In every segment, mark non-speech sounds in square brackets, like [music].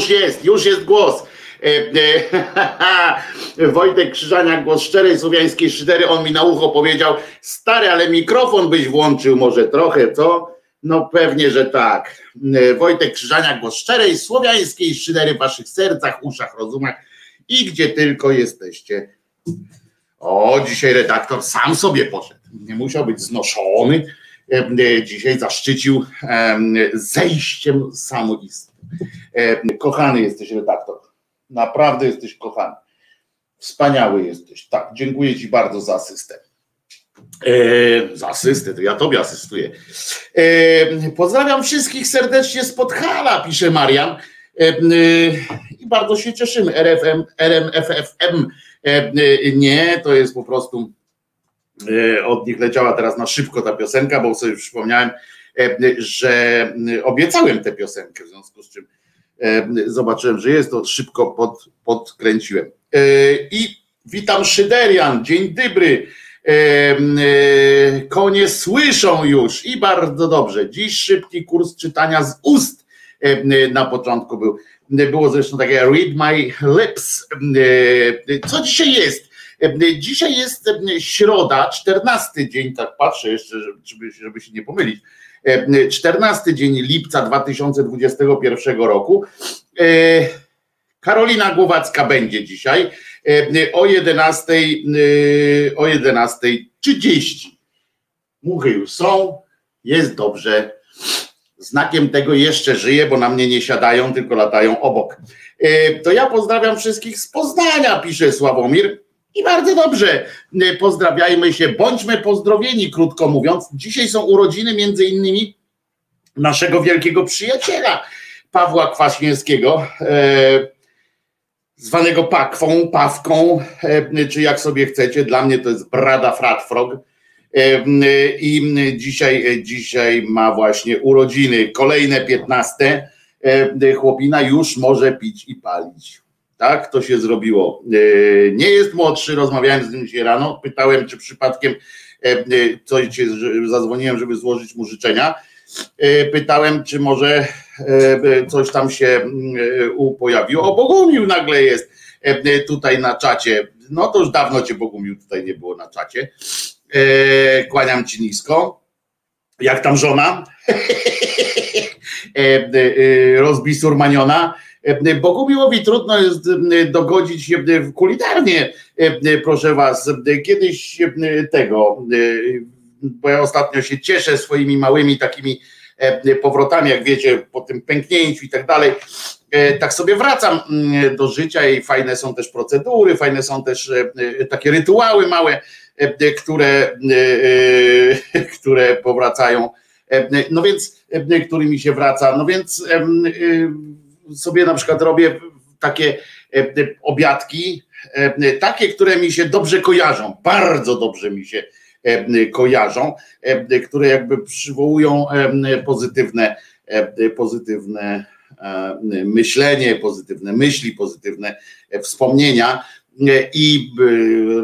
już jest, już jest głos. E, e, [laughs] Wojtek Krzyżania, głos szczerej słowiańskiej szydery, on mi na ucho powiedział, stary, ale mikrofon byś włączył może trochę, co? No pewnie, że tak. E, Wojtek Krzyżania, głos szczerej słowiańskiej szydery w waszych sercach, uszach, rozumach i gdzie tylko jesteście. O, dzisiaj redaktor sam sobie poszedł. Nie musiał być znoszony. Dzisiaj zaszczycił zejściem samoistnym. E, kochany jesteś redaktor. Naprawdę jesteś kochany. Wspaniały jesteś. Tak, dziękuję Ci bardzo za asystę. E, za asystę, to ja Tobie asystuję. E, pozdrawiam wszystkich serdecznie z Podhala, pisze Marian. E, e I bardzo się cieszymy. RFM, RMFFM. E, nie, to jest po prostu od nich leciała teraz na szybko ta piosenka, bo sobie przypomniałem, E, że e, obiecałem tę piosenkę, w związku z czym e, zobaczyłem, że jest, to szybko pod, podkręciłem. I witam Szyderian, dzień dobry. Konie słyszą już i bardzo dobrze. Dziś szybki kurs czytania z ust na początku był. Było zresztą takie Read My Lips. Co dzisiaj jest? Dzisiaj jest środa, czternasty dzień, tak patrzę jeszcze, żeby, żeby się nie pomylić. 14 dzień lipca 2021 roku. Karolina Głowacka będzie dzisiaj o 11 o 11.30. Muchy już są, jest dobrze. Znakiem tego jeszcze żyję, bo na mnie nie siadają, tylko latają obok. To ja pozdrawiam wszystkich z Poznania, pisze Sławomir. I bardzo dobrze, pozdrawiajmy się, bądźmy pozdrowieni, krótko mówiąc. Dzisiaj są urodziny między innymi naszego wielkiego przyjaciela, Pawła Kwaśniewskiego, e, zwanego Pakwą, Pawką, e, czy jak sobie chcecie, dla mnie to jest Brada Fratfrog. E, I dzisiaj, dzisiaj ma właśnie urodziny, kolejne 15. Chłopina już może pić i palić. Tak, to się zrobiło. Nie jest młodszy, rozmawiałem z nim dzisiaj rano, pytałem, czy przypadkiem coś zadzwoniłem, żeby złożyć mu życzenia E, pytałem, czy może e, coś tam się e, pojawiło. O, Bogumił nagle jest tutaj na czacie. No to już dawno cię Bogumił tutaj nie było na czacie. Kłaniam ci nisko. Jak tam żona? [laughs] Rozbisurmaniona. Bogumiłowi trudno jest dogodzić się kulinarnie, proszę was. Kiedyś tego bo ja ostatnio się cieszę swoimi małymi takimi e, powrotami, jak wiecie, po tym pęknięciu i tak dalej. E, tak sobie wracam mm, do życia i fajne są też procedury, fajne są też e, takie rytuały małe, które, [laughs] które powracają. No więc, którymi się wraca. No więc sobie na przykład robię takie obiadki, takie, które mi się dobrze kojarzą, bardzo dobrze mi się E, kojarzą, e, które jakby przywołują e, pozytywne, pozytywne myślenie, pozytywne myśli, pozytywne wspomnienia. I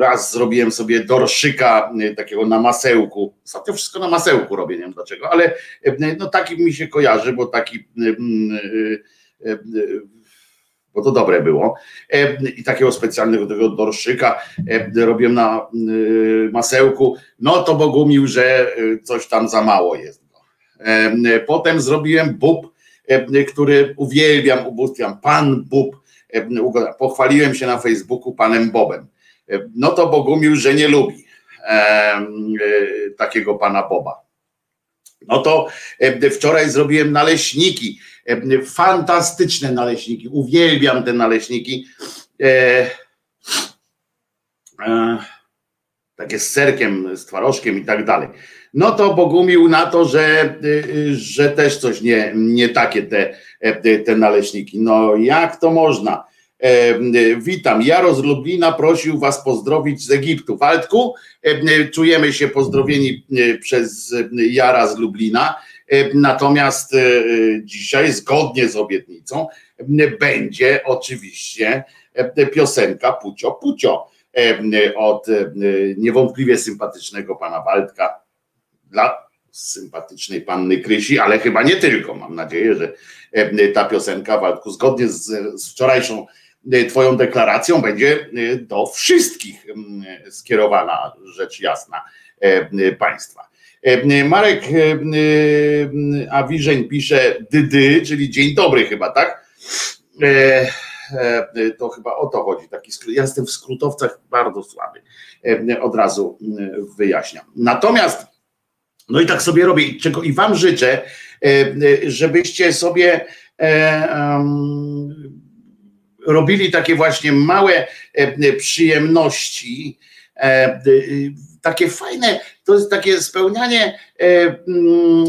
raz zrobiłem sobie dorszyka takiego na masełku. Ostatnio wszystko na masełku robię, nie wiem dlaczego, ale no taki mi się kojarzy, bo taki bo to dobre było. E, I takiego specjalnego tego dorszyka e, robiłem na e, masełku. No to Bogumił, że coś tam za mało jest. Potem zrobiłem bób, który uwielbiam, ubóstwiam. Pan bób. Pochwaliłem się na Facebooku panem Bobem. No to Bogumił, że nie lubi takiego pana Boba. No to wczoraj zrobiłem naleśniki E, fantastyczne naleśniki, uwielbiam te naleśniki. E, e, takie z serkiem, z twarożkiem i tak dalej. No to Bogumił na to, że, że też coś nie, nie takie te, te naleśniki. No jak to można? witam. Jaro z Lublina prosił Was pozdrowić z Egiptu. Waldku, czujemy się pozdrowieni przez Jara z Lublina. E, natomiast e, dzisiaj, zgodnie z obietnicą, będzie oczywiście e, piosenka Pucio Pucio od niewątpliwie sympatycznego pana Waldka dla sympatycznej panny Krysi, ale chyba nie tylko. Mam nadzieję, że ta piosenka Waldku zgodnie z, z wczorajszą Twoją deklaracją będzie do wszystkich skierowana, rzecz jasna, państwa. E, Marek e, e, Awiżeń pisze dydy, czyli dzień dobry chyba, tak? To chyba o to chodzi. Taki. Ja jestem w skrótowcach bardzo słaby. Od razu wyjaśniam. Natomiast, no i tak sobie robię, czego i Wam życzę, żebyście sobie robili takie właśnie małe przyjemności takie fajne, to jest takie spełnianie, e, mm,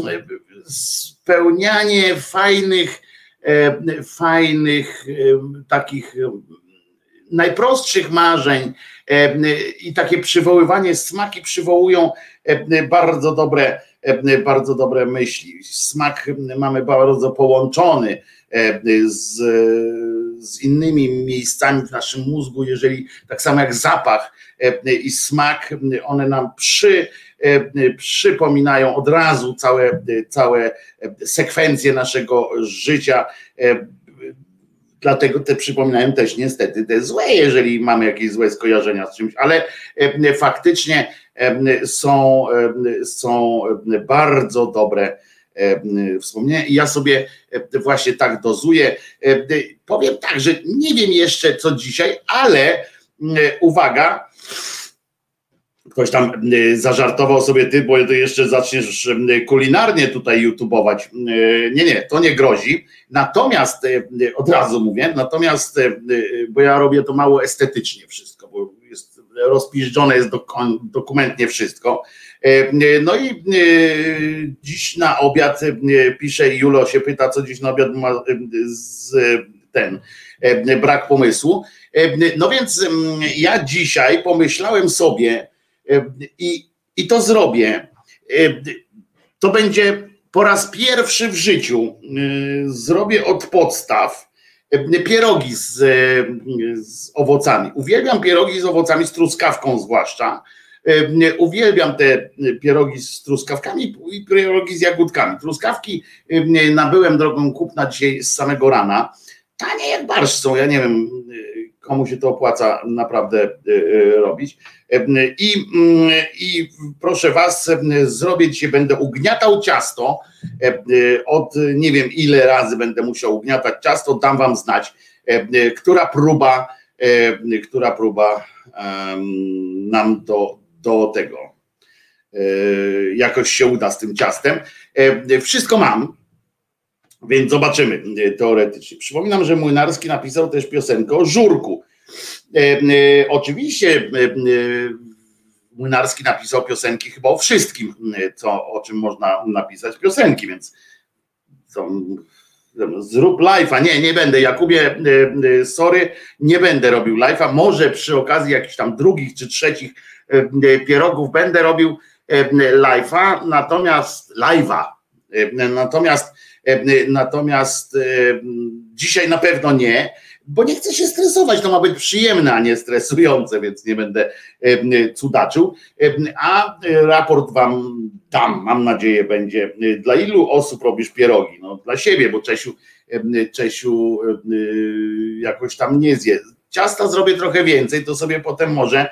spełnianie fajnych, e, fajnych e, takich najprostszych marzeń i takie przywoływanie, smaki przywołują bardzo dobre bardzo dobre myśli. Smak mamy bardzo połączony z, z innymi miejscami w naszym mózgu, jeżeli tak samo jak zapach i smak, one nam przy, przypominają od razu całe, całe sekwencje naszego życia Dlatego te przypominają też niestety te złe, jeżeli mamy jakieś złe skojarzenia z czymś, ale e, faktycznie e, są, e, są bardzo dobre wspomnienia i ja sobie właśnie tak dozuję. Powiem tak, że nie wiem jeszcze co dzisiaj, ale uwaga, ktoś tam zażartował sobie ty, bo to jeszcze zaczniesz kulinarnie tutaj youtubować. Nie, nie, to nie grozi. Natomiast od razu mówię, natomiast, bo ja robię to mało estetycznie wszystko, bo jest rozpiżdżone jest dokumentnie wszystko. No i dziś na obiad pisze Julo się pyta, co dziś na obiad ma z ten brak pomysłu. No więc ja dzisiaj pomyślałem sobie, i, i to zrobię. To będzie po raz pierwszy w życiu. Zrobię od podstaw pierogi z, z owocami. Uwielbiam pierogi z owocami, z truskawką zwłaszcza. Uwielbiam te pierogi z truskawkami i pierogi z jagódkami. Truskawki nabyłem drogą kupna dzisiaj z samego rana. Tanie jak barsz są, ja nie wiem komu się to opłaca naprawdę e, e, robić. I, mm, I proszę Was, zrobię dzisiaj, będę ugniatał ciasto. Od nie wiem ile razy będę musiał ugniatać ciasto, dam Wam znać, która próba, która próba nam do, do tego jakoś się uda z tym ciastem. Wszystko mam, więc zobaczymy e, teoretycznie. Przypominam, że Młynarski napisał też piosenkę o żurku. E, e, oczywiście Młynarski napisał piosenki chyba o wszystkim, co, o czym można napisać piosenki, więc co, zrób live'a. Nie, nie będę. Jakubie, sorry, nie będę robił live'a. Może przy okazji jakichś tam drugich czy trzecich pierogów będę robił live'a, natomiast live'a. Natomiast E, natomiast e, dzisiaj na pewno nie, bo nie chcę się stresować. To ma być przyjemne, a nie stresujące, więc nie będę e, cudaczył. A raport Wam dam, mam nadzieję, będzie. Dla ilu osób robisz pierogi? No, dla siebie, bo Czesiu, Czesiu jakoś tam nie zje. Ciasta zrobię trochę więcej, to sobie potem może E,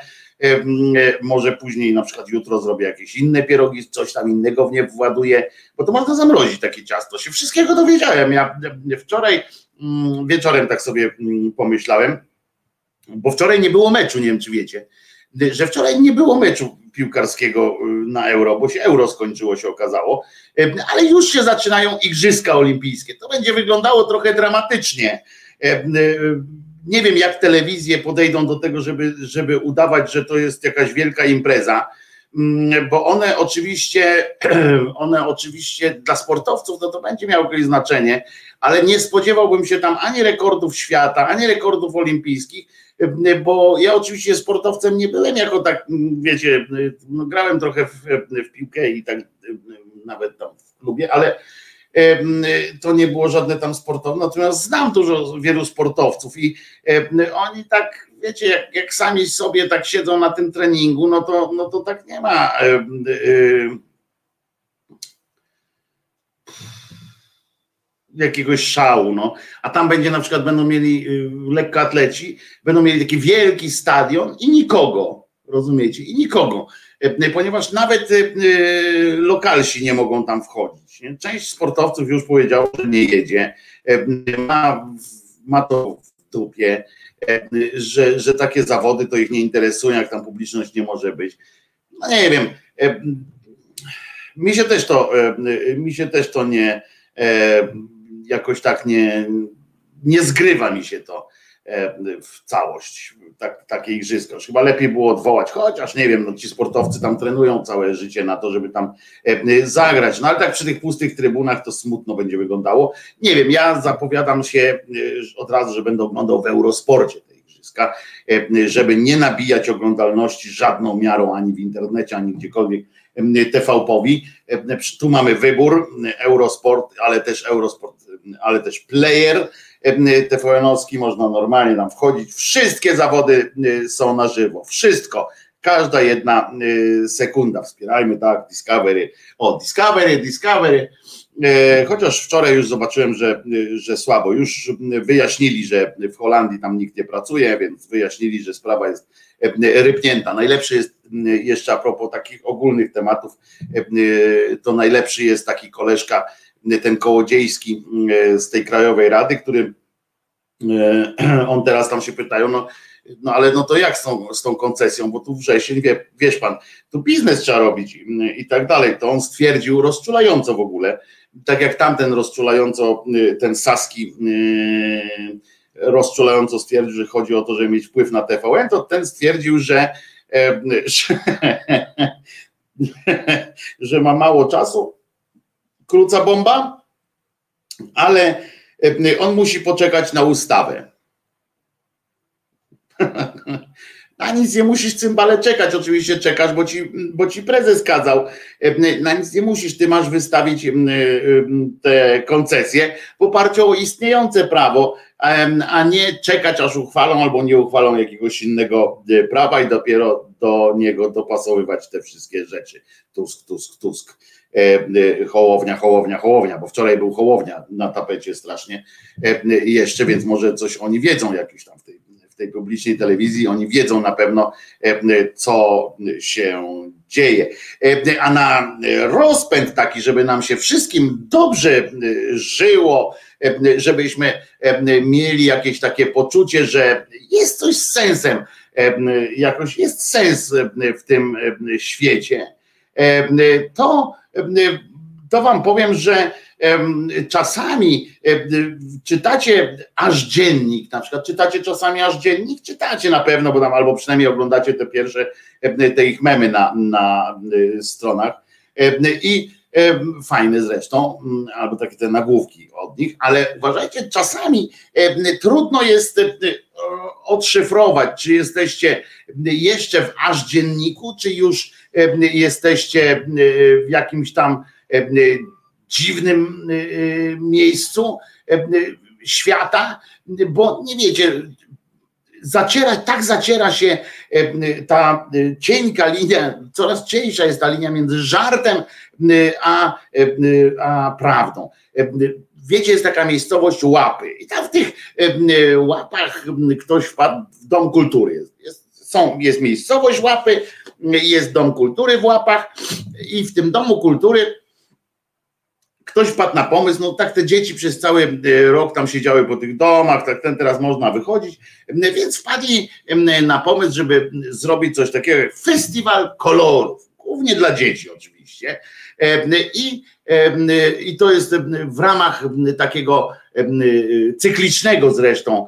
może później na przykład jutro zrobię jakieś inne pierogi, coś tam innego w nie właduję, bo to można zamrozić takie ciasto. Się wszystkiego dowiedziałem. Ja wczoraj mm, wieczorem tak sobie mm, pomyślałem, bo wczoraj nie było meczu, nie wiem czy wiecie, że wczoraj nie było meczu piłkarskiego y, na euro, bo się euro skończyło, się okazało, e, ale już się zaczynają igrzyska olimpijskie. To będzie wyglądało trochę dramatycznie e, nie wiem, jak telewizje podejdą do tego, żeby, żeby udawać, że to jest jakaś wielka impreza, mm, bo one oczywiście, [clears throat] one oczywiście dla sportowców no to będzie miało jakieś znaczenie, ale nie spodziewałbym się tam ani rekordów świata, ani rekordów olimpijskich, bo ja oczywiście sportowcem nie byłem jako tak, wiecie, no grałem trochę w, w piłkę i tak nawet tam w klubie, ale to nie było żadne tam sportowe, natomiast znam dużo, wielu sportowców i oni tak, wiecie, jak, jak sami sobie tak siedzą na tym treningu, no to, no to tak nie ma jakiegoś szału, no. A tam będzie na przykład, będą mieli y, lekkoatleci, będą mieli taki wielki stadion i nikogo, rozumiecie, i nikogo. Ponieważ nawet lokalsi nie mogą tam wchodzić. Część sportowców już powiedziało, że nie jedzie, e, ma, ma to w dupie, że, że takie zawody to ich nie interesują, jak tam publiczność nie może być. No nie wiem. Mi się też to, mi się też to nie jakoś tak nie, nie zgrywa mi się to w całość tak, takie igrzyska. Chyba lepiej było odwołać, chociaż nie wiem, no ci sportowcy tam trenują całe życie na to, żeby tam e, zagrać. No ale tak przy tych pustych trybunach to smutno będzie wyglądało. Nie wiem, ja zapowiadam się e, od razu, że będę oglądał w Eurosporcie te igrzyska, e, żeby nie nabijać oglądalności żadną miarą ani w internecie, ani gdziekolwiek TVP-owi. Tu mamy wybór, Eurosport, ale też Eurosport, ale też player TVN-owski, można normalnie tam wchodzić. Wszystkie zawody są na żywo, wszystko każda jedna sekunda. Wspierajmy tak, Discovery. O, Discovery, Discovery. E, chociaż wczoraj już zobaczyłem, że, że słabo. Już wyjaśnili, że w Holandii tam nikt nie pracuje, więc wyjaśnili, że sprawa jest rypnięta. Najlepszy jest jeszcze a propos takich ogólnych tematów, to najlepszy jest taki koleżka, ten kołodziejski z tej Krajowej Rady, który [clears throat] on teraz tam się pytają, no no ale no to jak z tą, z tą koncesją, bo tu wrzesień, wie, wiesz pan, tu biznes trzeba robić i tak dalej. To on stwierdził rozczulająco w ogóle, tak jak tamten rozczulająco, y, ten Saski y, rozczulająco stwierdził, że chodzi o to, żeby mieć wpływ na TVN, to ten stwierdził, że, e, [laughs] że, że ma mało czasu, króca bomba, ale e, on musi poczekać na ustawę. [laughs] Na nic nie musisz cymbale czekać, oczywiście czekasz, bo ci, bo ci prezes kazał. Na nic nie musisz, ty masz wystawić te koncesje w oparciu o istniejące prawo, a nie czekać, aż uchwalą albo nie uchwalą jakiegoś innego e, prawa i dopiero do niego dopasowywać te wszystkie rzeczy. Tusk, tusk, tusk. E, e, hołownia, hołownia, hołownia, bo wczoraj był hołownia na tapecie strasznie jeszcze, więc może coś oni wiedzą jakiś tam w tej tej publicznej telewizji, oni wiedzą na pewno, e, co się dzieje. E, a na rozpęd taki, żeby nam się wszystkim dobrze e, żyło, żebyśmy mieli jakieś takie poczucie, że jest coś z sensem, jakoś jest sens w tym świecie, to, to wam powiem, że czasami czytacie aż dziennik, na przykład czytacie czasami aż dziennik, czytacie na pewno, bo tam albo przynajmniej oglądacie te pierwsze te ich memy na, na y, stronach. I fajne zresztą, mm, albo takie te nagłówki od nich, ale uważajcie, czasami trudno jest odszyfrować, czy jesteście jeszcze w aż dzienniku, czy już jesteście w jakimś tam dziwnym y, y, miejscu świata, bo nie wiecie, zaciera, tak zaciera się ta cienka linia, coraz cieńsza jest ta linia między żartem a, a prawdą. Wiecie, jest taka miejscowość Łapy i tam w tych łapach ktoś wpadł w Dom Kultury. Jest, jest, są, jest miejscowość Łapy, jest Dom Kultury w Łapach i w tym Domu Kultury ktoś wpadł na pomysł, no tak te dzieci przez cały e, rok tam siedziały po tych domach, tak ten teraz można wychodzić, więc wpadli na pomysł, żeby zrobić coś takiego jak festiwal kolorów, głównie dla dzieci oczywiście. I, i to jest w ramach takiego cyklicznego zresztą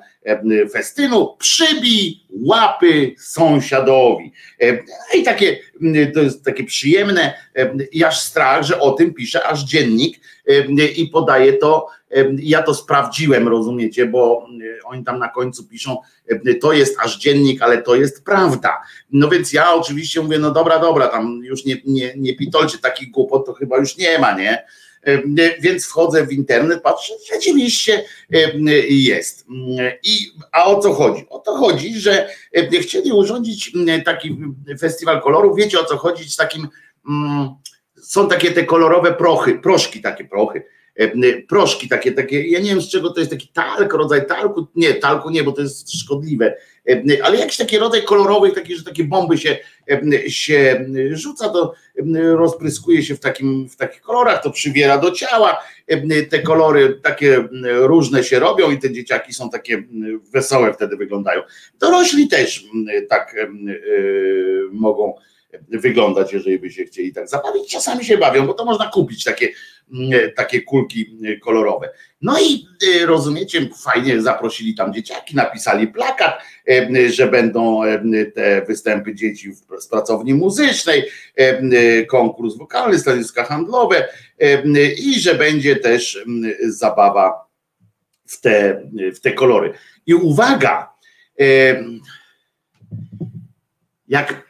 festynu, przybij łapy sąsiadowi. I takie, to jest takie przyjemne, i aż strach, że o tym pisze aż dziennik i podaje to, ja to sprawdziłem, rozumiecie, bo oni tam na końcu piszą, to jest aż dziennik, ale to jest prawda. No więc ja oczywiście mówię, no dobra, dobra, tam już nie, nie, nie pitolcie takich głupot, to chyba już nie ma, nie? Więc wchodzę w internet, patrzę, rzeczywiście jest. I, a o co chodzi? O to chodzi, że chcieli urządzić taki festiwal kolorów. Wiecie o co chodzi z takim. Są takie te kolorowe prochy, proszki, takie prochy proszki takie, takie, ja nie wiem z czego to jest taki talk, rodzaj talku, nie, talku nie, bo to jest szkodliwe, ale jakiś taki rodzaj kolorowych, taki, że takie bomby się, się rzuca, to rozpryskuje się w, takim, w takich kolorach, to przywiera do ciała, te kolory takie różne się robią i te dzieciaki są takie wesołe wtedy wyglądają. Dorośli też tak mogą wyglądać, jeżeli by się chcieli tak zabawić. Czasami się bawią, bo to można kupić takie, mm, takie kulki y, kolorowe. No i y, rozumiecie, fajnie zaprosili tam dzieciaki, napisali plakat, że będą te występy dzieci z pracowni muzycznej, konkurs wokalny, stanowiska handlowe i że będzie też zabawa w te, w te kolory. I uwaga, jak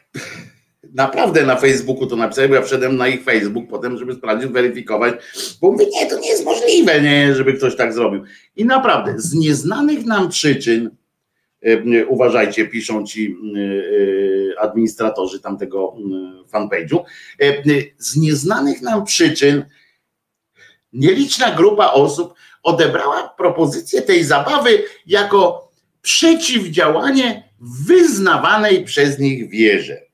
naprawdę na Facebooku to napisałem, ja wszedłem na ich Facebook potem, żeby sprawdzić, weryfikować, bo mówię, nie, to nie jest możliwe, nie, żeby ktoś tak zrobił. I naprawdę, z nieznanych nam przyczyn, e, uważajcie, piszą ci e, administratorzy tamtego fanpage'u, z nieznanych nam przyczyn nieliczna grupa osób odebrała propozycję tej zabawy jako przeciwdziałanie wyznawanej przez nich wierze.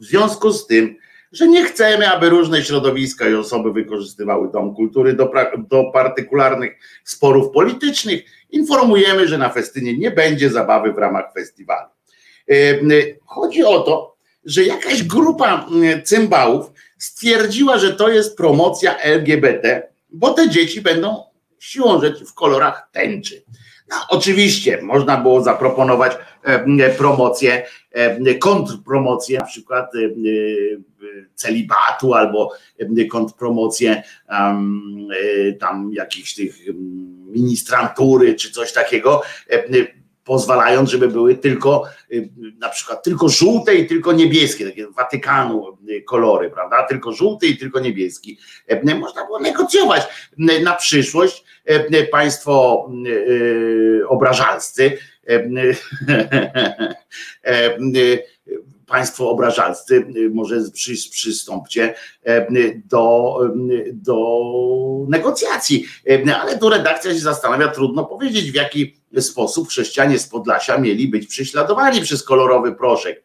W związku z tym, że nie chcemy, aby różne środowiska i osoby wykorzystywały Dom Kultury do, do partykularnych sporów politycznych, informujemy, że na festynie nie będzie zabawy w ramach festiwalu. E, chodzi o to, że jakaś grupa cymbałów stwierdziła, że to jest promocja LGBT, bo te dzieci będą siłą rzeczy w kolorach tęczy. Oczywiście można było zaproponować e, promocję, e, kontrpromocję, na przykład e, celibatu albo kontrpromocję tam jakichś tych ministrantury czy coś takiego pozwalając, żeby były tylko na przykład tylko żółte i tylko niebieskie, takie Watykanu kolory, prawda? Tylko żółty i tylko niebieski. E, można było negocjować na przyszłość. E, państwo y, obrażalscy e, [laughs] państwo obrażalscy, może przy, przystąpcie do, do negocjacji. Ale tu redakcja się zastanawia, trudno powiedzieć, w jaki sposób chrześcijanie z Podlasia mieli być prześladowani przez kolorowy proszek.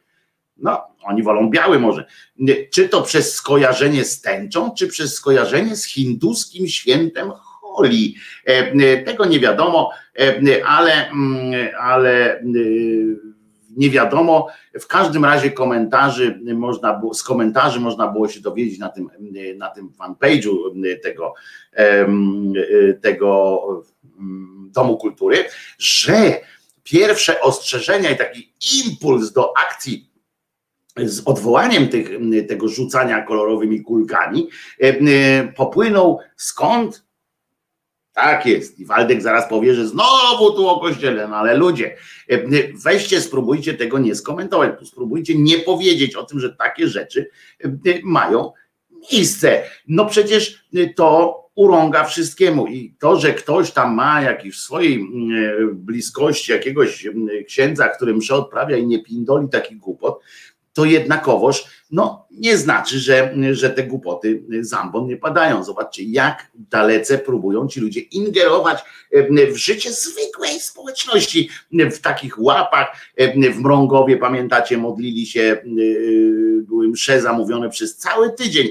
No, oni wolą biały może. Czy to przez skojarzenie z tęczą, czy przez skojarzenie z hinduskim świętem Holi. E, tego nie wiadomo, e, ale, mm, ale e, nie wiadomo. W każdym razie komentarzy można z komentarzy można było się dowiedzieć na tym, na tym fanpage'u tego, tego Domu Kultury, że pierwsze ostrzeżenia i taki impuls do akcji z odwołaniem tych, tego rzucania kolorowymi kulkami e, e, popłynął skąd? Tak jest. I Waldek zaraz powie, że znowu tu o kościele, no ale ludzie, e, weźcie, spróbujcie tego nie skomentować, spróbujcie nie powiedzieć o tym, że takie rzeczy mają miejsce. No przecież to urąga wszystkiemu. I to, że ktoś tam ma jakiś w swojej mm, e, bliskości jakiegoś mm, księdza, który mszę odprawia i nie pindoli takich głupot, to jednakowoż no, nie znaczy, że, że te głupoty zambon nie padają. Zobaczcie, jak dalece próbują ci ludzie ingerować w życie zwykłej społeczności. W takich łapach, w Mrągowie, pamiętacie, modlili się, były msze zamówione przez cały tydzień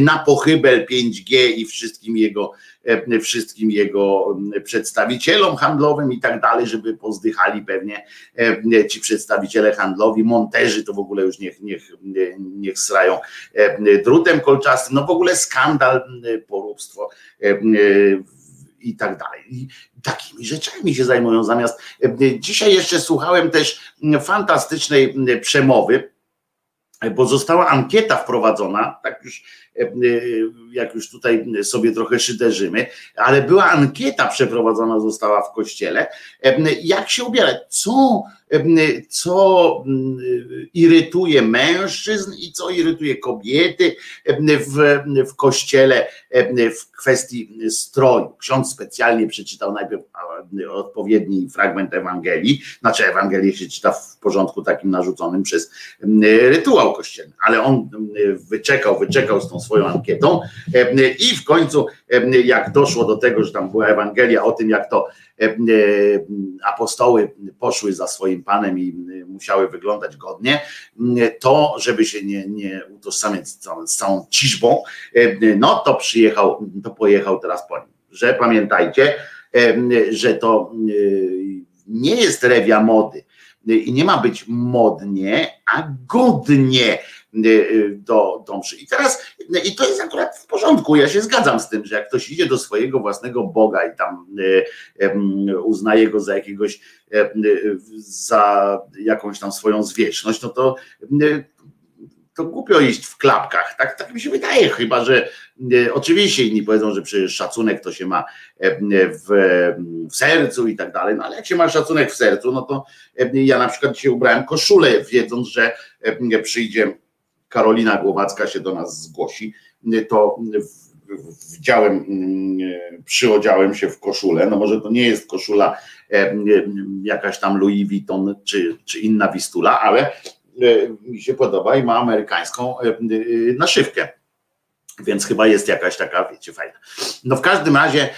na pochybel 5G i wszystkim jego E, wszystkim jego przedstawicielom handlowym i tak dalej, żeby pozdychali pewnie e, ci przedstawiciele handlowi, monterzy to w ogóle już niech, niech, niech srają e, drutem kolczastym, no w ogóle skandal, poróbstwo i tak dalej. I takimi rzeczami się zajmują zamiast. Dzisiaj jeszcze słuchałem też fantastycznej przemowy, bo została ankieta wprowadzona, tak już E, e, jak już tutaj sobie trochę szyderzymy, ale była ankieta przeprowadzona została w kościele, e, jak się ubierać, co, co irytuje mężczyzn i co irytuje kobiety w, w kościele w kwestii stroju. Ksiądz specjalnie przeczytał najpierw odpowiedni fragment Ewangelii, znaczy Ewangelię się czyta w porządku takim narzuconym przez rytuał kościelny, ale on wyczekał, wyczekał z tą swoją ankietą i w końcu jak doszło do tego, że tam była Ewangelia o tym, jak to apostoły poszły za swoim panem i musiały wyglądać godnie, to żeby się nie, nie utożsamiać z całą, z całą ciżbą, no to przyjechał, to pojechał teraz po nim. Że pamiętajcie, że to nie jest rewia mody. I nie ma być modnie, a godnie do, do mszy. I teraz, i to jest akurat w porządku, ja się zgadzam z tym, że jak ktoś idzie do swojego własnego Boga i tam y, uznaje go za jakiegoś, za jakąś tam swoją zwierzchność, no to to głupio iść w klapkach, tak, tak mi się wydaje, chyba że oczywiście inni powiedzą, że przecież szacunek to się ma w, w, sercu i tak dalej, no ale jak się ma szacunek w sercu, no to ja na przykład dzisiaj ubrałem koszulę, wiedząc, że przyjdzie Karolina Głowacka się do nas zgłosi, to wdziałem, mm, przyodziałem się w koszulę, no może to nie jest koszula jakaś tam Louis Vuitton czy, czy inna Wistula, ale mi się podoba i ma amerykańską naszywkę. Więc chyba jest jakaś taka, wiecie, fajna. No w każdym razie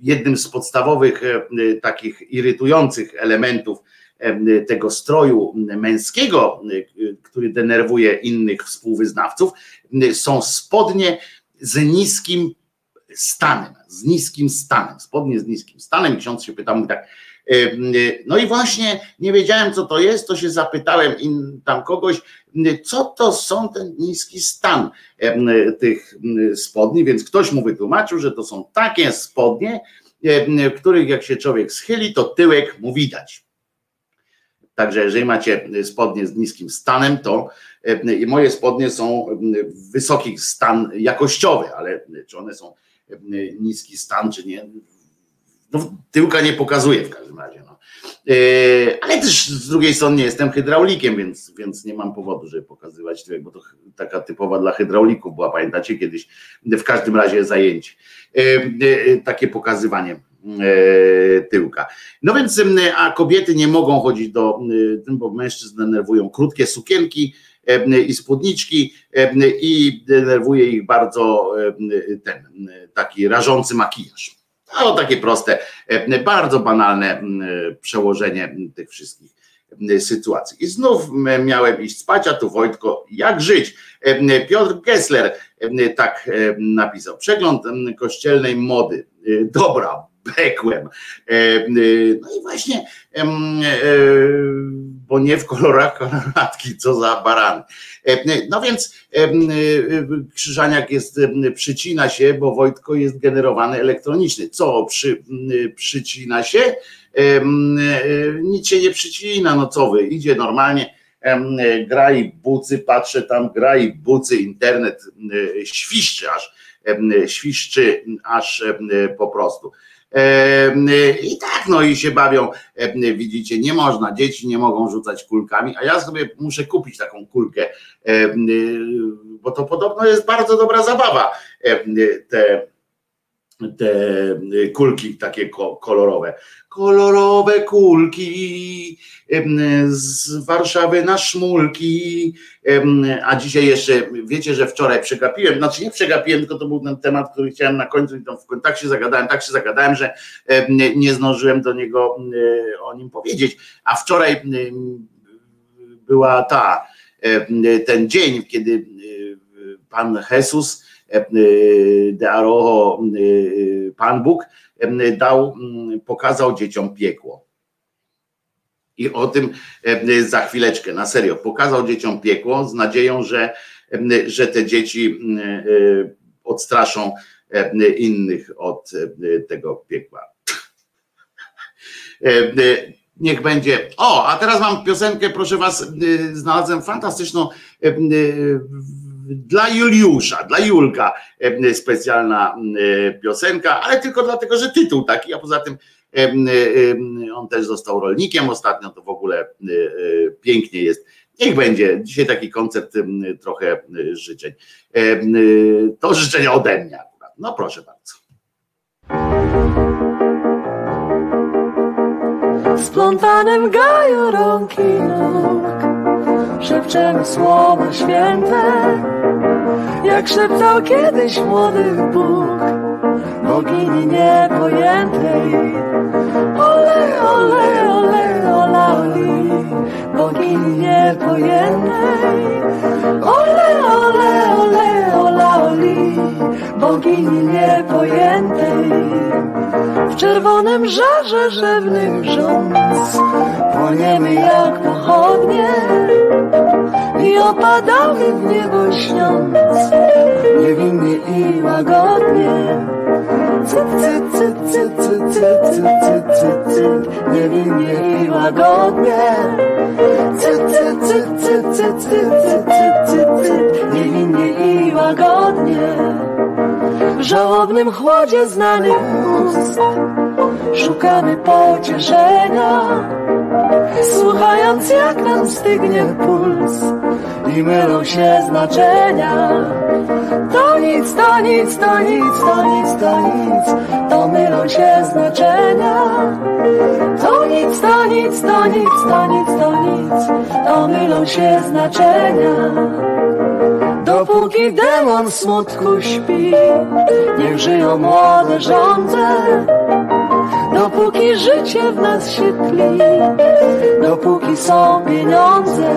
jednym z podstawowych takich irytujących elementów tego stroju męskiego, który denerwuje innych współwyznawców, są spodnie z niskim stanem, z niskim stanem, spodnie z niskim stanem. Ksiądz się pytał, mówi tak, no i właśnie nie wiedziałem, co to jest, to się zapytałem tam kogoś, co to są ten niski stan tych spodni, więc ktoś mu wytłumaczył, że to są takie spodnie, których jak się człowiek schyli, to tyłek mu widać. Także jeżeli macie spodnie z niskim stanem, to e, moje spodnie są wysoki stan jakościowy, ale czy one są niski stan, czy nie, no, tyłka nie pokazuje w każdym razie. No. E, ale też z drugiej strony nie jestem hydraulikiem, więc, więc nie mam powodu, żeby pokazywać tyłek, bo to taka typowa dla hydraulików była, pamiętacie kiedyś, w każdym razie zajęcie, e, takie pokazywanie tyłka. No więc, a kobiety nie mogą chodzić do, bo mężczyzn denerwują krótkie sukienki i spódniczki i denerwuje ich bardzo ten taki rażący makijaż. No takie proste, bardzo banalne przełożenie tych wszystkich sytuacji. I znów miałem iść spać, a tu Wojtko, jak żyć? Piotr Gessler tak napisał. Przegląd kościelnej mody. Dobra, bekłem. E, e, no i właśnie, e, bo nie w kolorach koloratki, co za barany. No więc Krzyżaniak jest, przycina się, bo Wojtko jest generowany elektroniczny. Co przy, przycina się? Nic się nie przycina, no co wy, idzie normalnie, gra i bucy, patrzę tam, gra i bucy, internet świszczy aż, świszczy aż po prostu. I tak, no i się bawią, widzicie, nie można, dzieci nie mogą rzucać kulkami, a ja sobie muszę kupić taką kulkę, bo to podobno jest bardzo dobra zabawa, te, te kulki takie kolorowe kolorowe kulki z Warszawy na szmulki. A dzisiaj jeszcze, wiecie, że wczoraj przegapiłem, znaczy nie przegapiłem, tylko to był ten temat, który chciałem na końcu i tak się zagadałem, tak się zagadałem, że nie zdążyłem do niego o nim powiedzieć. A wczoraj była ta, ten dzień, kiedy pan Jesus de Arojo, Pan Bóg, dał, pokazał dzieciom piekło. I o tym za chwileczkę, na serio, pokazał dzieciom piekło z nadzieją, że, że te dzieci odstraszą innych od tego piekła. Niech będzie. O, a teraz mam piosenkę, proszę Was, znalazłem fantastyczną dla Juliusza, dla Julka e, specjalna e, piosenka, ale tylko dlatego, że tytuł taki, a poza tym e, on też został rolnikiem ostatnio, to w ogóle pięknie jest. Niech będzie. Dzisiaj taki koncert trochę życzeń. To życzenia ode mnie akurat. No proszę bardzo. Splątanym gaju rąki nóg szepczemy słowa święte, jak szeptał kiedyś młody Bóg, bogini niepojętej. Ole, ole, ole, ola, oli, bogini niepojętej. Ole, ole, ole, ola, oli, bogini niepojętej. W czerwonym żarze rzewnych rządz płoniemy jak pochodnie i opadamy w niebo śniąc niewinnie i łagodnie. Cyt, cyt, cyt, cyt, cyt, cyt, cyt, cyt, cyt, niewinnie i łagodnie. Cyt, cyt, cyt, cyt, cyt, cyt, cyt, cyt, cyt, niewinnie i łagodnie. W żałobnym chłodzie znanych ust szukamy pocieszenia, słuchając jak nam stygnie puls i mylą się znaczenia. To nic, to nic, to nic, to nic, to nic, to mylą się znaczenia. To nic, to nic, to nic, to nic, to nic, to mylą się znaczenia. Dopóki demon smutku śpi, niech żyją młode żądze. Dopóki życie w nas się tli, dopóki są pieniądze.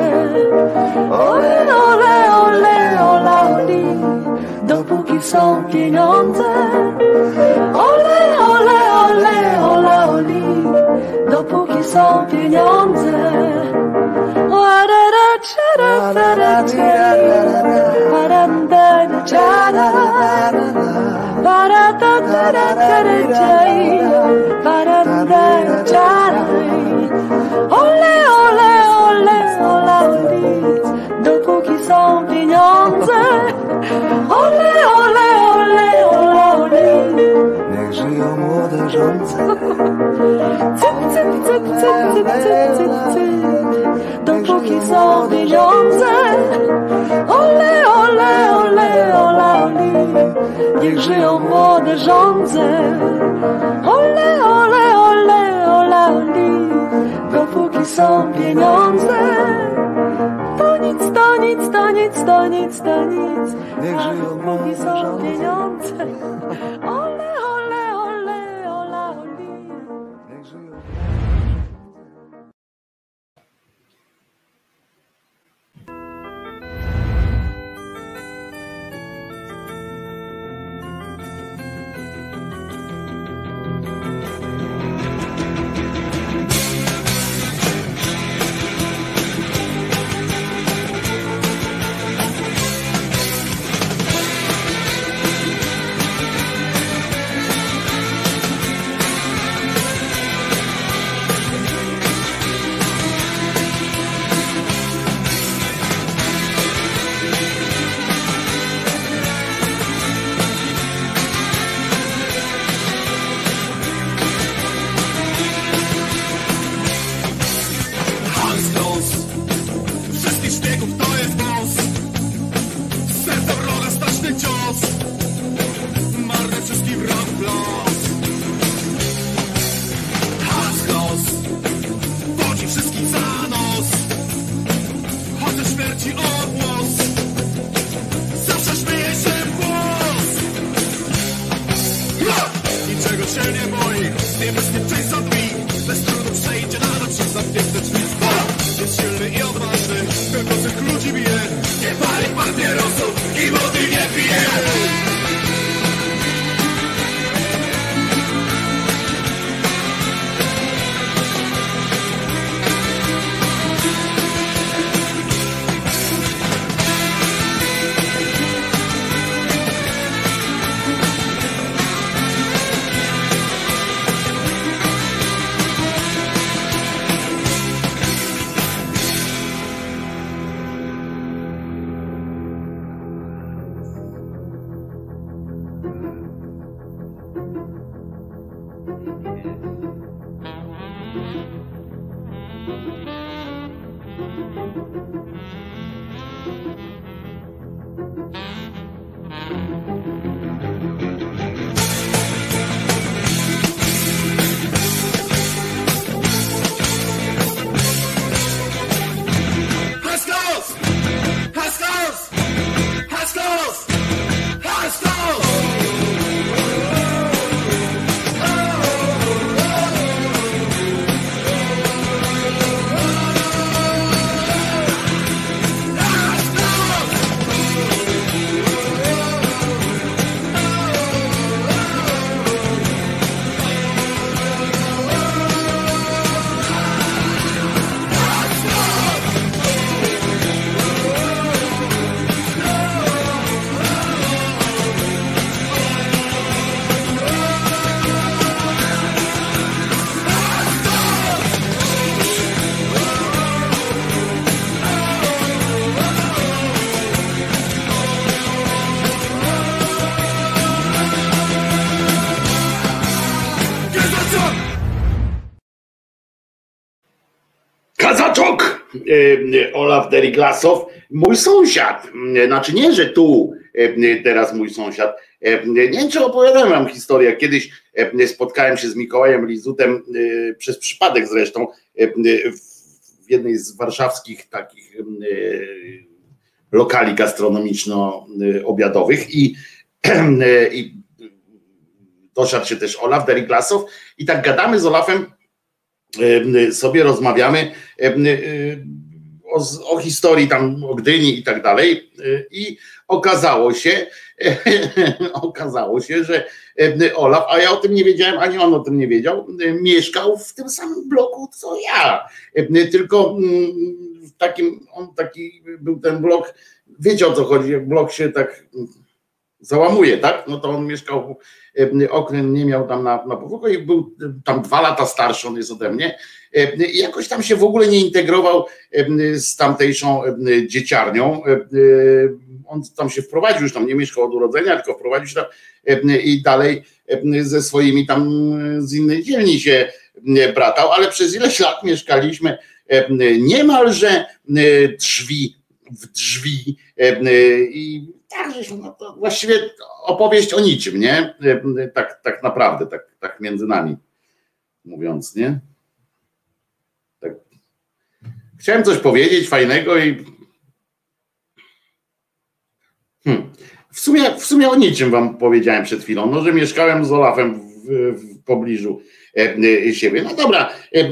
Ole, ole, ole, ola, oli, dopóki są pieniądze. Ole, ole, ole, ola, oli, dopóki są pieniądze. Ole, ole, ole, ola, oli, dopóki są pieniądze. Ole, ole, ole, oli, Niech żyją młode żądze. cyk, cyk, cyk, cyk, cyk, cyk, cyk, cyk. Dopóki są pieniądze. Ole, ole, ole, ola, oli. Niech żyją młode żądze. Ole, ole, ole, ola, oli. Dopóki są pieniądze. To nic, to nic, to nic, to nic, to nic. Niech żyją młode pieniądze. Ole, ole, Olaf Deriklasow. mój sąsiad, m, znaczy nie, że tu teraz mój sąsiad, nie wiem czy opowiadałem wam historię, kiedyś spotkałem się z Mikołajem Lizutem przez przypadek zresztą w jednej z warszawskich takich lokali gastronomiczno-obiadowych i, i doszedł się też Olaf Deriglasow i tak gadamy z Olafem, sobie rozmawiamy o, o historii tam, o Gdyni i tak dalej e, i okazało się, [laughs] okazało się, że e, Olaf, a ja o tym nie wiedziałem, ani on o tym nie wiedział, e, mieszkał w tym samym bloku co ja, tylko mm, w takim, on taki był ten blok, wiecie o co chodzi, jak blok się tak mm, załamuje, tak? No to on mieszkał, oknem nie miał tam na, na i był tam dwa lata starszy, on jest ode mnie. I jakoś tam się w ogóle nie integrował z tamtejszą dzieciarnią. E, On tam się wprowadził, już tam nie mieszkał od urodzenia, tylko wprowadził się tam i dalej ze swoimi tam z innej dzielni się bratał, ale przez ileś lat mieszkaliśmy niemalże e, drzwi w drzwi e, i tak, żeśmy, no właściwie opowieść o niczym, nie? Tak, tak naprawdę, tak, tak między nami mówiąc, nie? Tak. Chciałem coś powiedzieć fajnego i hmm. w, sumie, w sumie o niczym wam powiedziałem przed chwilą, no, że mieszkałem z Olafem w, w pobliżu siebie. No dobra, e, e,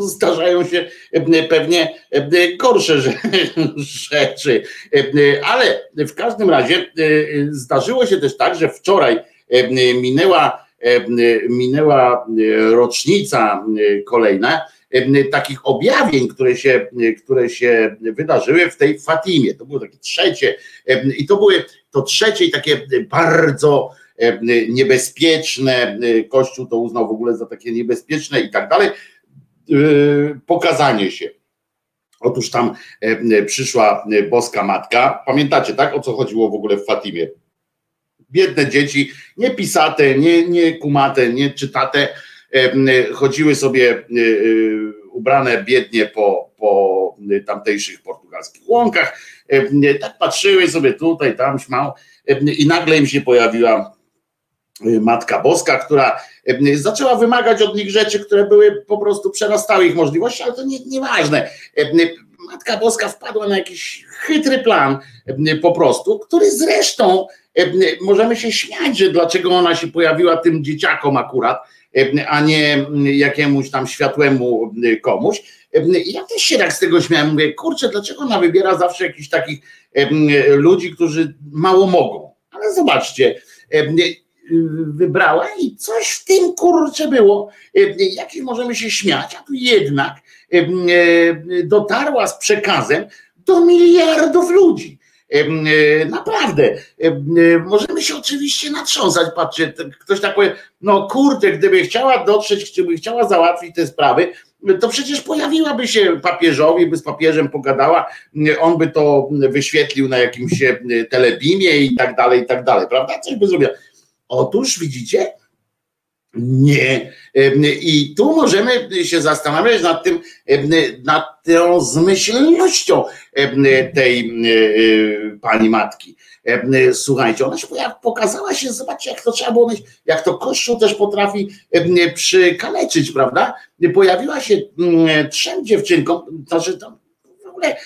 [laughs] zdarzają się e, pewnie e, gorsze rze- [laughs] rzeczy, E, e, ale w każdym razie e, e, zdarzyło się też tak, że wczoraj e, minęła, e, minęła e, rocznica e, kolejna e, takich objawień, które się, e, które się wydarzyły w tej Fatimie. To było takie trzecie e, i to były to trzecie i takie bardzo e, niebezpieczne, e, Kościół to uznał w ogóle za takie niebezpieczne i tak dalej, e, pokazanie się. Otóż tam e, przyszła e, boska matka. Pamiętacie, tak? O co chodziło w ogóle w Fatimie? Biedne dzieci, nie pisate, nie, nie kumate, nie czytate, e, chodziły sobie e, e, ubrane biednie po, po tamtejszych portugalskich łąkach. E, Tak patrzyły sobie tutaj, tam śmał e, m, i nagle im się pojawiła e, Matka Boska, która e, zaczęła wymagać od nich rzeczy, które były po prostu przerastały ich możliwości, ale to nie, nieważne. E, Matka Boska wpadła na jakiś chytry plan po prostu, który zresztą możemy się śmiać, że dlaczego ona się pojawiła tym dzieciakom akurat, a nie jakiemuś tam światłemu komuś. Ja też się tak z tego śmiałem, mówię, kurczę, dlaczego ona wybiera zawsze jakichś takich ludzi, którzy mało mogą. Ale zobaczcie, wybrała i coś w tym kurczę było. E, Jakiś możemy się śmiać, a tu jednak e, e, dotarła z przekazem do miliardów ludzi. Naprawdę. Możemy się oczywiście natrząsać. Patrzcie, ktoś tak powie, no kurde, gdyby chciała dotrzeć, gdyby chciała załatwić te sprawy, to przecież pojawiłaby się papieżowi, by z papieżem pogadała, on by to wyświetlił na jakimś telebimie i tak dalej, i tak dalej, prawda? Coś by zrobiła. Otóż widzicie, nie. I tu możemy się zastanawiać nad tym, nad tą zmyślnością tej pani matki. Słuchajcie, ona się pokazała się, zobaczcie, jak to trzeba było jak to Kościół też potrafi przykaleczyć, prawda? Pojawiła się em, trzem dziewczynkom, znaczy tam w ogóle.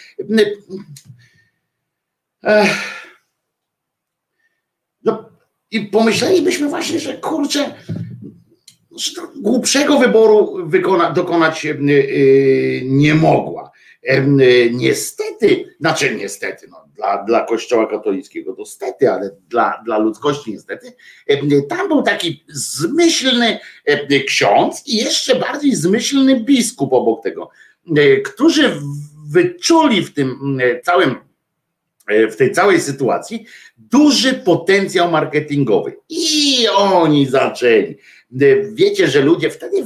Ech, i pomyślelibyśmy właśnie, że kurczę, głupszego wyboru wykona, dokonać e, nie mogła. E, Niestety, znaczy niestety, no, dla, dla Kościoła katolickiego to stety, ale dla, dla ludzkości niestety, em, tam był taki zmyślny ksiądz i jeszcze bardziej zmyślny biskup obok tego, którzy wyczuli w tym całym w tej całej sytuacji duży potencjał marketingowy. I oni zaczęli. E, Wiecie, że ludzie wtedy,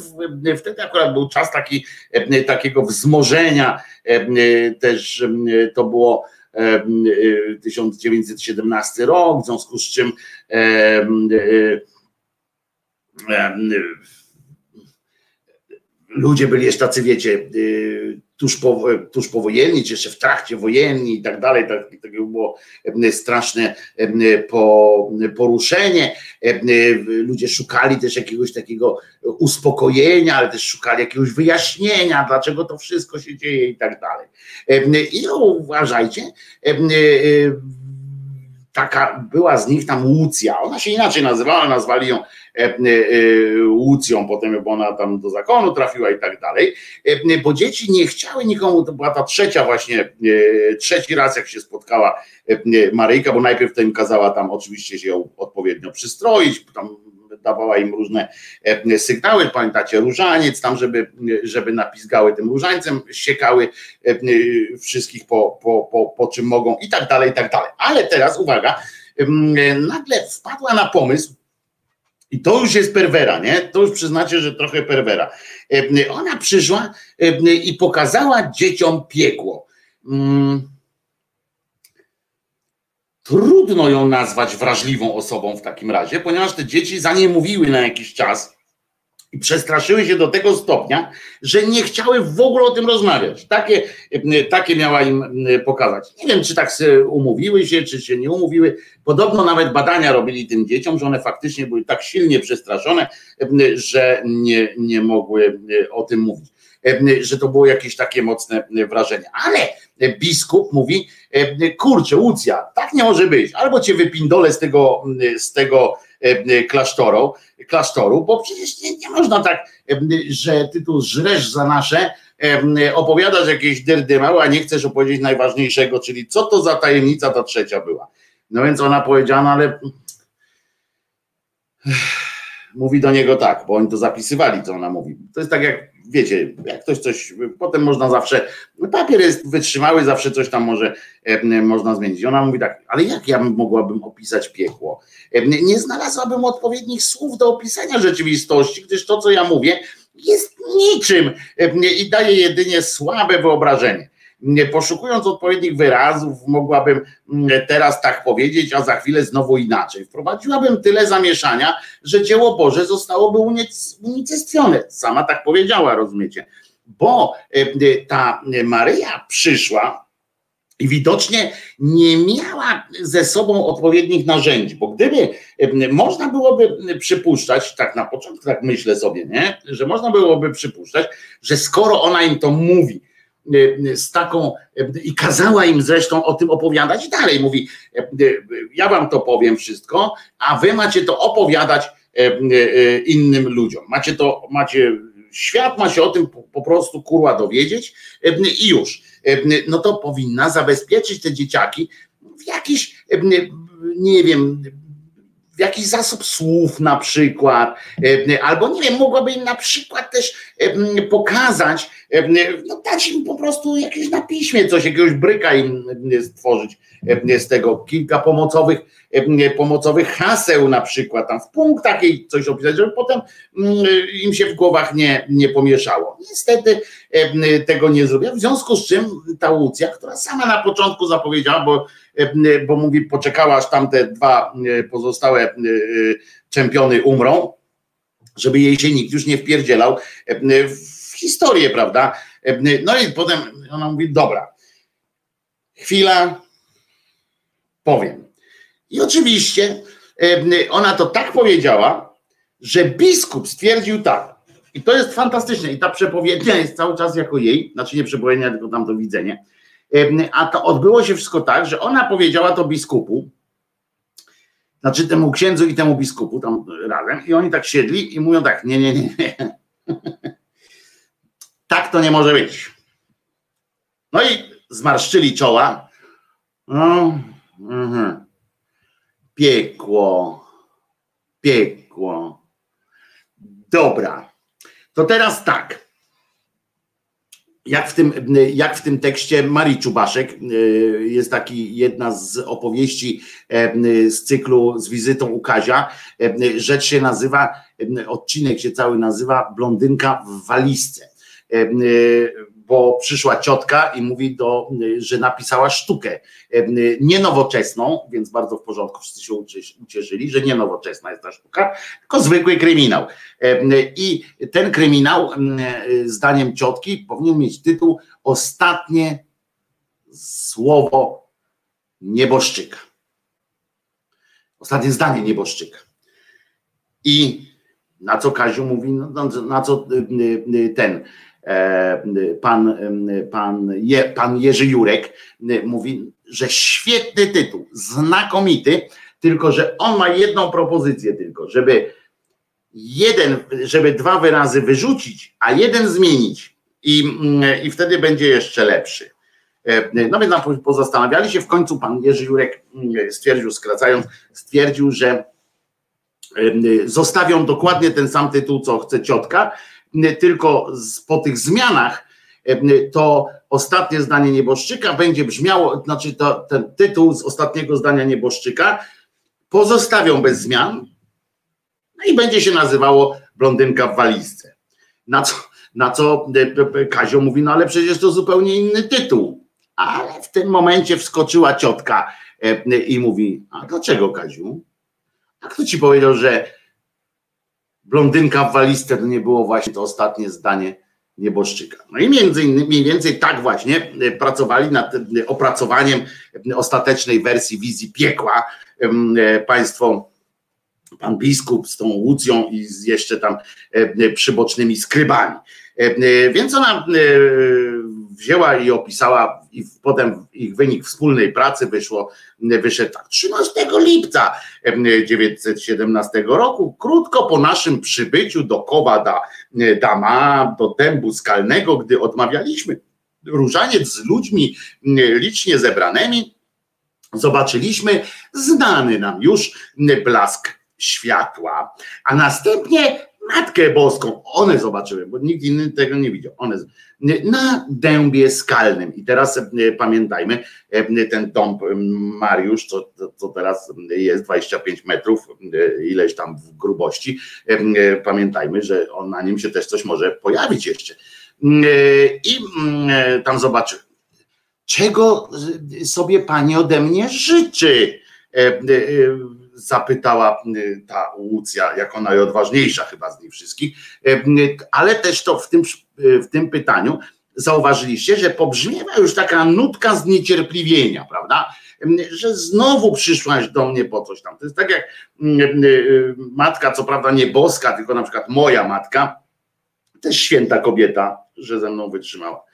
wtedy akurat był czas taki, e, takiego wzmożenia, e, e, też e, to było e, e, 1917 rok, w związku z czym e, e, e, ludzie byli jeszcze tacy, wiecie, tuż, po, tuż powojenni, czy jeszcze w trakcie wojenni i tak dalej, tak, tak było straszne po, poruszenie. Ludzie szukali też jakiegoś takiego uspokojenia, ale też szukali jakiegoś wyjaśnienia, dlaczego to wszystko się dzieje i tak dalej. I uważajcie, taka była z nich tam Łucja, ona się inaczej nazywała, nazwali ją e, e, Łucją, potem bo ona tam do zakonu trafiła i tak dalej, e, bo dzieci nie chciały nikomu, to była ta trzecia właśnie, trzeci raz jak się spotkała Maryjka, bo najpierw to im kazała tam oczywiście się odpowiednio przystroić, tam dawała im różne e, sygnały, pamiętacie, różaniec tam, żeby, żeby napizgały tym różańcem, siekały e, wszystkich po, po, po, po czym mogą i tak dalej, i tak dalej. Ale teraz uwaga, nagle wpadła na pomysł, i to już jest perwera, nie? To już przyznacie, że trochę perwera. E, ona przyszła i pokazała dzieciom piekło. Trudno ją nazwać wrażliwą osobą w takim razie, ponieważ te dzieci za nie mówiły na jakiś czas i przestraszyły się do tego stopnia, że nie chciały w ogóle o tym rozmawiać. Takie, takie miała im pokazać. Nie wiem, czy tak umówiły się, czy się nie umówiły. Podobno nawet badania robili tym dzieciom, że one faktycznie były tak silnie przestraszone, że nie, nie mogły o tym mówić. Że to było jakieś takie mocne wrażenie. Ale biskup mówi, kurczę, Łucja, tak nie może być. Albo cię wypindolę z tego, z tego klasztoru, klasztoru, bo przecież nie, nie można tak, że ty tu żresz za nasze, opowiadasz jakieś dyrdymały, a nie chcesz opowiedzieć najważniejszego, czyli co to za tajemnica ta trzecia była. No więc ona powiedziała, no ale [sighs] mówi do niego tak, bo oni to zapisywali, co ona mówi. To jest tak jak wiecie, jak ktoś coś, potem można zawsze, papier jest wytrzymały, zawsze coś tam może można zmienić. Ona mówi tak, ale jak ja mogłabym opisać piekło? Nie znalazłabym odpowiednich słów do opisania rzeczywistości, gdyż to, co ja mówię, jest niczym i daje jedynie słabe wyobrażenie poszukując odpowiednich wyrazów, mogłabym mm, teraz tak powiedzieć, a za chwilę znowu inaczej. Wprowadziłabym tyle zamieszania, że dzieło Boże zostałoby unicestwione. Sama tak powiedziała, rozumiecie? Bo e, ta Maryja przyszła, i widocznie nie miała ze sobą odpowiednich narzędzi, bo gdyby e, można byłoby przypuszczać, tak na początku tak myślę sobie, nie? że można byłoby przypuszczać, że skoro ona im to mówi, E, z taką e, i kazała im zresztą o tym opowiadać i dalej mówi, ja wam to powiem wszystko, a wy macie to opowiadać innym ludziom. Macie to, macie, świat ma się o tym po prostu kurwa dowiedzieć i już. No to powinna zabezpieczyć te dzieciaki w jakiś, nie wiem, jakiś zasób słów na przykład, albo nie wiem, mogłaby im na przykład też pokazać, no dać im po prostu jakieś na piśmie coś, jakiegoś bryka im stworzyć z tego, kilka pomocowych, pomocowych haseł na przykład, tam w punkt takiej coś opisać, żeby potem im się w głowach nie, nie pomieszało. Niestety tego nie zrobiła, w związku z czym ta Łucja, która sama na początku zapowiedziała, bo, bo mówi, poczekała aż tamte dwa pozostałe czempiony umrą, żeby jej się nikt już nie wpierdzielał w historię, prawda? No i potem ona mówi, dobra, chwila, powiem. I oczywiście ona to tak powiedziała, że biskup stwierdził tak, i to jest fantastyczne, i ta przepowiednia jest cały czas jako jej, znaczy nie przepowiednia, tylko tam to widzenie, a to odbyło się wszystko tak, że ona powiedziała to biskupu, znaczy temu księdzu i temu biskupu tam razem, i oni tak siedli i mówią tak, nie, nie, nie, nie. [laughs] Tak to nie może być. No i zmarszczyli czoła. No, mhm. Piekło. Piekło. Dobra. To teraz tak. Jak w, tym, jak w tym tekście Marii Czubaszek y, jest taki jedna z opowieści y, z cyklu z wizytą u Kazia. Y, rzecz się nazywa, odcinek się cały nazywa Blondynka w walizce. Bo przyszła ciotka i mówi, do, że napisała sztukę. Nie nowoczesną, więc bardzo w porządku, wszyscy się ucieszyli, że nie nowoczesna jest ta sztuka, tylko zwykły kryminał. I ten kryminał, zdaniem ciotki, powinien mieć tytuł Ostatnie słowo nieboszczyka. Ostatnie zdanie nieboszczyka. I na co Kaziu mówi, no, no na co ten pan, pan, Je, pan Jerzy Jurek y, mówi, że świetny tytuł, znakomity, tylko że on ma jedną propozycję tylko, żeby jeden, żeby dwa wyrazy wyrzucić, a jeden zmienić i, mm, i wtedy będzie jeszcze lepszy. E, no więc pozastanawiali się, w końcu pan Jerzy Jurek mm, stwierdził, skracając, stwierdził, że zostawią dokładnie ten sam tytuł, co chce ciotka, tylko po tych zmianach to ostatnie zdanie nieboszczyka będzie brzmiało, znaczy to, ten tytuł z ostatniego zdania nieboszczyka pozostawią bez zmian no i będzie się nazywało Blondynka w walizce. Na co, na co Kazio mówi, no ale przecież to zupełnie inny tytuł. Ale w tym momencie wskoczyła ciotka i mówi, a dlaczego Kaziu? A kto ci powiedział, że blondynka w walizce to nie było właśnie to ostatnie zdanie nieboszczyka. No i między innymi, mniej więcej tak właśnie e, pracowali nad e, opracowaniem ostatecznej wersji wizji piekła e, państwo, pan biskup z tą Łucją i z jeszcze tam przybocznymi skrybami. Więc ona wzięła i opisała i potem ich wynik wspólnej pracy wyszło, wyszedł tak, 13 lipca 1917 roku, krótko po naszym przybyciu do Kowa da, Dama, do dębu skalnego, gdy odmawialiśmy różaniec z ludźmi licznie zebranymi, zobaczyliśmy znany nam już blask światła, a następnie Matkę Boską, one zobaczyły, bo nikt inny tego nie widział. One na dębie skalnym. I teraz e, pamiętajmy, e, ten dąb Mariusz, co, co teraz jest 25 metrów, e, ileś tam w grubości, pamiętajmy, że on, na nim się też coś może pojawić jeszcze. I tam zobaczy, czego sobie pani ode mnie życzy zapytała y, ta Łucja, jak ona najodważniejsza chyba z nich wszystkich, y, ale też to w tym, y, w tym pytaniu zauważyliście, że pobrzmiewa już taka nutka zniecierpliwienia, prawda? Że znowu przyszłaś do mnie po coś tam. To jest tak jak matka, co prawda nie boska, tylko na przykład moja matka, też święta kobieta, że ze mną wytrzymała.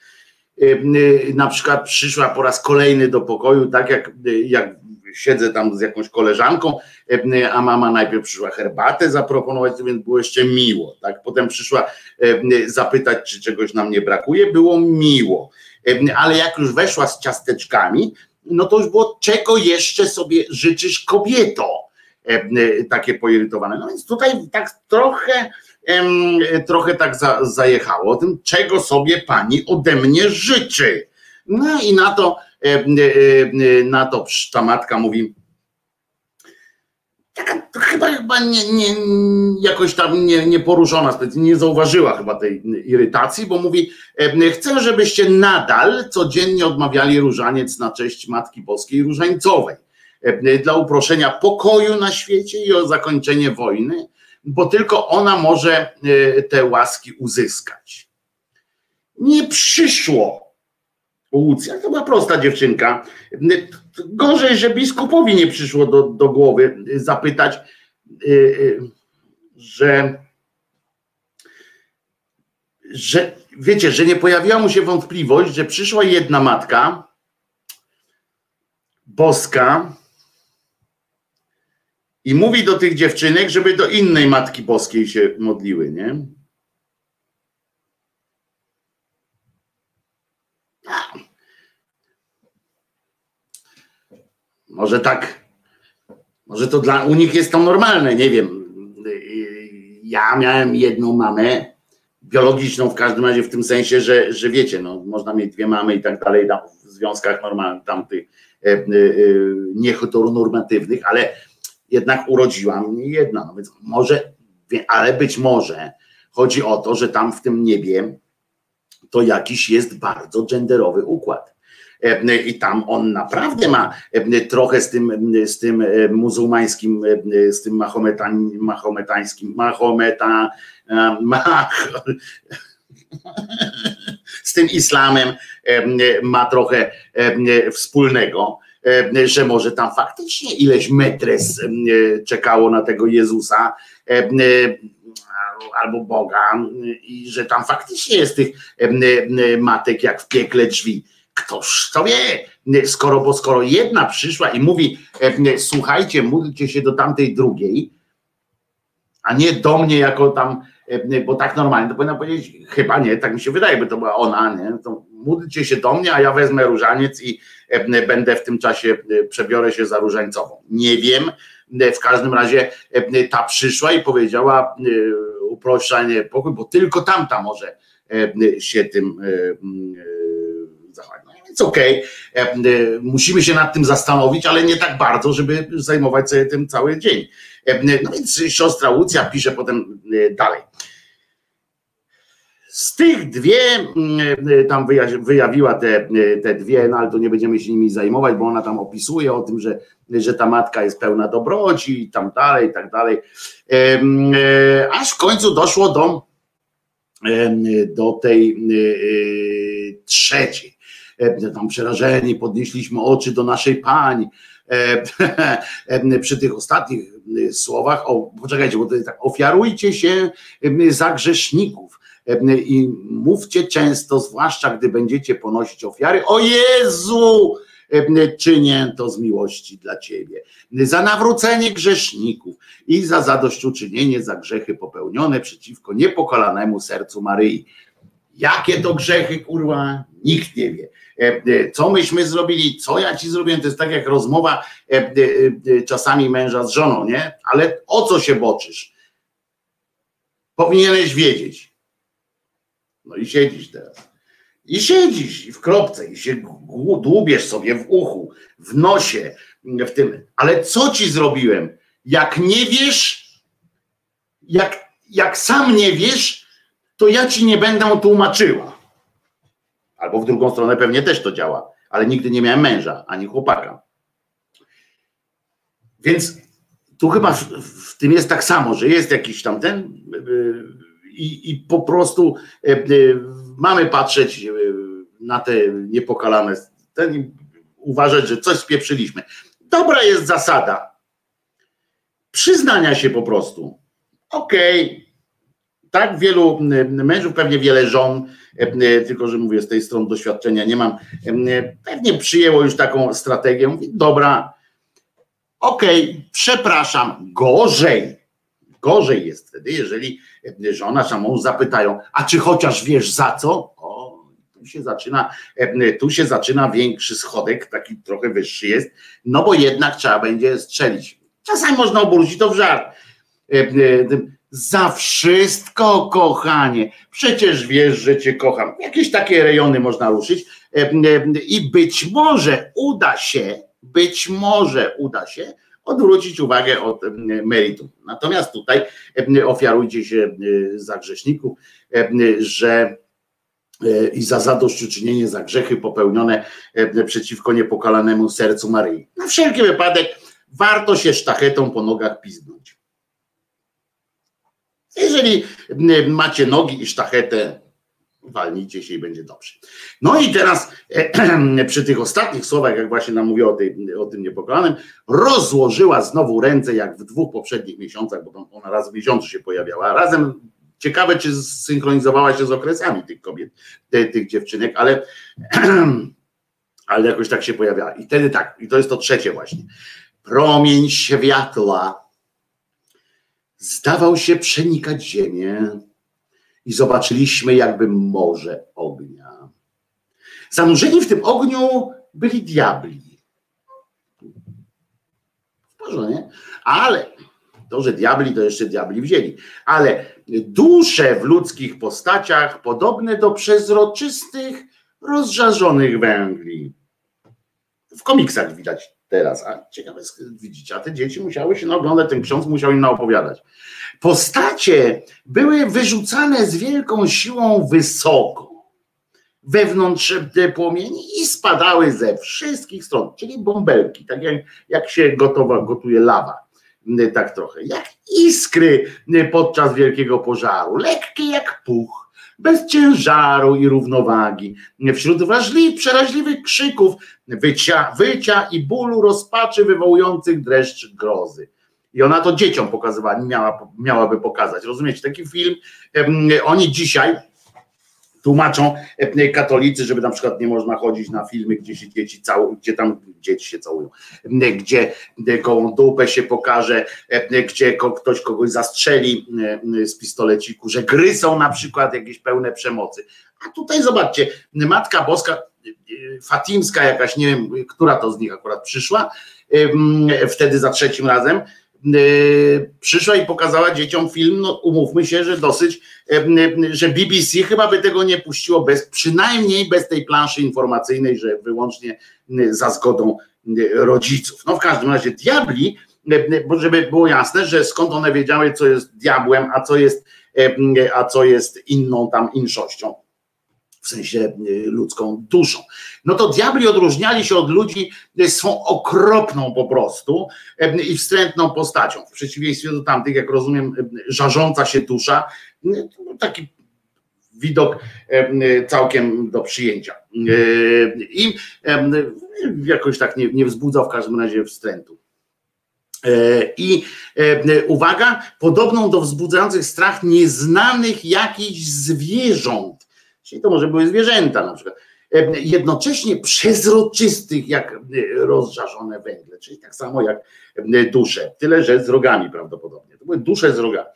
Na przykład przyszła po raz kolejny do pokoju, tak jak, jak siedzę tam z jakąś koleżanką, e, a mama najpierw przyszła herbatę zaproponować, więc było jeszcze miło, tak? Potem przyszła e, zapytać, czy czegoś nam nie brakuje, było miło. E, ale jak już weszła z ciasteczkami, no to już było, czego jeszcze sobie życzysz kobieto? Takie poirytowane. No więc tutaj tak trochę, trochę tak za, zajechało o tym, czego sobie pani ode mnie życzy. No i na to na to ta matka mówi, taka chyba, chyba nie, nie, jakoś tam nie, nie poruszona, nie zauważyła chyba tej irytacji, bo mówi, chcę, żebyście nadal codziennie odmawiali różaniec na cześć Matki Boskiej Różańcowej dla uproszenia pokoju na świecie i o zakończenie wojny, bo tylko ona może te łaski uzyskać. Nie przyszło Łucja to była prosta dziewczynka. Gorzej, że biskupowi nie przyszło do, do głowy zapytać, y, y, że, że wiecie, że nie pojawiła mu się wątpliwość, że przyszła jedna matka boska i mówi do tych dziewczynek, żeby do innej matki boskiej się modliły, nie? Może tak, może to dla u nich jest to normalne, nie wiem. Ja miałem jedną mamę, biologiczną w każdym razie w tym sensie, że, że wiecie, no, można mieć dwie mamy i tak dalej tam w związkach normalnych, tamtych e, e, e, ale jednak urodziła mnie jedna. No więc może, ale być może chodzi o to, że tam w tym niebie to jakiś jest bardzo genderowy układ. E, I tam on naprawdę ma e, trochę z tym, z tym e, muzułmańskim, z tym mahometań, mahometańskim, mahometa, [laughs] z tym islamem ma trochę wspólnego, że może tam faktycznie ileś metres czekało na tego Jezusa albo Boga i że tam faktycznie jest tych matek jak w piekle drzwi. Ktoż to wie, skoro, bo skoro jedna przyszła i mówi, słuchajcie, módlcie się do tamtej drugiej, a nie do mnie jako tam, bo tak normalnie to powinna powiedzieć, chyba nie, tak mi się wydaje, by to była ona, nie? To módlcie się do mnie, a ja wezmę różaniec i będę w tym czasie, przebiorę się za różańcową. Nie wiem, w każdym razie ta przyszła i powiedziała uproszczanie pokój, bo tylko tamta może się tym więc okej, okay. musimy się nad tym zastanowić, ale nie tak bardzo, żeby zajmować sobie tym cały dzień. No więc siostra Łucja pisze potem dalej. Z tych dwie, tam wyjawiła te, te dwie, no ale to nie będziemy się nimi zajmować, bo ona tam opisuje o tym, że, że ta matka jest pełna dobroci i tam dalej, i tak dalej. Aż w końcu doszło do, do tej trzeciej. Tam przerażeni podnieśliśmy oczy do naszej pani. [laughs] Przy tych ostatnich słowach, o, poczekajcie, bo to jest tak, ofiarujcie się za grzeszników i mówcie często, zwłaszcza gdy będziecie ponosić ofiary, o Jezu, czynię to z miłości dla Ciebie, za nawrócenie grzeszników i za zadośćuczynienie za grzechy popełnione przeciwko niepokolanemu sercu Maryi. Jakie to grzechy, kurwa, nikt nie wie. Co myśmy zrobili, co ja ci zrobiłem, to jest tak jak rozmowa czasami męża z żoną, nie? Ale o co się boczysz? Powinieneś wiedzieć. No i siedzisz teraz. I siedzisz i w kropce, i się dłubiesz sobie w uchu, w nosie, w tym. Ale co ci zrobiłem? Jak nie wiesz, jak, jak sam nie wiesz, to ja ci nie będę tłumaczyła. Albo w drugą stronę pewnie też to działa, ale nigdy nie miałem męża ani chłopaka. Więc tu chyba w, w tym jest tak samo, że jest jakiś tam ten yy, i, i po prostu yy, mamy patrzeć yy, na te niepokalane, ten, uważać, że coś spieprzyliśmy. Dobra jest zasada przyznania się po prostu. Okej, okay tak wielu mężów, pewnie wiele żon, tylko że mówię z tej strony doświadczenia nie mam, pewnie przyjęło już taką strategię. Mówi, dobra, okej, okay, przepraszam, gorzej. Gorzej jest wtedy, jeżeli żona czy mąż zapytają, a czy chociaż wiesz za co? O, tu się zaczyna, tu się zaczyna większy schodek, taki trochę wyższy jest, no bo jednak trzeba będzie strzelić. Czasami można obrócić to w żart za wszystko, kochanie. Przecież wiesz, że cię kocham. Jakieś takie rejony można ruszyć i być może uda się, być może uda się odwrócić uwagę od meritum. Natomiast tutaj ofiarujcie się za grzeszników, że e, i za zadośćuczynienie za grzechy popełnione przeciwko niepokalanemu sercu Maryi. Na wszelki wypadek warto się sztachetą po nogach piznąć. Jeżeli macie nogi i sztachetę, walnijcie się i będzie dobrze. No i teraz [clears throat] przy tych ostatnich słowach, jak właśnie nam mówię o, o tym niepokalanym, rozłożyła znowu ręce, jak w dwóch poprzednich miesiącach, bo ona raz w miesiącu się pojawiała. Razem ciekawe, czy zsynchronizowała się z okresami tych kobiet, tych, tych dziewczynek, ale, [clears throat] ale jakoś tak się pojawiała. I wtedy tak, i to jest to trzecie właśnie. Promień światła zdawał się przenikać ziemię i zobaczyliśmy jakby morze ognia. Zanurzeni w tym ogniu byli diabli. W porządku, ale to, że diabli, to jeszcze diabli wzięli, ale dusze w ludzkich postaciach podobne do przezroczystych, rozżarzonych węgli. W komiksach widać teraz. A ciekawe, widzicie, a te dzieci musiały się oglądać, ten ksiądz musiał im naopowiadać. Postacie były wyrzucane z wielką siłą wysoko. wewnątrz płomieni i spadały ze wszystkich stron, czyli bąbelki, tak jak, jak się gotowa, gotuje lawa, tak trochę, jak iskry podczas wielkiego pożaru, lekkie jak puch, bez ciężaru i równowagi, wśród wrażliwych, przeraźliwych krzyków, wycia, wycia i bólu rozpaczy wywołujących dreszcz grozy. I ona to dzieciom pokazywała, miała, miałaby pokazać. Rozumiecie, taki film, oni dzisiaj, tłumaczą e, katolicy, żeby na przykład nie można chodzić na filmy, gdzie się dzieci całują, gdzie tam dzieci się całują, e, gdzie e, gołą dupę się pokaże, gdzie ktoś kogoś zastrzeli z pistoleciku, że gry są na przykład jakieś pełne przemocy. A tutaj zobaczcie, Matka Boska, Fatimska jakaś, nie wiem, która to z nich akurat przyszła, wtedy za trzecim razem, przyszła i pokazała dzieciom film, no umówmy się, że dosyć, że BBC chyba by tego nie puściło bez, przynajmniej bez tej planszy informacyjnej, że wyłącznie za zgodą rodziców. No w każdym razie diabli, żeby było jasne, że skąd one wiedziały, co jest diabłem, a co jest, a co jest inną tam inszością w sensie y, ludzką duszą. No to diabli odróżniali się od ludzi y, swą okropną po prostu y, i wstrętną postacią. W przeciwieństwie do tamtych, jak rozumiem, żarząca się dusza, taki widok całkiem do przyjęcia. I jakoś tak nie, nie wzbudza w każdym razie wstrętu. I uwaga, podobną do wzbudzających strach nieznanych jakichś zwierząt Czyli to może były zwierzęta na przykład. E, jednocześnie przezroczystych jak e, rozżarzone węgle, czyli tak samo jak e, dusze, tyle że z rogami prawdopodobnie. To były dusze z rogami.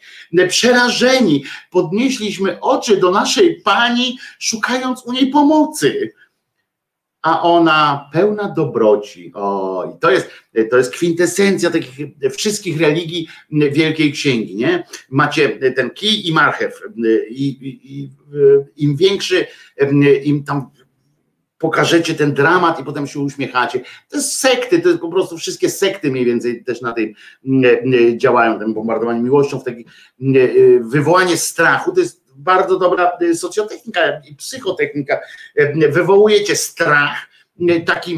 Przerażeni podnieśliśmy oczy do naszej pani, szukając u niej pomocy a ona pełna dobroci. O, to jest, to jest kwintesencja takich wszystkich religii Wielkiej Księgi, nie? Macie ten kij i marchew i, i, i im większy, im tam pokażecie ten dramat i potem się uśmiechacie. To jest sekty, to jest po prostu wszystkie sekty mniej więcej też na tej działają, ten bombardowanie miłością, w taki, wywołanie strachu, to jest bardzo dobra y, socjotechnika i psychotechnika. Y, wywołujecie strach, y, taki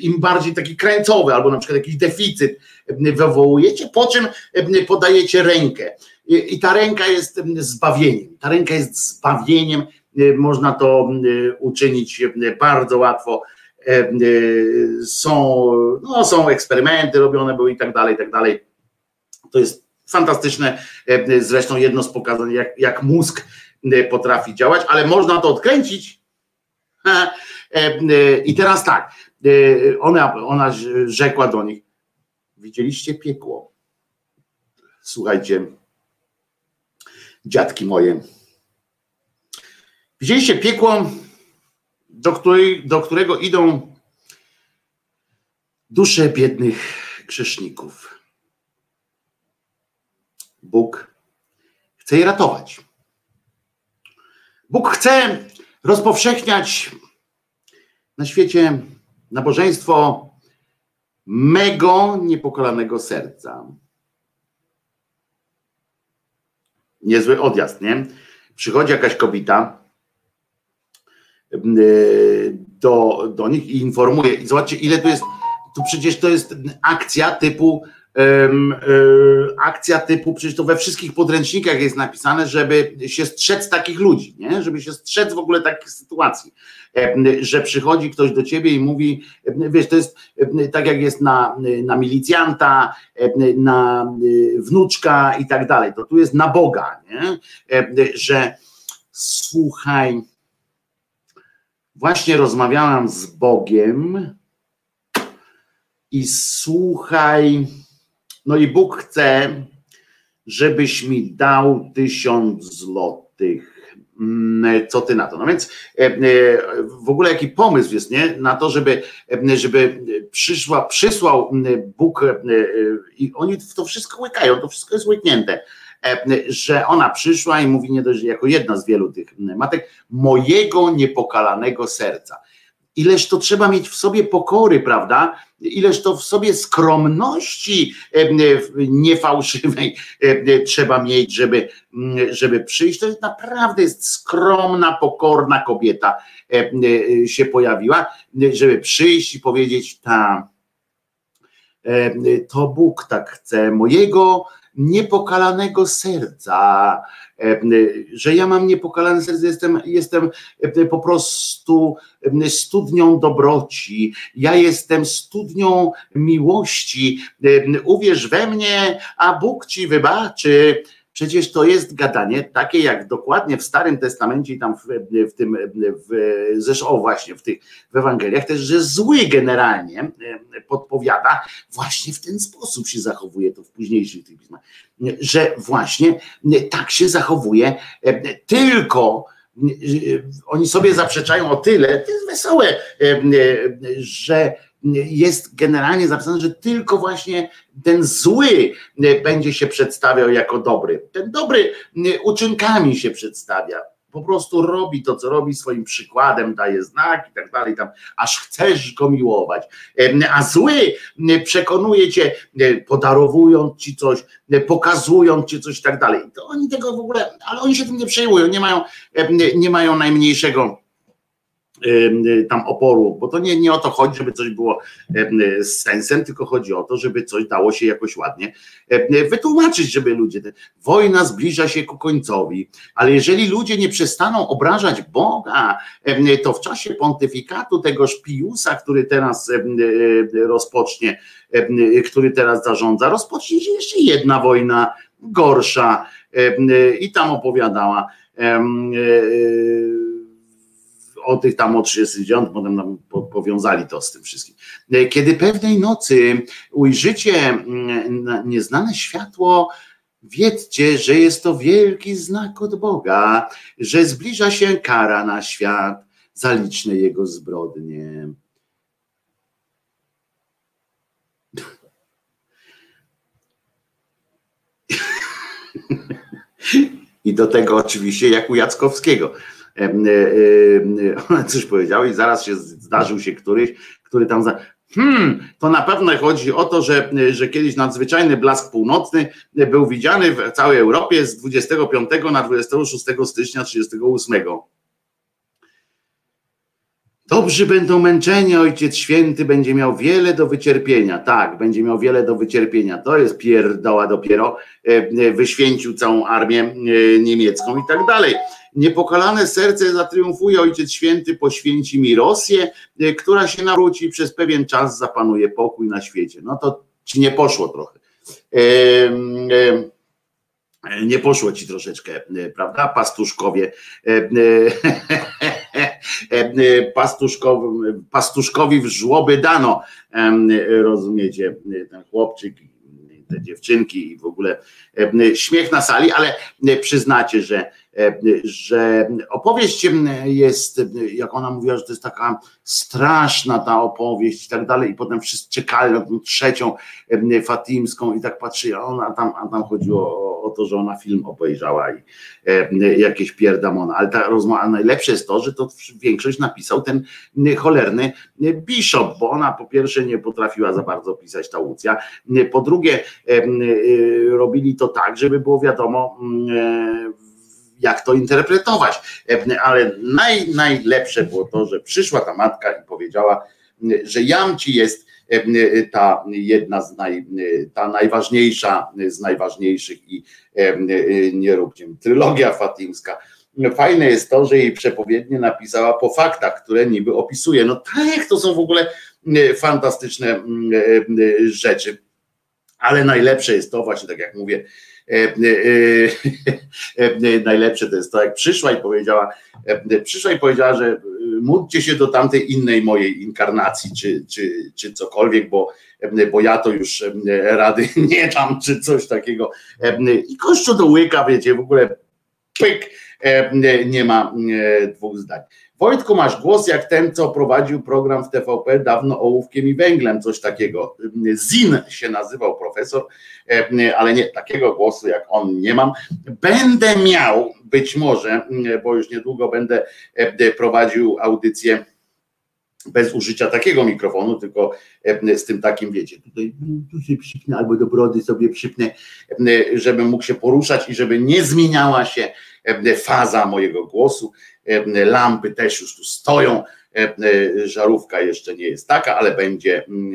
im bardziej taki krańcowy, albo na przykład jakiś deficyt wywołujecie, po czym podajecie rękę. I ta ręka jest zbawieniem. Ta ręka jest zbawieniem. Można to uczynić bardzo łatwo. Są, no, są eksperymenty robione były i tak dalej, i tak dalej. To jest Fantastyczne e, zresztą jedno z pokazań, jak, jak mózg e, potrafi działać, ale można to odkręcić. [laughs] E, I teraz tak, ona, ona rzekła do nich, widzieliście piekło. Słuchajcie, dziadki moje. Widzieliście piekło, do, której, do którego idą dusze biednych grzeszników. Bóg chce je ratować. Bóg chce rozpowszechniać na świecie nabożeństwo mego niepokolanego serca. Niezły odjazd, nie? Przychodzi jakaś kobieta yy, do, do nich i informuje. I zobaczcie, ile tu jest. Tu przecież to jest akcja typu E, akcja typu, przecież to we wszystkich podręcznikach jest napisane, żeby się strzec takich ludzi, nie? żeby się strzec w ogóle takich sytuacji, że przychodzi ktoś do ciebie i mówi, wiesz, to jest tak jak jest na, na milicjanta, na wnuczka i tak dalej, to tu jest na Boga, nie? że słuchaj, właśnie rozmawiałam z Bogiem i słuchaj, no i Bóg chce, żebyś mi dał tysiąc złotych. Mm, co ty na to? No więc e, e, w ogóle jaki pomysł jest nie? na to, żeby, e, żeby przyszła, przysłał Bóg i oni to wszystko łykają, to wszystko jest łyknięte że ona przyszła i mówi nie dość, jako jedna z wielu tych matek, mojego niepokalanego serca. Ileż to trzeba mieć w sobie pokory, prawda? Ileż to w sobie skromności niefałszywej trzeba mieć, żeby, żeby przyjść. To jest naprawdę jest skromna, pokorna kobieta się pojawiła, żeby przyjść i powiedzieć, ta, to Bóg tak chce, mojego niepokalanego serca, że ja mam niepokalane serce, jestem, jestem po prostu studnią dobroci, ja jestem studnią miłości, uwierz we mnie, a Bóg ci wybaczy. Przecież to jest gadanie takie, jak dokładnie w Starym Testamencie i tam w, w tym, w, zresztą o właśnie w tych w Ewangeliach też, że zły generalnie podpowiada, właśnie w ten sposób się zachowuje to w późniejszych tych pismach, że właśnie tak się zachowuje tylko oni sobie zaprzeczają o tyle, to jest wesołe, że jest generalnie zapisane, że tylko właśnie ten zły będzie się przedstawiał jako dobry. Ten dobry uczynkami się przedstawia. Po prostu robi to, co robi swoim przykładem, daje znak i tak dalej, tam, aż chcesz go miłować. A zły przekonuje cię, podarowując ci coś, pokazując ci coś i tak dalej. To oni tego w ogóle, ale oni się tym nie przejmują, nie mają, nie mają najmniejszego tam oporu, bo to nie, nie o to chodzi, żeby coś było z sensem, tylko chodzi o to, żeby coś dało się jakoś ładnie wytłumaczyć, żeby ludzie. Wojna zbliża się ku końcowi, ale jeżeli ludzie nie przestaną obrażać Boga, to w czasie pontyfikatu tego Piusa, który teraz rozpocznie, który teraz zarządza, rozpocznie się jeszcze jedna wojna gorsza i tam opowiadała o tych tam o 39, potem nam powiązali to z tym wszystkim. Kiedy pewnej nocy ujrzycie mm, nieznane światło, wiedzcie, że jest to wielki znak od Boga, że zbliża się kara na świat za liczne jego zbrodnie. [laughs] I do tego oczywiście jak u Jackowskiego E, e, [laughs] coś powiedział i zaraz się zdarzył się któryś, który tam za, Hmm, to na pewno chodzi o to, że, że kiedyś nadzwyczajny blask północny był widziany w całej Europie z 25 na 26 stycznia 38. Dobrzy będą męczeni, Ojciec Święty będzie miał wiele do wycierpienia. Tak, będzie miał wiele do wycierpienia. To jest pierdoła dopiero. E, wyświęcił całą armię niemiecką i tak dalej. Niepokalane serce zatriumfuje Ojciec Święty, poświęci mi Rosję, e, która się nawróci przez pewien czas zapanuje pokój na świecie. No to ci nie poszło trochę. E, e, nie poszło ci troszeczkę, prawda? Pastuszkowie. [laughs] Pastuszkowi, pastuszkowi w żłoby dano. Rozumiecie, ten chłopczyk te dziewczynki i w ogóle śmiech na sali, ale przyznacie, że E, że opowieść jest, jak ona mówiła, że to jest taka straszna ta opowieść i tak dalej, i potem wszyscy czekali na tą trzecią fatimską i tak patrzy, a ona tam, a tam chodziło o, o to, że ona film obejrzała i jakieś pierdamona, ale ta rozmowa, najlepsze jest to, że to większość napisał ten cholerny Bishop, bo ona po pierwsze nie potrafiła za bardzo pisać ta Łucja, po drugie robili to tak, żeby było wiadomo jak to interpretować. Ale naj, najlepsze było to, że przyszła ta matka i powiedziała, że Jamci jest ta jedna z naj, ta najważniejsza z najważniejszych i nie róbcie trylogia fatimska. Fajne jest to, że jej przepowiednie napisała po faktach, które niby opisuje. No tak, to są w ogóle fantastyczne rzeczy. Ale najlepsze jest to, właśnie tak jak mówię, E, e, e, najlepsze to jest to, jak przyszła i powiedziała, przyszła i powiedziała, że módlcie się do tamtej innej mojej inkarnacji, czy, czy, czy cokolwiek, bo, bo ja to już rady [laughs] nie dam, czy coś takiego. I kościół do łyka, wiecie, w ogóle pyk, nie ma dwóch zdań. Wojtku, masz głos jak ten, co prowadził program w TVP dawno ołówkiem i węglem, coś takiego. Zin się nazywał profesor, e, ale nie, takiego głosu jak on nie mam. Będę miał, być może, bo już niedługo będę e, prowadził audycję bez użycia takiego mikrofonu, tylko e, z tym takim, wiecie, tutaj tu się przypnę, albo do brody sobie przypnę, e, żebym mógł się poruszać i żeby nie zmieniała się e, faza mojego głosu. Lampy też już tu stoją, żarówka jeszcze nie jest taka, ale będzie mm,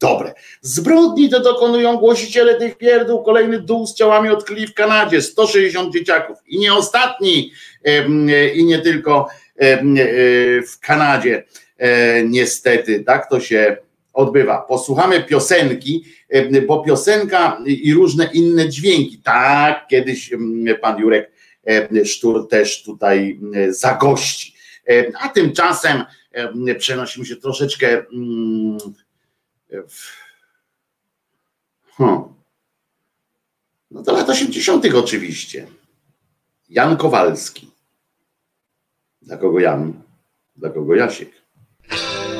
dobre. Zbrodni to dokonują głosiciele tych pierdół, kolejny dół z ciałami odkryli w Kanadzie, 160 dzieciaków. I nie ostatni i nie tylko w Kanadzie niestety tak to się odbywa. Posłuchamy piosenki, e, bo piosenka i różne inne dźwięki. Tak, kiedyś pan Jurek e, Sztur też tutaj zagości. A tymczasem przenosimy się troszeczkę w... Hmm. No to lat 80. oczywiście. Jan Kowalski. Dla kogo Jan? Dla kogo Jasiek? Thank [laughs] you.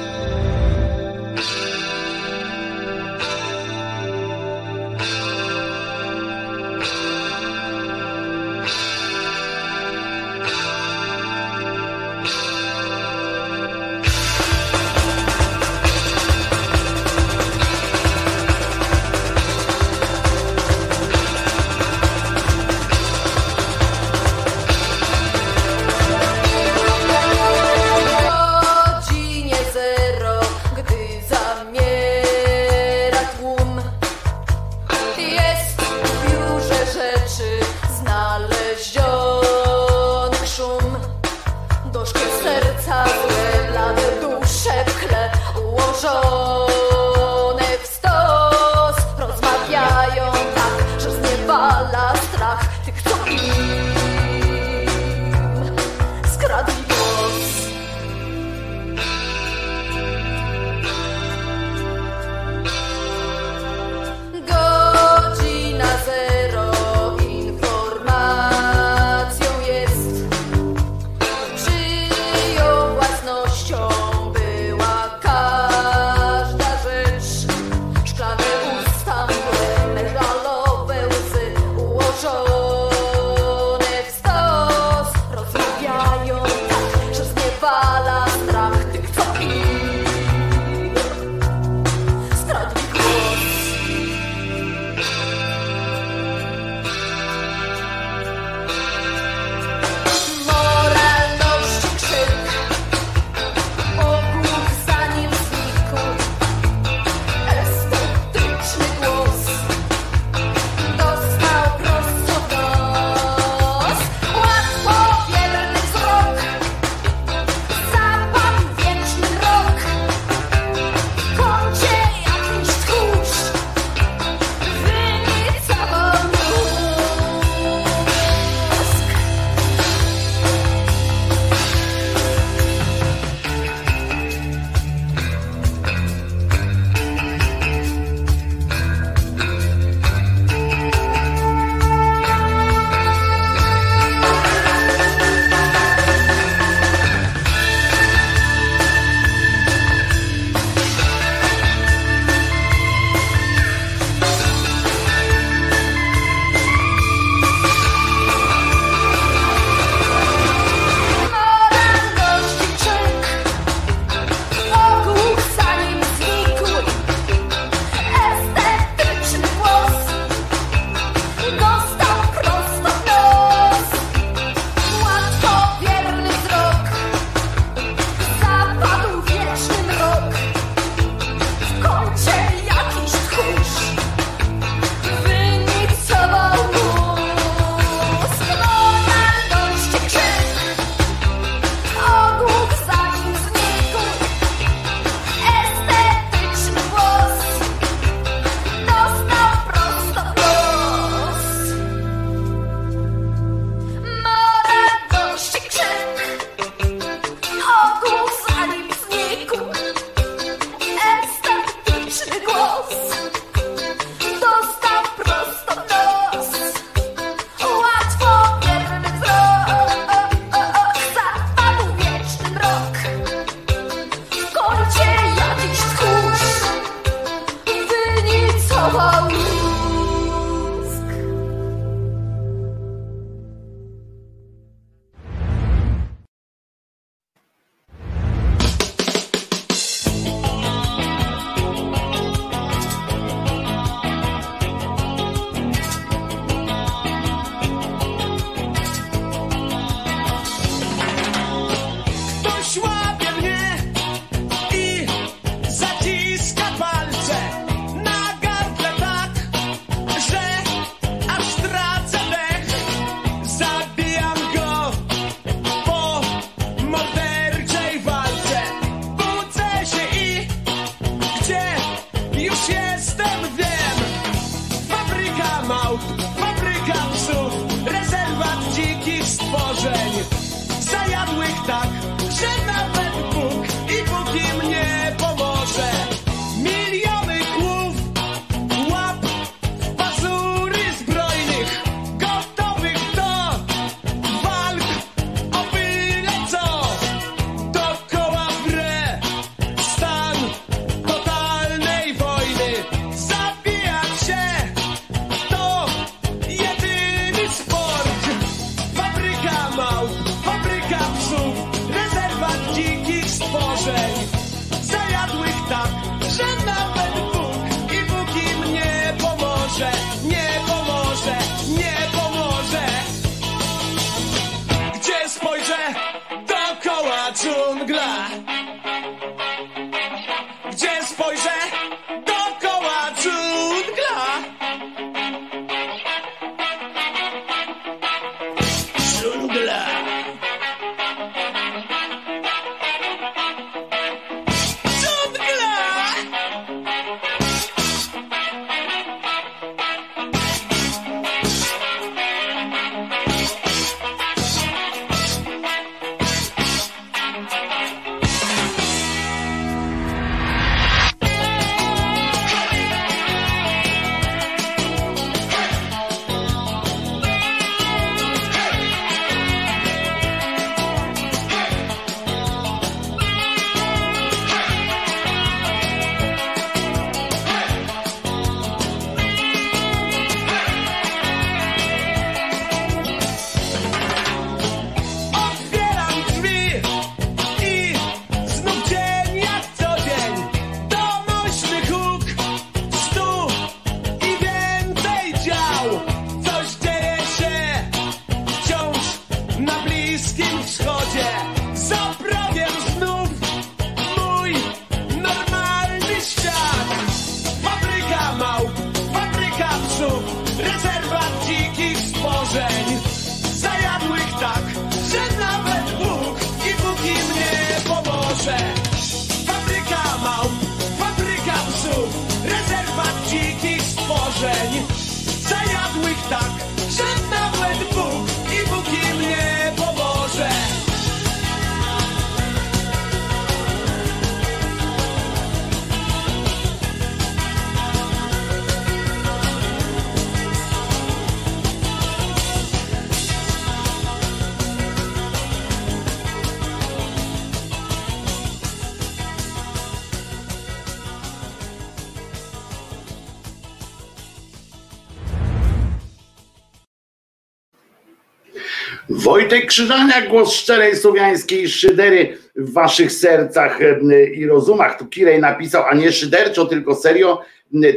Wojtek Krzyżania, głos szczerej słowiańskiej szydery w waszych sercach e, i rozumach. Tu Kirej napisał, a nie szyderczo, tylko serio.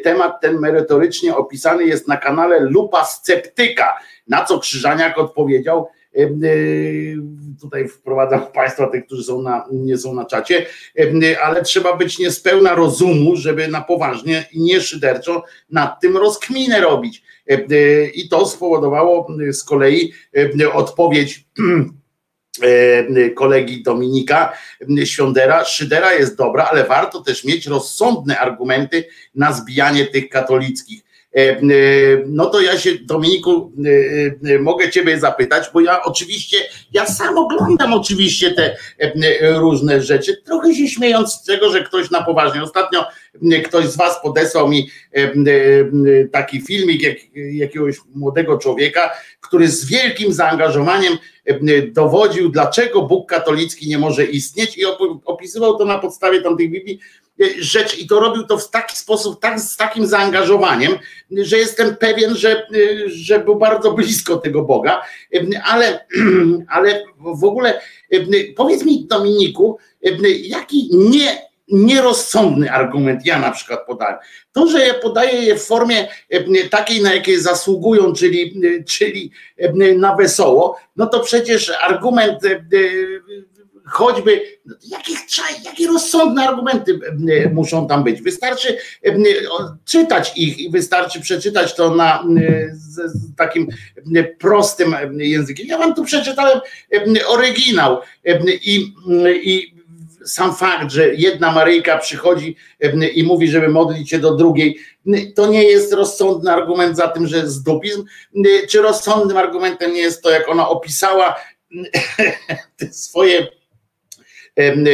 Temat ten merytorycznie opisany jest na kanale Lupa Sceptyka. Na co Krzyżaniak odpowiedział, e, e, tutaj wprowadzam [laughs] Państwa, tych, którzy są na, nie są na czacie, ale trzeba być niespełna rozumu, żeby na poważnie i nie szyderczo nad tym rozkminę robić. I to spowodowało z kolei odpowiedź [clears throat] kolegi Dominika Świądera. Szydera jest dobra, ale warto też mieć rozsądne argumenty na zbijanie tych katolickich. No to ja się, Dominiku, mogę Ciebie zapytać, bo ja oczywiście, ja sam oglądam oczywiście te różne rzeczy, trochę się śmiejąc z tego, że ktoś na poważnie. Ostatnio ktoś z Was podesłał mi taki filmik jak, jakiegoś młodego człowieka, który z wielkim zaangażowaniem dowodził, dlaczego Bóg katolicki nie może istnieć i opisywał to na podstawie tamtych Biblii rzecz i to robił to w taki sposób, tak, z takim zaangażowaniem, że jestem pewien, że, że był bardzo blisko tego Boga, ale, [clears throat] ale w ogóle powiedz mi Dominiku, jaki nie nierozsądny argument ja na przykład podałem. To, że ja podaję je w formie takiej, na jakiej zasługują, czyli, czyli na wesoło, no to przecież argument choćby, jakich, jakie rozsądne argumenty muszą tam być. Wystarczy czytać ich i wystarczy przeczytać to na z, takim prostym językiem. Ja wam tu przeczytałem oryginał i, i sam fakt, że jedna Maryjka przychodzi i mówi, żeby modlić się do drugiej, to nie jest rozsądny argument za tym, że jest dupizm, czy rozsądnym argumentem nie jest to, jak ona opisała [laughs] swoje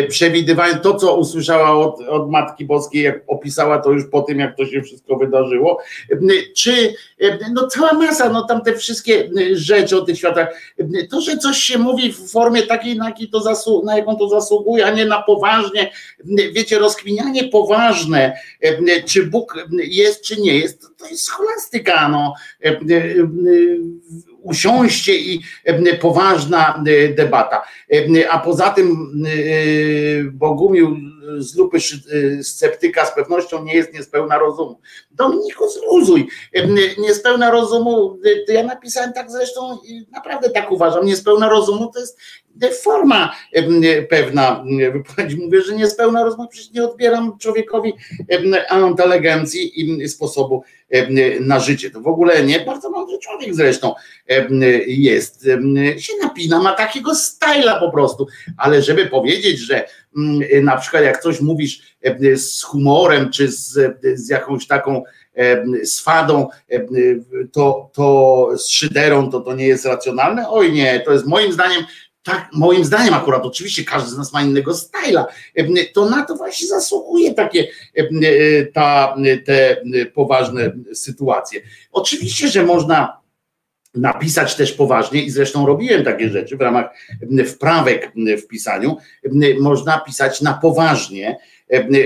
przewidywanie, to co usłyszała od, od Matki Boskiej, jak opisała to już po tym, jak to się wszystko wydarzyło, czy no cała masa, no tam te wszystkie rzeczy o tych światach, to, że coś się mówi w formie takiej, na, to na jaką to zasługuje, a nie na poważnie, wiecie, rozkminianie poważne, czy Bóg jest, czy nie jest, to jest scholastyka, no usiąście i poważna debata. A poza tym Bogumił z lupy sceptyka z pewnością nie jest niespełna rozumu. Dominiku, zluzuj. Niespełna rozumu, ja napisałem tak zresztą i naprawdę tak uważam, niespełna rozumu to jest forma pewna wypowiedź. Mówię, że niespełna rozumu, przecież nie odbieram człowiekowi inteligencji i sposobu na życie. To w ogóle nie, bardzo mądry człowiek zresztą jest. Się napina, ma takiego styla po prostu, ale żeby powiedzieć, że na przykład jak coś mówisz z humorem, czy z, z jakąś taką z fadą, to, to z szyderą, to to nie jest racjonalne? Oj nie, to jest moim zdaniem tak, moim zdaniem akurat, oczywiście każdy z nas ma innego styla, to na to właśnie zasługuje takie ta, te poważne sytuacje. Oczywiście, że można napisać też poważnie i zresztą robiłem takie rzeczy w ramach wprawek w pisaniu, można pisać na poważnie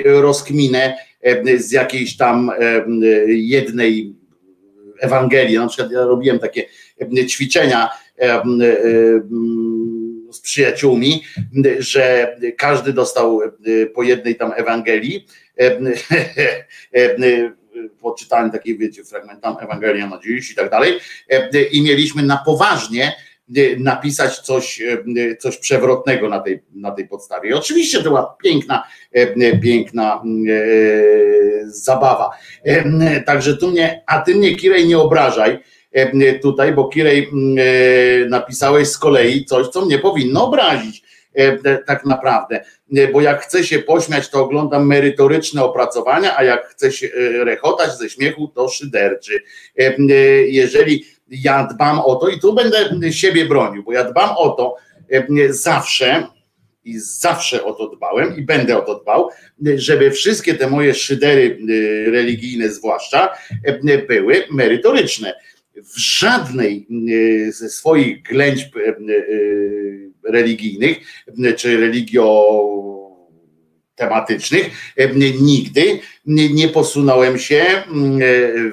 rozkminę z jakiejś tam jednej Ewangelii, na przykład ja robiłem takie ćwiczenia z przyjaciółmi, że każdy dostał po jednej tam Ewangelii. Poczytałem takie, wiecie, fragment tam Ewangelia na dziś i tak dalej. I mieliśmy na poważnie napisać coś, coś przewrotnego na tej, na tej podstawie. I oczywiście to była piękna, piękna zabawa. Także tu mnie, a ty mnie Kirej nie obrażaj E, tutaj, bo Kirej e, napisałeś z kolei coś, co mnie powinno obrazić e, tak naprawdę, bo jak chcę się pośmiać, to oglądam merytoryczne opracowania, a jak chcę się rechotać ze śmiechu, to szyderczy. Jeżeli ja dbam o to i tu będę siebie bronił, bo ja dbam o to zawsze i zawsze o to dbałem i będę o to dbał, żeby wszystkie te moje szydery religijne zwłaszcza były merytoryczne w żadnej e, ze swoich ględźb e, e, religijnych czy religio tematycznych nigdy nie posunąłem się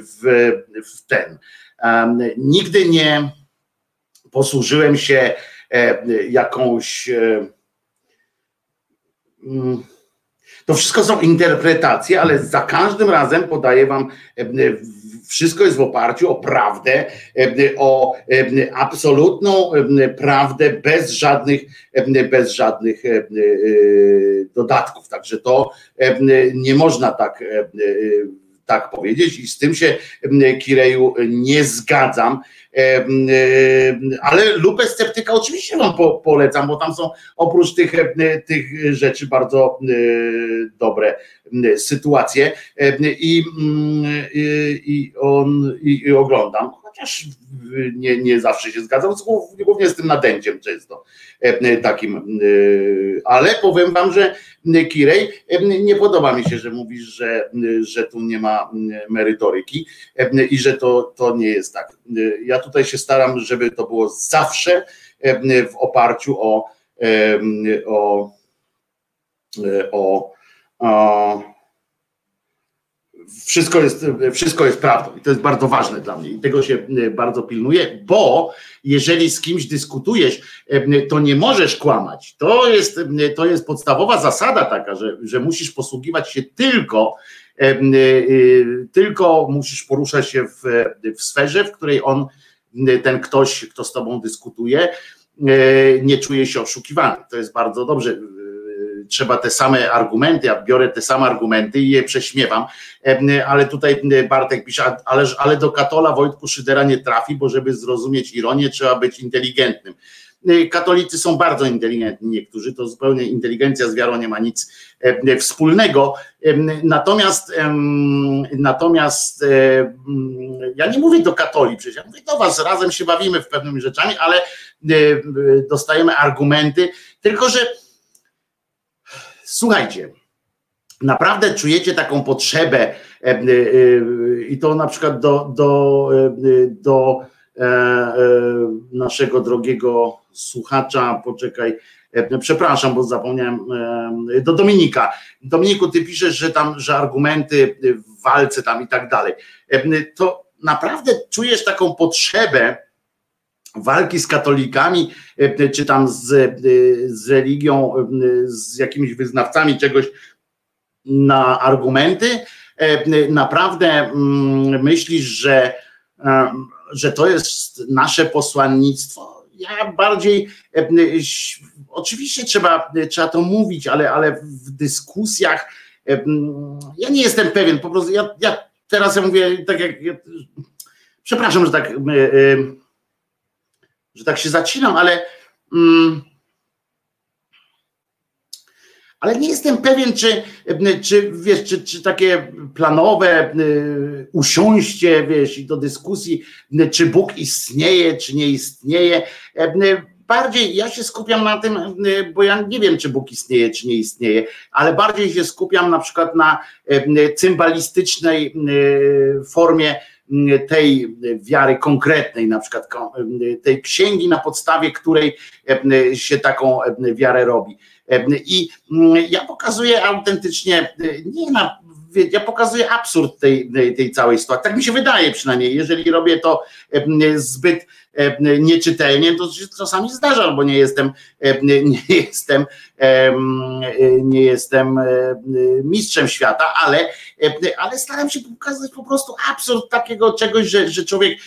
w, w ten. Nigdy nie posłużyłem się jakąś. To wszystko są interpretacje, ale za każdym razem podaję Wam wszystko jest w oparciu o prawdę, o absolutną prawdę bez żadnych, bez żadnych dodatków. Także to nie można tak, tak powiedzieć i z tym się Kireju nie zgadzam. Ale lupę sceptyka oczywiście wam polecam, bo tam są oprócz tych, tych rzeczy bardzo dobre sytuacje i, i, on, i, i oglądam, chociaż nie, nie zawsze się zgadzam, głównie z tym nadęciem często takim, ale powiem wam, że Kirej, nie podoba mi się, że mówisz, że, że tu nie ma merytoryki i że to, to nie jest tak. Ja tutaj się staram, żeby to było zawsze w oparciu o, o, o wszystko jest, wszystko jest prawdą i to jest bardzo ważne dla mnie i tego się bardzo pilnuję, bo jeżeli z kimś dyskutujesz, to nie możesz kłamać. To jest, to jest podstawowa zasada taka, że, że musisz posługiwać się tylko tylko musisz poruszać się w, w sferze, w której on, ten ktoś, kto z tobą dyskutuje, nie czuje się oszukiwany. To jest bardzo dobrze trzeba te same argumenty, ja biorę te same argumenty i je prześmiewam, ale tutaj Bartek pisze, ale, ale do Katola Wojtku Szydera nie trafi, bo żeby zrozumieć ironię trzeba być inteligentnym. Katolicy są bardzo inteligentni, niektórzy to zupełnie inteligencja z wiarą nie ma nic wspólnego. Natomiast natomiast ja nie mówię do katoli przecież, ja mówię do was, razem się bawimy w pewnymi rzeczami, ale dostajemy argumenty, tylko że Słuchajcie, naprawdę czujecie taką potrzebę e, e, i to na przykład do, do, e, do naszego drogiego słuchacza, poczekaj, przepraszam, bo zapomniałem, do Dominika. Dominiku, ty piszesz, że tam, że argumenty w walce tam i tak dalej. To naprawdę czujesz taką potrzebę, walki z katolikami, e, czy tam z, e, z religią, e, z jakimiś wyznawcami czegoś na argumenty? E, naprawdę mm, myślisz, że, e, że to jest nasze posłannictwo? Ja bardziej, e, oczywiście trzeba, trzeba to mówić, ale, ale w dyskusjach ja nie jestem pewien, po prostu ja, ja teraz ja mówię tak jak, przepraszam, że tak, że tak się zacinam, ale mm, ale nie jestem pewien, czy, czy wiesz, czy, czy takie planowe y, usiąście, wiesz, do dyskusji, czy Bóg istnieje, czy nie istnieje. Bardziej ja się skupiam na tym, bo ja nie wiem, czy Bóg istnieje, czy nie istnieje, ale bardziej się skupiam na przykład na cymbalistycznej formie tej wiary konkretnej, na przykład tej księgi, na podstawie której się taką wiarę robi. I mm, ja pokazuję autentycznie, nie na, ja pokazuję absurd tej, tej całej sytuacji. Tak mi się wydaje przynajmniej, jeżeli robię to zbyt nieczytelnie, to się czasami zdarza, albo nie jestem, nie jestem, nie jestem mistrzem świata, ale, ale staram się pokazać po prostu absurd takiego czegoś, że, że człowiek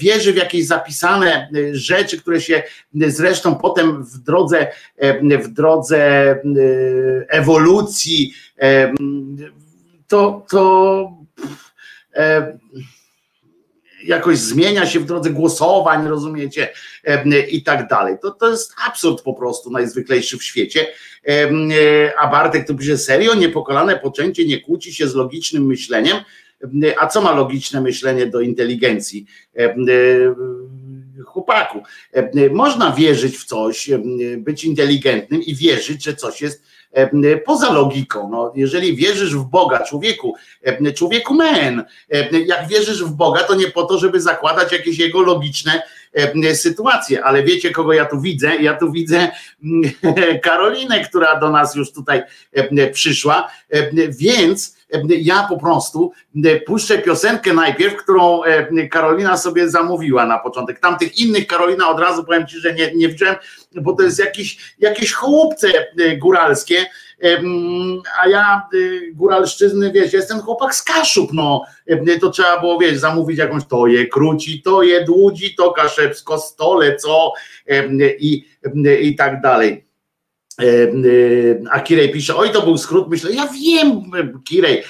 wierzy w jakieś zapisane rzeczy, które się zresztą potem w drodze, w drodze ewolucji to, to jakoś zmienia się w drodze głosowań, rozumiecie, i tak dalej. To, to jest absurd po prostu najzwyklejszy w świecie. E, a Bartek to pisze, serio, niepokolane poczęcie nie kłóci się z logicznym myśleniem, a co ma logiczne myślenie do inteligencji? E, chłopaku, można wierzyć w coś, być inteligentnym i wierzyć, że coś jest poza logiką. No, jeżeli wierzysz w Boga, człowieku, człowieku men, jak wierzysz w Boga, to nie po to, żeby zakładać jakieś jego logiczne sytuacje, ale wiecie, kogo ja tu widzę? Ja tu widzę [laughs] Karolinę, która do nas już tutaj przyszła, więc ja po prostu puszczę piosenkę najpierw, którą Karolina sobie zamówiła na początek. Tamtych innych Karolina od razu powiem Ci, że nie, nie wziąłem, bo to jest jakieś, jakieś chłopce góralskie, a ja góralszczyzny, wiesz, jestem chłopak z Kaszub, no, to trzeba było, wiesz, zamówić jakąś to je króci, to je dłudzi, to kaszepsko stole, co i, i tak dalej. A Kirej pisze, oj to był skrót myślowy. Ja wiem, Kirej,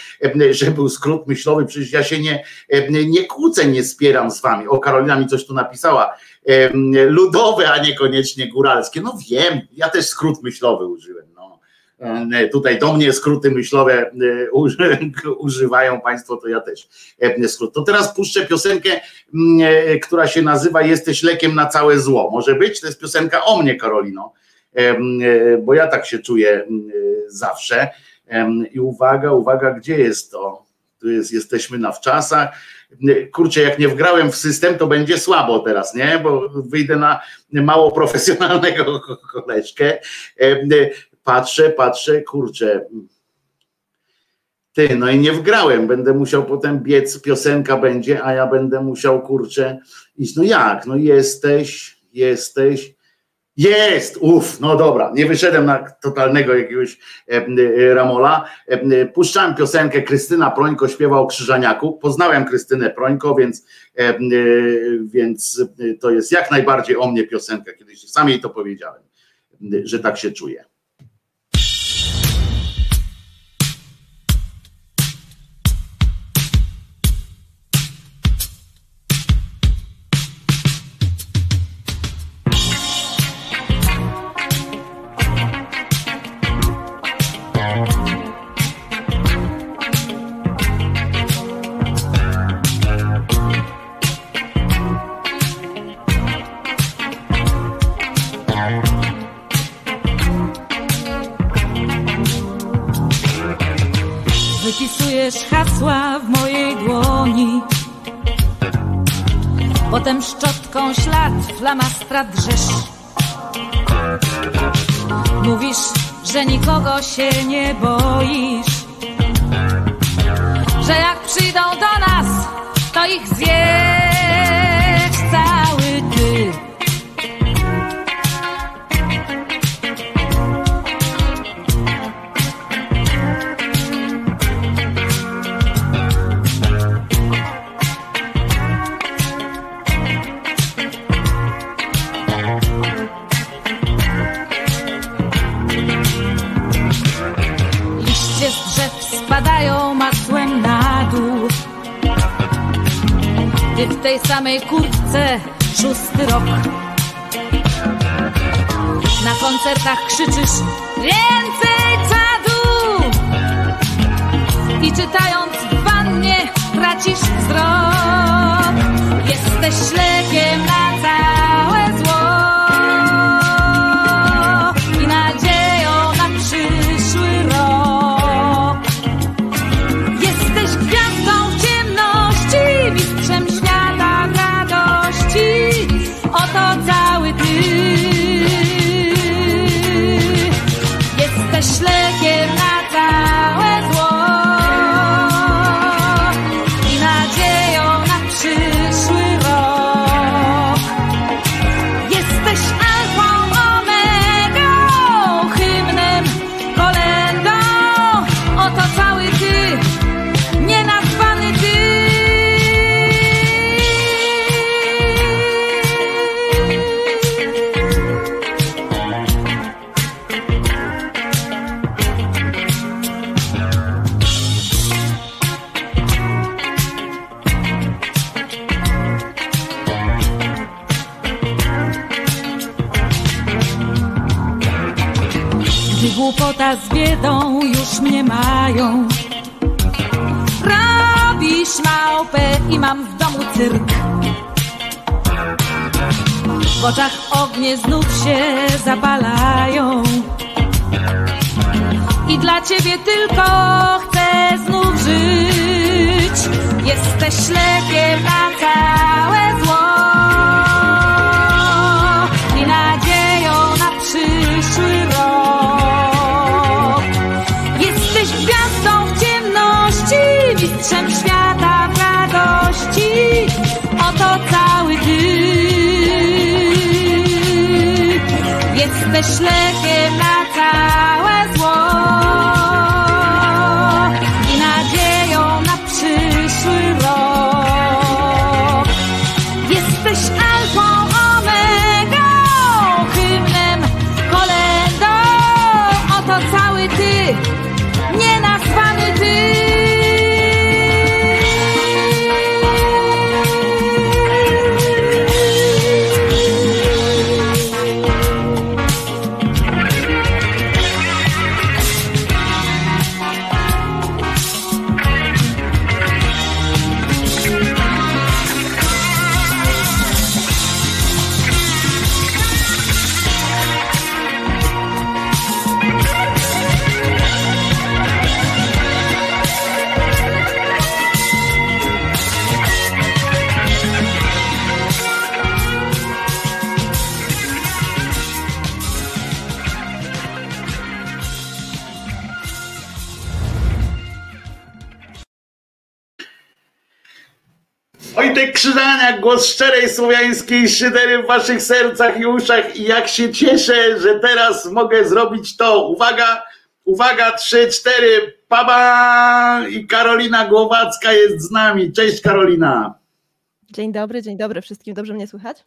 że był skrót myślowy, przecież ja się nie, nie kłócę, nie spieram z wami. O, Karolina mi coś tu napisała. Ludowe, a niekoniecznie góralskie. No wiem, ja też skrót myślowy użyłem. No. Tutaj do mnie skróty myślowe [laughs] używają Państwo, to ja też skrót. To teraz puszczę piosenkę, która się nazywa Jesteś lekiem na całe zło. Może być? To jest piosenka o mnie, Karolino E, bo ja tak się czuję zawsze. I uwaga, uwaga, gdzie jest to? Tu jest, jesteśmy na wczasach. Kurczę, jak nie wgrałem w system, to będzie słabo teraz, nie? Bo wyjdę na mało profesjonalnego [laughs] koleżkę. Patrzę, patrzę, kurczę. Ty, no i nie wgrałem, będę musiał potem biec, piosenka będzie, a ja będę musiał, kurczę, iść. No jak? No jesteś, jesteś jest, uff, no dobra, nie wyszedłem na totalnego jakiegoś e, e, Ramola. E, puszczałem piosenkę, Krystyna Prońko śpiewa o Krzyżaniaku. Poznałem Krystynę Prońko, więc, więc to jest jak najbardziej o mnie piosenka. Kiedyś sam jej to powiedziałem, że tak się czuję. Nikogo Jesteś lekiem na głos szczerej słowiańskiej szydery w waszych sercach i uszach i jak się cieszę, że teraz mogę zrobić to. Uwaga, uwaga, trzy, cztery, paba i Karolina Głowacka jest z nami. Cześć Karolina. Dzień dobry, dzień dobry wszystkim. Dobrze mnie słychać?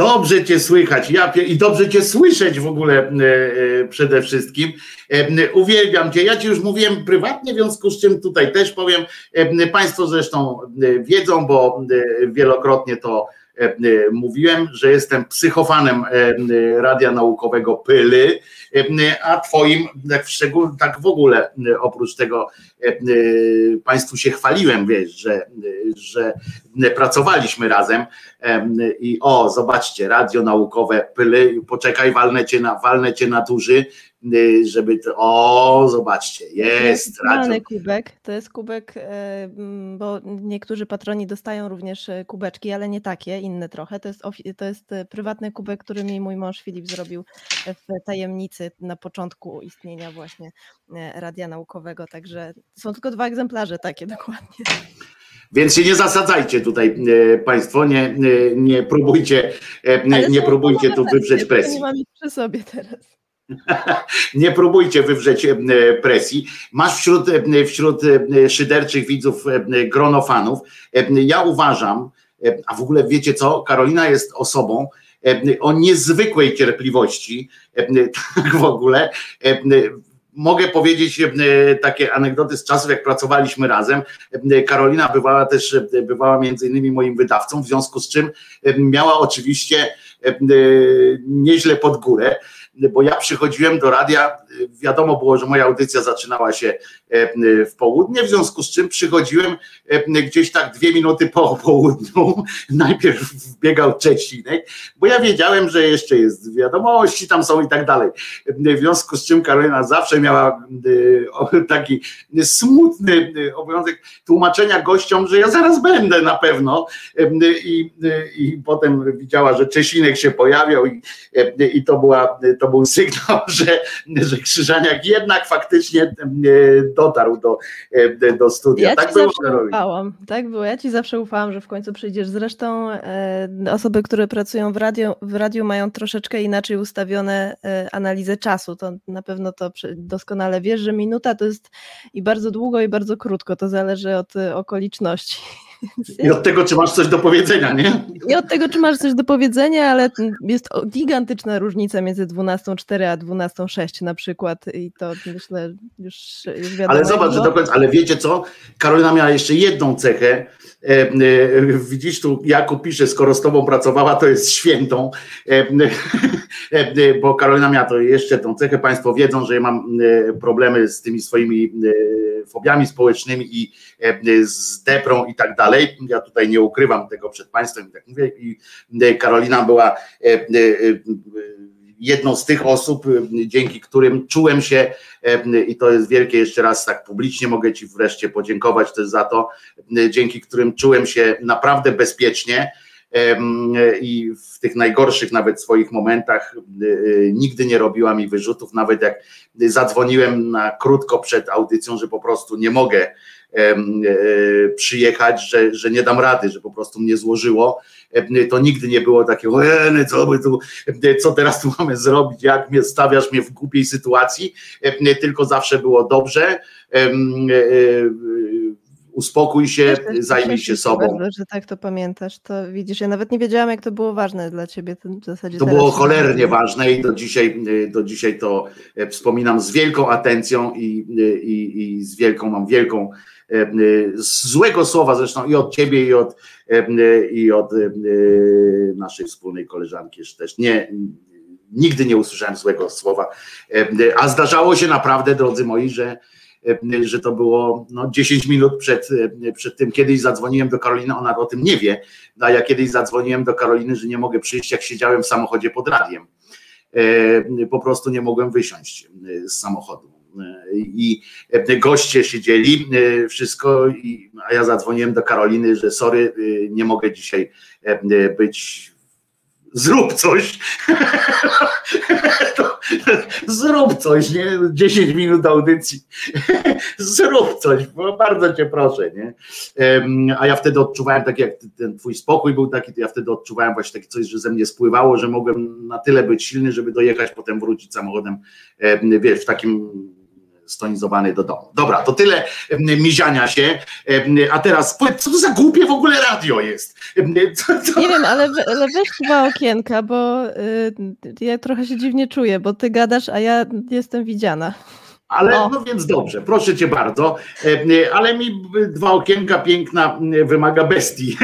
Dobrze cię słychać ja, i dobrze cię słyszeć w ogóle e, e, przede wszystkim. E, uwielbiam cię. Ja ci już mówiłem prywatnie, w związku z czym tutaj też powiem. Państwo zresztą wiedzą, bo wielokrotnie to mówiłem, że jestem psychofanem e, e, Radia Naukowego Pyly, e, a twoim tak w, szczegól, tak w ogóle e, oprócz tego e, e, państwu się chwaliłem, wiesz, że, e, że pracowaliśmy razem Em, I o, zobaczcie, radio naukowe, pyly, poczekaj, walnę cię na, walnę cię na duży, żeby to, o, zobaczcie, jest radio. Kubek. To jest kubek, mm, bo niektórzy patroni dostają również e, kubeczki, ale nie takie, inne trochę. To jest, to jest prywatny kubek, który mi mój mąż Filip zrobił w tajemnicy na początku istnienia właśnie radia naukowego. Także są tylko dwa egzemplarze takie [laughs] dokładnie. Więc się nie zasadzajcie tutaj Państwo, nie, nie, nie próbujcie, nie, nie próbujcie tu wywrzeć presji. Nie mam ich przy sobie teraz. [laughs] Nie próbujcie wywrzeć e, presji. Masz wśród, e, wśród e, szyderczych widzów grono fanów. E, Ja uważam, a w ogóle wiecie co, Karolina jest osobą o niezwykłej cierpliwości, [laughs] tak w ogóle. Mogę powiedzieć takie anegdoty z czasów, jak pracowaliśmy razem. Karolina bywała też, bywała między innymi moim wydawcą, w związku z czym miała oczywiście nieźle pod górę, bo ja przychodziłem do radia, e, wiadomo było, że moja audycja zaczynała się w południe, w związku z czym przychodziłem e, gdzieś tak dwie minuty po południu, [laughs] najpierw wbiegał Czesinek, bo ja wiedziałem, że jeszcze jest wiadomości tam są i tak dalej. W związku z czym Karolina zawsze miała taki smutny obowiązek tłumaczenia gościom, że ja zaraz będę na pewno i, i potem widziała, że Czesinek się pojawiał i, i to, była, to był sygnał, [laughs] że, że Krzyżaniak jednak faktycznie y, dotarł do, y, do studia. Ja tak było, zawsze ufałam, tak było. Ja ci zawsze ufałam, że w końcu przyjdziesz. Zresztą e, osoby, które pracują w radiu, w radiu mają troszeczkę inaczej ustawione e, analizę czasu. To na pewno to przy- doskonale wiesz, że minuta to jest i bardzo długo, i bardzo krótko. To zależy od e, okoliczności. I od tego, czy masz coś do powiedzenia, nie? Nie od tego, czy masz coś do powiedzenia, ale jest gigantyczna różnica między 12.04 a 12.06 na przykład i to myślę już, już wiadomo. Ale zobacz, że do końca, ale wiecie co? Karolina miała jeszcze jedną cechę. E, e, widzisz tu, Jakub pisze, skoro z tobą pracowała, to jest świętą, e, bo Karolina miała to jeszcze tą cechę. Państwo wiedzą, że ja mam problemy z tymi swoimi fobiami społecznymi i z deprą i tak dalej. Ja tutaj nie ukrywam tego przed Państwem, tak mówię. I Karolina była jedną z tych osób, e, dzięki którym czułem się i to jest wielkie jeszcze raz tak publicznie mogę Ci wreszcie podziękować też za to, e, dzięki którym czułem się naprawdę bezpiecznie i w tych najgorszych nawet swoich momentach e, nigdy nie robiła mi wyrzutów, nawet jak zadzwoniłem na krótko przed audycją, że po prostu nie mogę przyjechać, że, że nie dam rady, że po prostu mnie złożyło, e, to nigdy nie było takiego, e, co my tu, e, co teraz tu mamy zrobić, jak mnie stawiasz mnie w głupiej sytuacji, e, tylko zawsze było dobrze, e, e, uspokój się, Cieszę zajmij się sobą. bardzo, że tak to pamiętasz. To widzisz, ja nawet nie wiedziałam, jak to było ważne dla ciebie. To w zasadzie To było cholernie ważne i do dzisiaj, do dzisiaj to e, wspominam z wielką atencją i, i, i z wielką, mam wielką, e, e, złego słowa zresztą i od ciebie i od, i od naszej wspólnej koleżanki też. Nie, nigdy nie usłyszałem złego słowa, a zdarzało się naprawdę, drodzy moi, że że to było no, 10 minut przed, przed tym, kiedyś zadzwoniłem do Karoliny, ona o tym nie wie, a ja kiedyś zadzwoniłem do Karoliny, że nie mogę przyjść, jak siedziałem w samochodzie pod radiem. Po prostu nie mogłem wysiąść z samochodu. I goście siedzieli, e, wszystko, a ja zadzwoniłem do Karoliny, że sorry, e, nie mogę dzisiaj e, być. Zrób coś. [laughs] Zrób coś, nie? 10 minut audycji. [laughs] Zrób coś, bardzo cię proszę, nie? A ja wtedy odczuwałem, tak jak ten twój spokój był taki, to ja wtedy odczuwałem właśnie takie coś, że ze mnie spływało, że mogłem na tyle być silny, żeby dojechać, potem wrócić samochodem, em, wiesz, w takim stonizowany do domu. Dobra, to tyle miziania się. A teraz co to za głupie w ogóle radio jest? Co, co? Nie wiem, ale, ale weź dwa okienka, bo y, ja trochę się dziwnie czuję, bo ty gadasz, a ja jestem widziana. Ale O. no więc dobrze, proszę cię bardzo, E, ale mi dwa okienka piękna m, wymaga bestii.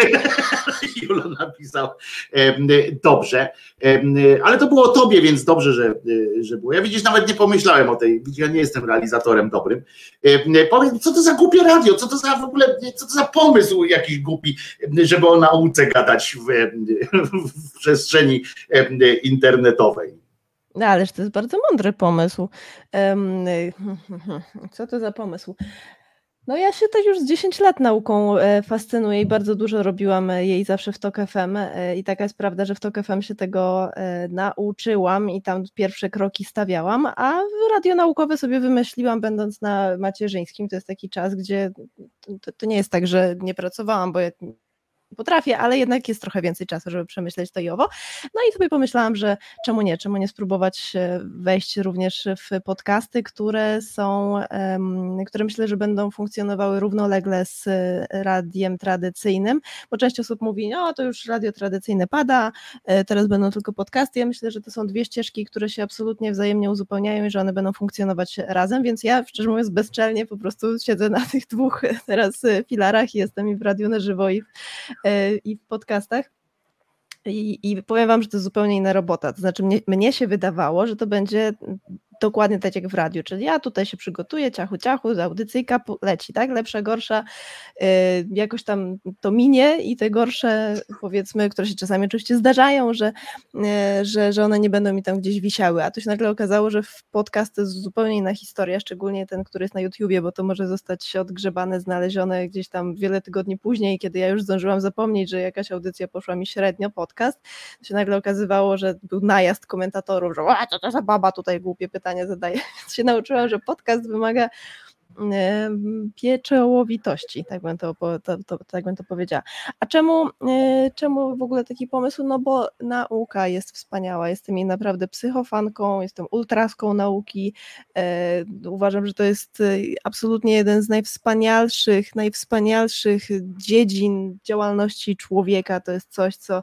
[laughs] Julo napisał. E, Dobrze, E, ale to było o tobie, więc dobrze, że, e, że było. Ja widzisz, nawet nie pomyślałem o tej, ja nie jestem realizatorem dobrym. E, Powiedz, co to za głupie radio, co to za w ogóle, co to za pomysł jakiś głupi, żeby o nauce gadać w, w przestrzeni e, internetowej. No, ależ to jest bardzo mądry pomysł. [laughs] Co to za pomysł? No ja się tak już z 10 lat nauką e, fascynuję i bardzo dużo robiłam e, jej zawsze w TOK FM e, i taka jest prawda, że w TOK FM się tego nauczyłam i tam pierwsze kroki stawiałam, a radio naukowe sobie wymyśliłam będąc na macierzyńskim, to jest taki czas, gdzie to, to nie jest tak, że nie pracowałam, bo ja potrafię, ale jednak jest trochę więcej czasu, żeby przemyśleć to i owo. No i sobie pomyślałam, że czemu nie, czemu nie spróbować e, wejść również w podcasty, które są, które myślę, że będą funkcjonowały równolegle z e, radiem tradycyjnym, bo część osób mówi, no to już radio tradycyjne pada, e, teraz będą tylko podcasty. Ja myślę, że to są dwie ścieżki, które się absolutnie wzajemnie uzupełniają i że one będą funkcjonować razem, więc ja szczerze mówiąc bezczelnie po prostu siedzę na tych dwóch [laughs] teraz filarach i jestem i w radiu na żywo i i w podcastach. I, I powiem Wam, że to zupełnie inna robota. To znaczy, mnie, mnie się wydawało, że to będzie dokładnie tak jak w radiu, czyli ja tutaj się przygotuję, ciachu, ciachu, audycyjka leci, tak? Lepsza, gorsza, yy, jakoś tam to minie i te gorsze, powiedzmy, które się czasami oczywiście zdarzają, że, yy, że, że one nie będą mi tam gdzieś wisiały, a to się nagle okazało, że w podcast to jest zupełnie inna historia, szczególnie ten, który jest na YouTubie, bo to może zostać odgrzebane, znalezione gdzieś tam wiele tygodni później, kiedy ja już zdążyłam zapomnieć, że jakaś audycja poszła mi średnio, podcast, to się nagle okazywało, że był najazd komentatorów, że co to za baba tutaj głupie pytania zadaje. [laughs] Więc się nauczyłam, że podcast wymaga em, pieczołowitości, tak bym to, to, to, tak bym to powiedziała. A czemu, e, czemu w ogóle taki pomysł? No bo nauka jest wspaniała, jestem jej naprawdę psychofanką, jestem ultraską nauki, e, uważam, że to jest e, absolutnie jeden z najwspanialszych, najwspanialszych dziedzin działalności człowieka, to jest coś, co e,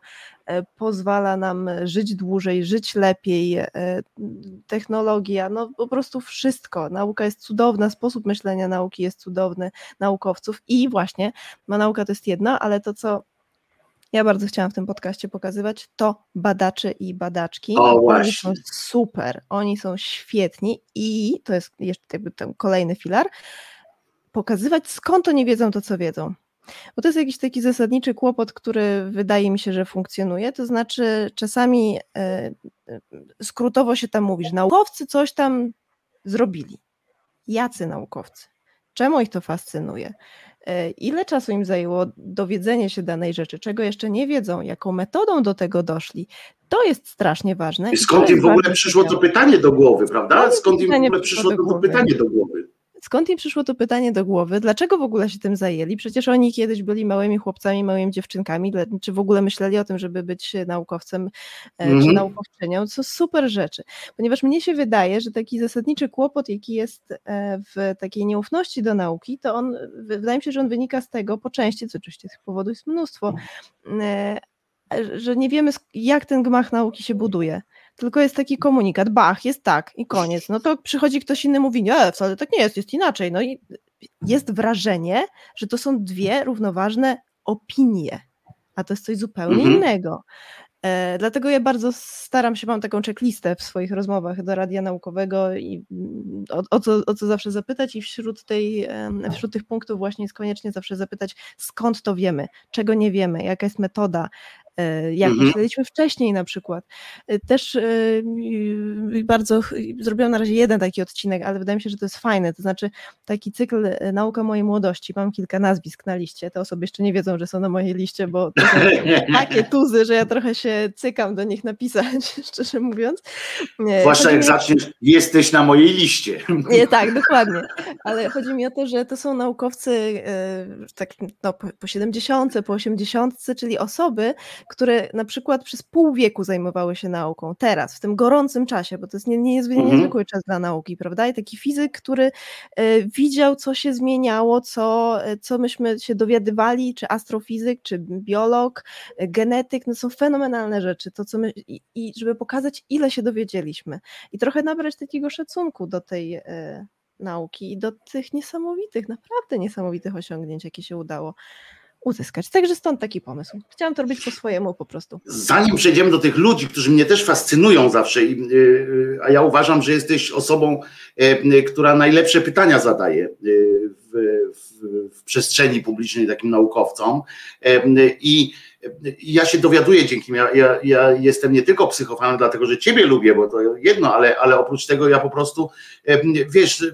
pozwala nam żyć dłużej, żyć lepiej, e, technologia, no po prostu wszystko. Nauka jest cudowna, sposób myślenia nauki jest cudowny, naukowców i właśnie, ma nauka to jest jedno, ale to co ja bardzo chciałam w tym podcaście pokazywać, to badacze i badaczki. O, Oni są super, oni są świetni i to jest jeszcze jakby ten kolejny filar, pokazywać skąd oni wiedzą to, co wiedzą. Bo to jest jakiś taki zasadniczy kłopot, który wydaje mi się, że funkcjonuje. To znaczy, czasami e, e, skrótowo się tam mówi, że naukowcy coś tam zrobili. Jacy naukowcy? Czemu ich to fascynuje? E, Ile czasu im zajęło dowiedzenie się danej rzeczy, czego jeszcze nie wiedzą, jaką metodą do tego doszli? To jest strasznie ważne. I skąd im w ogóle przyszło to pytanie do głowy, prawda? Skąd im w ogóle przyszło to pytanie do głowy? Skąd im przyszło to pytanie do głowy? Dlaczego w ogóle się tym zajęli? Przecież oni kiedyś byli małymi chłopcami, małymi dziewczynkami. Czy w ogóle myśleli o tym, żeby być naukowcem e, czy Mhm. naukowczynią? Co super rzeczy. Ponieważ mnie się wydaje, że taki zasadniczy kłopot, jaki jest e, w takiej nieufności do nauki, to on, wy- wydaje mi się, że on wynika z tego po części, co oczywiście tych powodów jest mnóstwo, e, że nie wiemy, jak ten gmach nauki się buduje. Tylko jest taki komunikat, bach, jest tak i koniec. No to przychodzi ktoś inny, mówi, nie, wcale tak nie jest, jest inaczej. No i jest wrażenie, że to są dwie równoważne opinie, a to jest coś zupełnie Mhm. innego. E, dlatego ja bardzo staram się, mam taką checklistę w swoich rozmowach do radia naukowego i mm, o, o, co, o co zawsze zapytać i wśród, tej, wśród tych punktów właśnie jest koniecznie zawsze zapytać, skąd to wiemy, czego nie wiemy, jaka jest metoda, jak Mhm. myśleliśmy wcześniej na przykład. E, Też e, bardzo zrobiłam na razie jeden taki odcinek, ale wydaje mi się, że to jest fajne, to znaczy taki cykl e, Nauka mojej młodości, mam kilka nazwisk na liście, te osoby jeszcze nie wiedzą, że są na mojej liście, bo to są [laughs] takie tuzy, że ja trochę się cykam do nich napisać, [laughs] szczerze mówiąc. Zwłaszcza jak mi- zaczniesz, jesteś na mojej liście. nie, tak, dokładnie. Ale chodzi mi o to, że to są naukowcy e, tak, no, po, po 70, po 80, czyli osoby, które na przykład przez pół wieku zajmowały się nauką. Teraz, w tym gorącym czasie, bo to jest nie, nie Mhm. niezwykły czas dla nauki, prawda? I taki fizyk, który e, widział, co się zmieniało, co, e, co myśmy się dowiadywali, czy astrofizyk, czy biolog, e, genetyk, no są fenomenalne rzeczy, to co my, i, i żeby pokazać, ile się dowiedzieliśmy i trochę nabrać takiego szacunku do tej e, nauki i do tych niesamowitych, naprawdę niesamowitych osiągnięć, jakie się udało uzyskać. Także stąd taki pomysł. Chciałam to robić po swojemu po prostu. Zanim przejdziemy do tych ludzi, którzy mnie też fascynują zawsze, y, y, a ja uważam, że jesteś osobą, y, która najlepsze pytania zadaje w, w, w przestrzeni publicznej takim naukowcom. I ja się dowiaduję dzięki. Ja, ja, ja jestem nie tylko psychofanem, dlatego że ciebie lubię, bo to jedno, ale, ale oprócz tego ja po prostu, wiesz,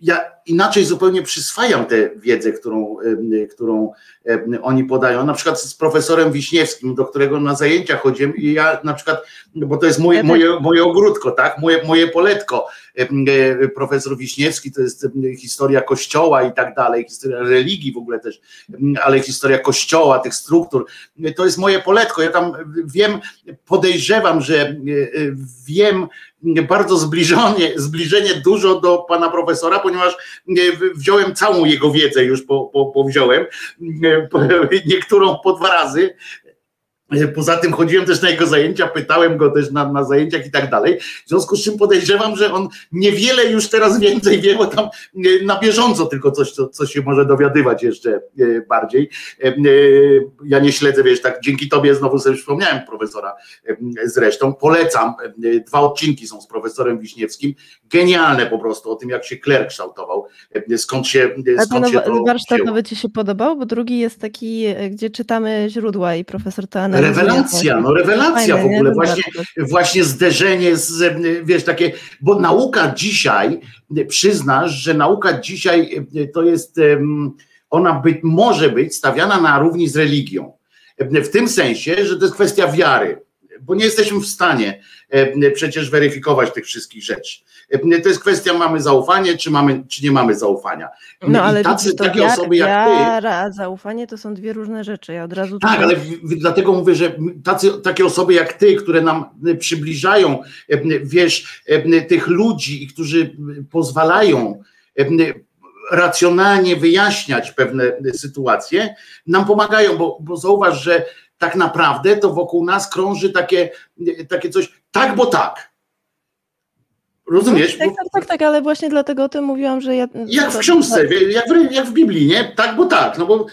ja inaczej zupełnie przyswajam tę wiedzę, którą, e, którą e, oni podają. Na przykład z profesorem Wiśniewskim, do którego na zajęcia chodziłem i ja na przykład, bo to jest moje, moje, moje ogródko, tak, moje, moje poletko. Profesor Wiśniewski to jest historia kościoła i tak dalej, historia religii w ogóle też, ale historia kościoła, tych struktur, to jest moje poletko. Ja tam wiem, podejrzewam, że wiem, bardzo zbliżenie, zbliżenie dużo do pana profesora, ponieważ wziąłem całą jego wiedzę już, po, po, po wziąłem, [laughs] niektórą po dwa razy, Poza tym chodziłem też na jego zajęcia, pytałem go też na, na zajęciach i tak dalej. W związku z czym podejrzewam, że on niewiele już teraz więcej wie, bo tam na bieżąco tylko coś, co, co się może dowiadywać jeszcze e, bardziej. E, e, ja nie śledzę, wiesz, tak dzięki tobie znowu sobie przypomniałem profesora zresztą. Polecam. Dwa odcinki są z profesorem Wiśniewskim. Genialne po prostu o tym, jak się kler kształtował, skąd się, skąd się to Warsztat nawet ci się podobał, bo drugi jest taki, gdzie czytamy źródła i profesor to analizuje Rewelacja, no rewelacja w ogóle, właśnie, właśnie zderzenie z, wiesz, takie, bo nauka dzisiaj, przyznasz, że nauka dzisiaj to jest, ona być, może być stawiana na równi z religią. W tym sensie, że to jest kwestia wiary, bo nie jesteśmy w stanie przecież weryfikować tych wszystkich rzeczy. To jest kwestia, mamy zaufanie, czy, mamy, czy nie mamy zaufania. No ale tacy, takie wiara, osoby jak wiara, a zaufanie to są dwie różne rzeczy. Ja od razu tak, ale dlatego mówię, że tacy, takie osoby jak ty, które nam przybliżają, wiesz, tych ludzi, którzy pozwalają racjonalnie wyjaśniać pewne sytuacje, nam pomagają, bo, bo zauważ, że tak naprawdę to wokół nas krąży takie, takie coś, tak, bo tak. Rozumiesz? Tak, tak, tak, tak, ale właśnie dlatego o tym mówiłam, że ja. Jak w książce, jak w, jak w Biblii, nie? Tak, bo tak, no bo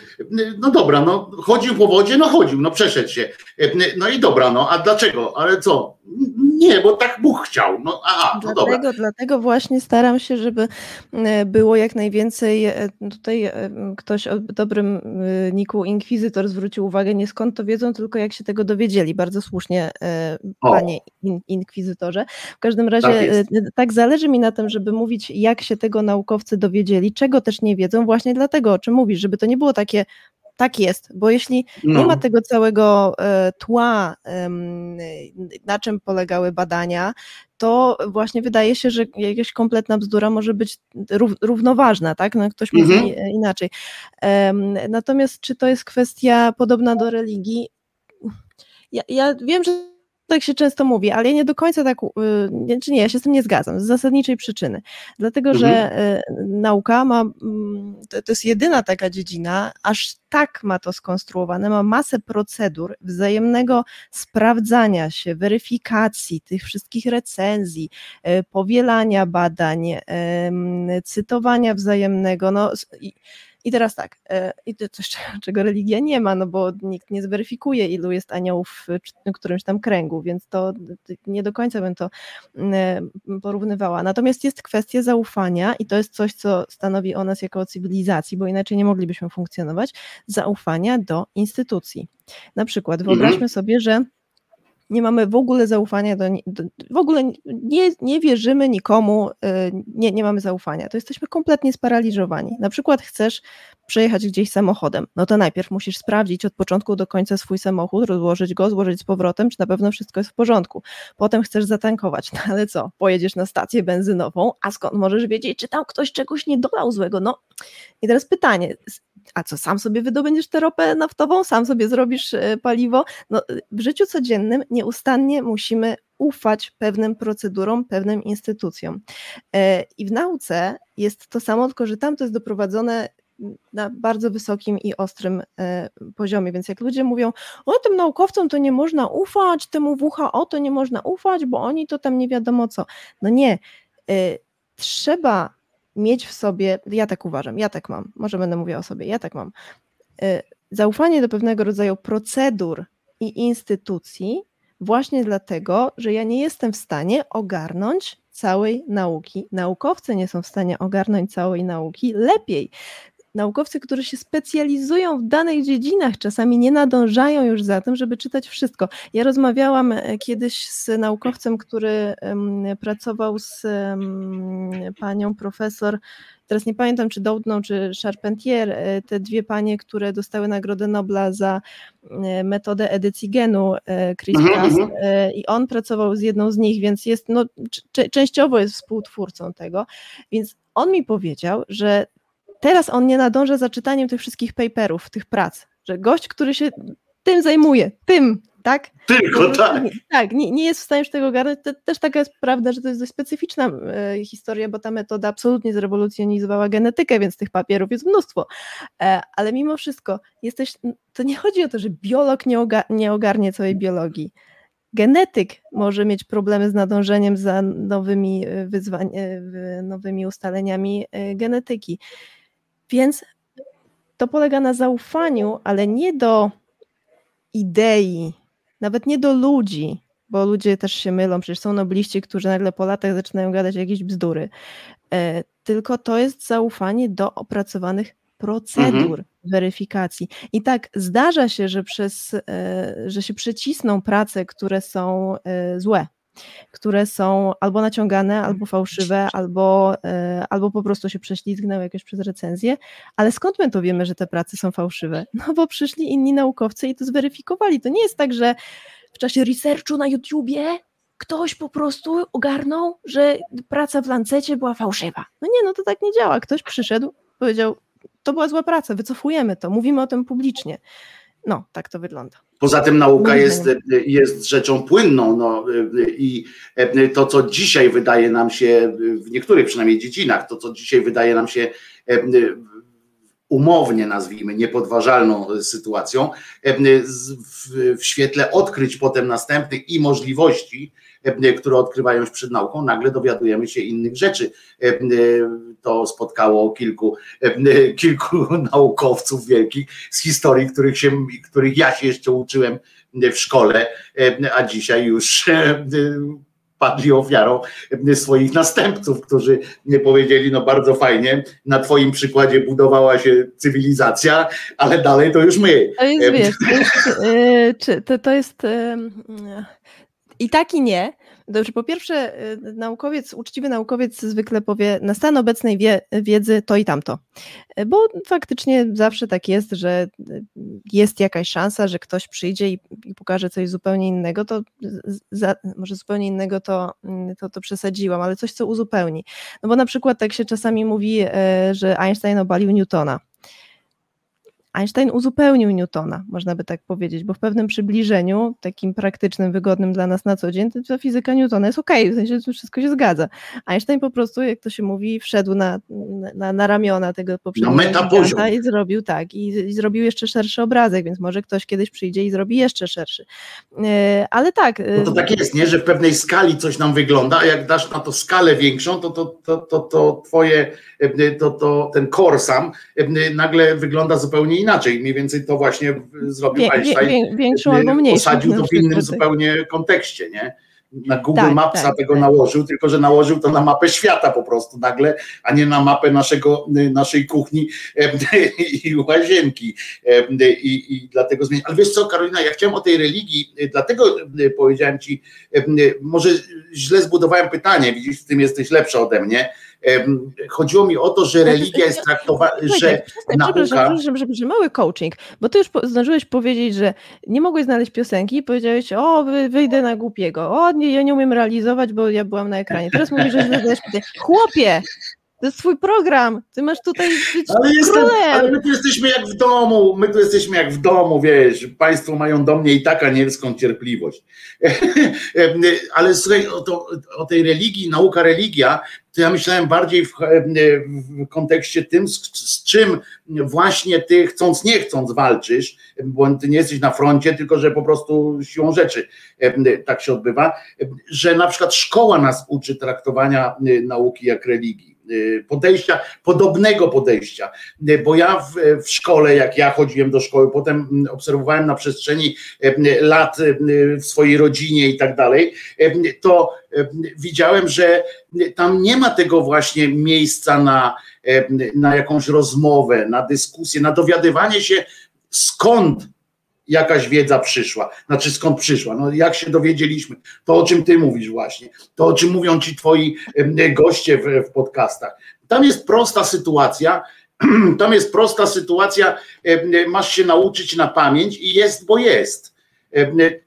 no dobra, no chodził po wodzie, no chodził, no przeszedł się. No i dobra, no a dlaczego? Ale co? Nie, bo tak Bóg chciał. No, aha, no dlatego, dobra. dlatego właśnie staram się, żeby e, było jak najwięcej. E, tutaj e, ktoś o dobrym niku Inkwizytor zwrócił uwagę, nie skąd to wiedzą, tylko jak się tego dowiedzieli. Bardzo słusznie, panie in, Inkwizytorze. W każdym razie tak, tak zależy mi na tym, żeby mówić, jak się tego naukowcy dowiedzieli, czego też nie wiedzą, właśnie dlatego, o czym mówisz, żeby to nie było takie tak jest, bo jeśli no. nie ma tego całego e, tła, na czym polegały badania, to właśnie wydaje się, że jakaś kompletna bzdura może być równoważna, tak? No, ktoś mówi mhm. inaczej. Natomiast czy to jest kwestia podobna do religii? Ja, ja wiem, że tak się często mówi, ale ja nie do końca tak, y, czy nie, ja się z tym nie zgadzam, z zasadniczej przyczyny. Dlatego, mhm. że y, nauka ma, mm, to, to jest jedyna taka dziedzina, aż tak ma to skonstruowane, ma masę procedur wzajemnego sprawdzania się, weryfikacji tych wszystkich recenzji, y, powielania badań, cytowania wzajemnego, no i teraz tak, e, i to coś, [laughs] czego religia nie ma, no bo nikt nie zweryfikuje, ilu jest aniołów w którymś tam kręgu, więc to nie do końca bym to e, porównywała. Natomiast jest kwestia zaufania i to jest coś, co stanowi o nas jako cywilizacji, bo inaczej nie moglibyśmy funkcjonować, zaufania do instytucji. Na przykład mhm. wyobraźmy sobie, że nie mamy w ogóle zaufania do, do w ogóle nie, nie wierzymy nikomu, y, nie, nie mamy zaufania, to jesteśmy kompletnie sparaliżowani. Na przykład chcesz przejechać gdzieś samochodem, no to najpierw musisz sprawdzić od początku do końca swój samochód, rozłożyć go, złożyć z powrotem, czy na pewno wszystko jest w porządku. Potem chcesz zatankować, no ale co, pojedziesz na stację benzynową, a skąd możesz wiedzieć, czy tam ktoś czegoś nie dolał złego? No i teraz pytanie, a co, sam sobie wydobędziesz tę ropę naftową, sam sobie zrobisz e, paliwo? No, w życiu codziennym nieustannie musimy ufać pewnym procedurom, pewnym instytucjom. E, I w nauce jest to samo, tylko że tam to jest doprowadzone na bardzo wysokim i ostrym e, poziomie. Więc jak ludzie mówią, o tym naukowcom to nie można ufać, temu WHO to nie można ufać, bo oni to tam nie wiadomo co. No nie. Trzeba mieć w sobie, ja tak uważam, ja tak mam, może będę mówiła o sobie, ja tak mam, y, zaufanie do pewnego rodzaju procedur i instytucji, właśnie dlatego, że ja nie jestem w stanie ogarnąć całej nauki. Naukowcy nie są w stanie ogarnąć całej nauki lepiej. Naukowcy, którzy się specjalizują w danych dziedzinach, czasami nie nadążają już za tym, żeby czytać wszystko. Ja rozmawiałam e, kiedyś z naukowcem, który pracował z panią profesor, teraz nie pamiętam czy Doudną, czy Charpentier, e, te dwie panie, które dostały Nagrodę Nobla za e, metodę edycji genu CRISPR Mhm, mhm. i on pracował z jedną z nich, więc jest, no, częściowo jest współtwórcą tego, więc on mi powiedział, że teraz on nie nadąża za czytaniem tych wszystkich paperów, tych prac, że gość, który się tym zajmuje, tym, tak? Tylko tak. Nie, tak, nie, nie jest w stanie już tego ogarnąć. To też taka jest prawda, że to jest dość specyficzna e, historia, bo ta metoda absolutnie zrewolucjonizowała genetykę, więc tych papierów jest mnóstwo. E, ale mimo wszystko, jesteś, to nie chodzi o to, że biolog nie, oga, nie ogarnie całej biologii. Genetyk może mieć problemy z nadążeniem za nowymi e, wyzwań, e, nowymi ustaleniami e, genetyki. Więc to polega na zaufaniu, ale nie do idei, nawet nie do ludzi, bo ludzie też się mylą, przecież są nobliści, którzy nagle po latach zaczynają gadać jakieś bzdury. E, tylko to jest zaufanie do opracowanych procedur weryfikacji. I tak zdarza się, że, przez, e, że się przycisną prace, które są e, złe, które są albo naciągane, albo fałszywe, albo, e, albo po prostu się prześlizgnęły jakoś przez recenzję. Ale skąd my to wiemy, że te prace są fałszywe? No bo przyszli inni naukowcy i to zweryfikowali. To nie jest tak, że w czasie researchu na YouTubie ktoś po prostu ogarnął, że praca w Lancecie była fałszywa. No nie, no to tak nie działa. Ktoś przyszedł, powiedział, to była zła praca, wycofujemy to, mówimy o tym publicznie. No, tak to wygląda. Poza tym nauka jest, jest rzeczą płynną. No, I to, co dzisiaj wydaje nam się, w niektórych przynajmniej dziedzinach, to, co dzisiaj wydaje nam się umownie nazwijmy, niepodważalną sytuacją, z- w, świetle odkryć potem następnych i możliwości, które odkrywają się przed nauką, nagle dowiadujemy się innych rzeczy. To spotkało kilku, kilku [laughs] naukowców wielkich z historii, których, się, których ja się jeszcze uczyłem w szkole, a dzisiaj już padli ofiarą swoich następców, którzy powiedzieli, no bardzo fajnie, na twoim przykładzie budowała się cywilizacja, ale dalej to już my. To jest, wiesz, to jest, e, czy, to, jest i tak i nie. Dobrze, po pierwsze, e, naukowiec, uczciwy naukowiec zwykle powie, na stan obecnej wie, wiedzy to i tamto. E, Bo faktycznie zawsze tak jest, że e, jest jakaś szansa, że ktoś przyjdzie i, i pokaże coś zupełnie innego, to za, może zupełnie innego to, mm, to, to przesadziłam, ale coś, co uzupełni. No bo na przykład tak się czasami mówi, że Einstein obalił Newtona. Einstein uzupełnił Newtona, można by tak powiedzieć, bo w pewnym przybliżeniu, takim praktycznym, wygodnym dla nas na co dzień, to ta fizyka Newtona jest okej, w sensie to wszystko się zgadza. Einstein po prostu, jak to się mówi, wszedł na, na, na ramiona tego poprzedniego giganta i zrobił tak, i, i zrobił jeszcze szerszy obrazek, więc może ktoś kiedyś przyjdzie i zrobi jeszcze szerszy. E, Ale tak. e, No to tak jest, nie? że w pewnej skali coś nam wygląda, a jak dasz na to skalę większą, to, to, to, to, to twoje, to, to ten core sam nagle wygląda zupełnie inaczej. Mniej więcej to właśnie zrobił Wie- Einstein. wie- większą albo mniejszą, Posadził na to w innym zupełnie kontekście, nie? Na Google Tak, Mapsa tak, tego tak. nałożył, tylko że nałożył to na mapę świata po prostu nagle, a nie na mapę naszego, naszej kuchni [laughs] i łazienki. I, i dlatego zmienić. Ale wiesz co, Karolina, ja chciałem o tej religii, dlatego powiedziałem ci, może źle zbudowałem pytanie, widzisz, w tym jesteś lepsza ode mnie. Chodziło mi o to, że religia jest traktowana, że nauka... przepraszam, przepraszam, mały coaching, bo ty już po, zdążyłeś powiedzieć, że nie mogłeś znaleźć piosenki i powiedziałeś, o, wy, wyjdę na głupiego, o, nie, ja nie umiem realizować, bo ja byłam na ekranie. Teraz mówisz, że zadajesz pytanie. Chłopie, to jest twój program, ty masz tutaj być Ale, jestem, królem. ale my tu jesteśmy jak w domu, my tu jesteśmy jak w domu, wiesz, państwo mają do mnie i tak anielską cierpliwość. [laughs] ale słuchaj, o, to, o tej religii, nauka religia, to ja myślałem bardziej w, w kontekście tym, z, z czym właśnie ty chcąc, nie chcąc walczysz, bo ty nie jesteś na froncie, tylko że po prostu siłą rzeczy tak się odbywa, że na przykład szkoła nas uczy traktowania nauki jak religii podejścia, podobnego podejścia, bo ja w, w szkole, jak ja chodziłem do szkoły, potem obserwowałem na przestrzeni lat w swojej rodzinie i tak dalej, to widziałem, że tam nie ma tego właśnie miejsca na na jakąś rozmowę, na dyskusję, na dowiadywanie się skąd jakaś wiedza przyszła. Znaczy skąd przyszła? No jak się dowiedzieliśmy? To o czym ty mówisz właśnie. To o czym mówią ci twoi goście w, w podcastach. Tam jest prosta sytuacja, [clears throat] tam jest prosta sytuacja, masz się nauczyć na pamięć i jest, bo jest.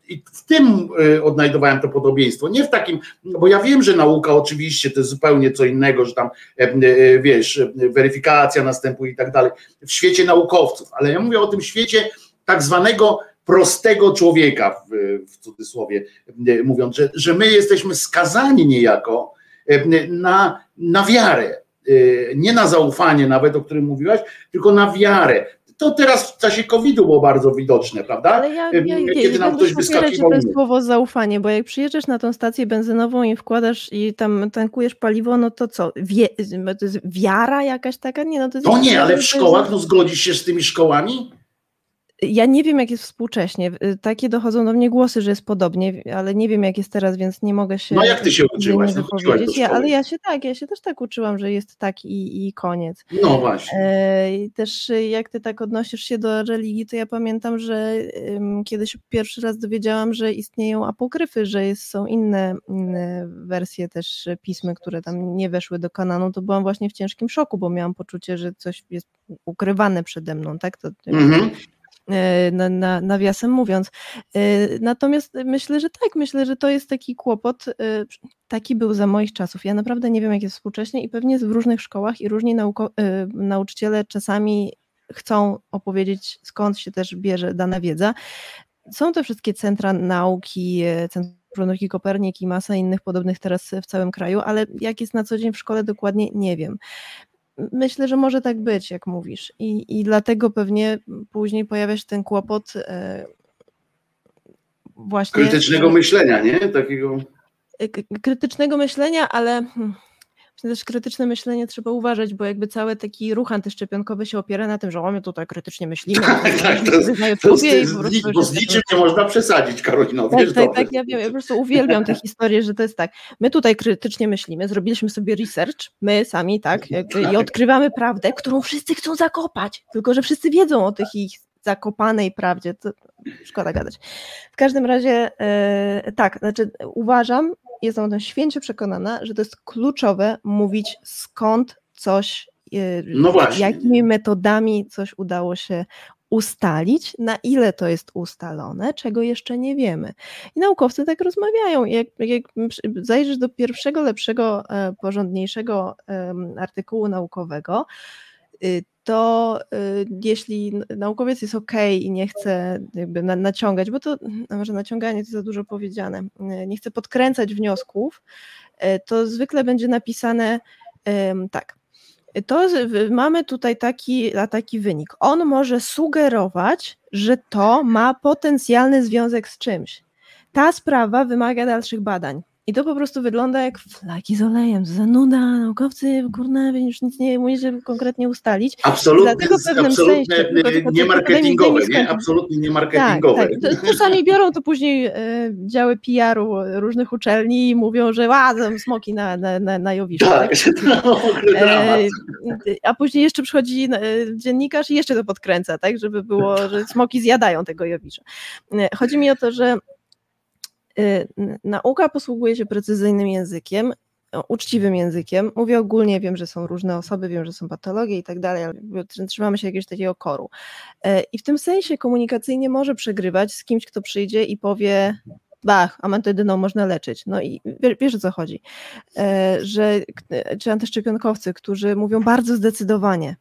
I w tym e, odnajdowałem to podobieństwo. Nie w takim, bo ja wiem, że nauka oczywiście to jest zupełnie co innego, że tam e, wiesz, weryfikacja następuje i tak dalej. W świecie naukowców, ale ja mówię o tym świecie tak zwanego prostego człowieka, w, w cudzysłowie e, mówiąc, że, że my jesteśmy skazani niejako e, na, na wiarę, e, nie na zaufanie nawet, o którym mówiłaś, tylko na wiarę. To teraz w czasie COVID-u było bardzo widoczne, prawda? Ale ja, ja, ja Kiedy nie nam będę ktoś wyskakiwał. to słowo zaufanie, bo jak przyjeżdżasz na tą stację benzynową i wkładasz i tam tankujesz paliwo, no to co? Wie, to jest wiara jakaś taka? Nie, no to To nie, ale w szkołach, no zgodzisz się z tymi szkołami? Ja nie wiem, jak jest współcześnie. Y, Takie dochodzą do mnie głosy, że jest podobnie, ale nie wiem, jak jest teraz, więc nie mogę się. No jak ty się nie uczyłaś? Wypowiedzieć. Ja, ale ja się tak, ja się też tak uczyłam, że jest tak i, i koniec. No właśnie. E, Też y, jak ty tak odnosisz się do religii, to ja pamiętam, że kiedyś pierwszy raz dowiedziałam, że istnieją apokryfy, że jest, są inne, inne wersje też pismy, które tam nie weszły do kanonu, to byłam właśnie w ciężkim szoku, bo miałam poczucie, że coś jest ukrywane przede mną, tak? To, Mhm. Na, na, nawiasem mówiąc. E, Natomiast myślę, że tak, myślę, że to jest taki kłopot. e, Taki był za moich czasów. Ja naprawdę nie wiem, jak jest współcześnie i pewnie w różnych szkołach i różni nauko- e, nauczyciele czasami chcą opowiedzieć, skąd się też bierze dana wiedza. Są te wszystkie centra nauki, e, Centrum Nauki Kopernik i masa innych podobnych teraz w całym kraju, ale jak jest na co dzień w szkole dokładnie, nie wiem. Myślę, że może tak być, jak mówisz. I, i dlatego pewnie później pojawia się ten kłopot e, właśnie Krytycznego myślenia, nie? Takiego. e, krytycznego myślenia, ale hmm, też krytyczne myślenie trzeba uważać, bo jakby cały taki ruch antyszczepionkowy się opiera na tym, że o my tutaj krytycznie myślimy, Tak, tak, to, to, bo z jesteśmy- niczym nie można przesadzić, Karolino. tak, Wiesz tak, dobrze. tak, ja wiem, ja po prostu uwielbiam tę historię, że to jest tak, my tutaj krytycznie myślimy, zrobiliśmy sobie research, my sami, tak, jakby, i odkrywamy prawdę, którą wszyscy chcą zakopać, tylko że wszyscy wiedzą o tych ich zakopanej prawdzie, to szkoda gadać. W każdym razie e, tak, znaczy uważam, jestem o tym święcie przekonana, że to jest kluczowe mówić skąd coś, e, No jakimi metodami coś udało się ustalić, na ile to jest ustalone, czego jeszcze nie wiemy. I naukowcy tak rozmawiają. Jak, jak zajrzysz do pierwszego, lepszego, e, porządniejszego artykułu naukowego, y, to y, jeśli naukowiec jest ok i nie chce jakby na, naciągać, bo to może naciąganie to za dużo powiedziane, y, nie chce podkręcać wniosków, y, to zwykle będzie napisane tak. To mamy tutaj taki, taki wynik. On może sugerować, że to ma potencjalny związek z czymś. Ta sprawa wymaga dalszych badań. I to po prostu wygląda jak flaki z olejem, zanuda, naukowcy, kurna, już nic nie musicie konkretnie ustalić. Absolutnie, Dlatego w pewnym absolutnie sensie, nie mi- marketingowe, nie? Absolutnie nie Tak, marketingowe. tak. To- Czasami biorą to później e, działy PR-u różnych uczelni i mówią, że ładzą smoki na, na, na, na Jowiszu. Tak, [laughs] no, ogóle dramat. E, a później jeszcze przychodzi e, dziennikarz i jeszcze to podkręca, tak, żeby było, że smoki zjadają tego Jowisza. E, Chodzi mi o to, że nauka posługuje się precyzyjnym językiem, uczciwym językiem. Mówię ogólnie, wiem, że są różne osoby, wiem, że są patologie i tak dalej, ale trzymamy się jakiegoś takiego koru. E, I w tym sensie komunikacyjnie może przegrywać z kimś, kto przyjdzie i powie Bach, amantydyną można leczyć. No i wie- wiesz o co chodzi. E, Że, czy antyszczepionkowcy, którzy mówią bardzo zdecydowanie,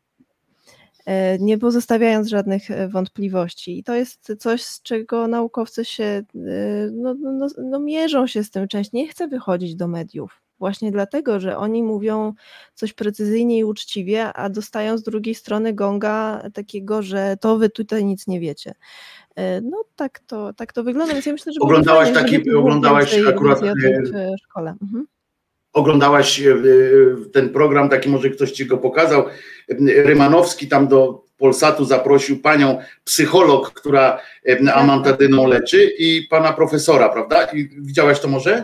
nie pozostawiając żadnych e, wątpliwości. I to jest coś, z czego naukowcy się e, no, no, no, no, mierzą się z tym część. Nie chce wychodzić do mediów. Właśnie dlatego, że oni mówią coś precyzyjnie i uczciwie, a dostają z drugiej strony gonga takiego, że to wy tutaj nic nie wiecie. E, No tak to, tak to wygląda, więc ja myślę, że Oglądałaś fajnie, taki- oglądałaś akurat, e, w szkole. Mhm. Oglądałaś e, e, ten program, taki może ktoś ci go pokazał. Rymanowski tam do Polsatu zaprosił panią psycholog, która e, amantadyną leczy i pana profesora, prawda? I widziałaś to może?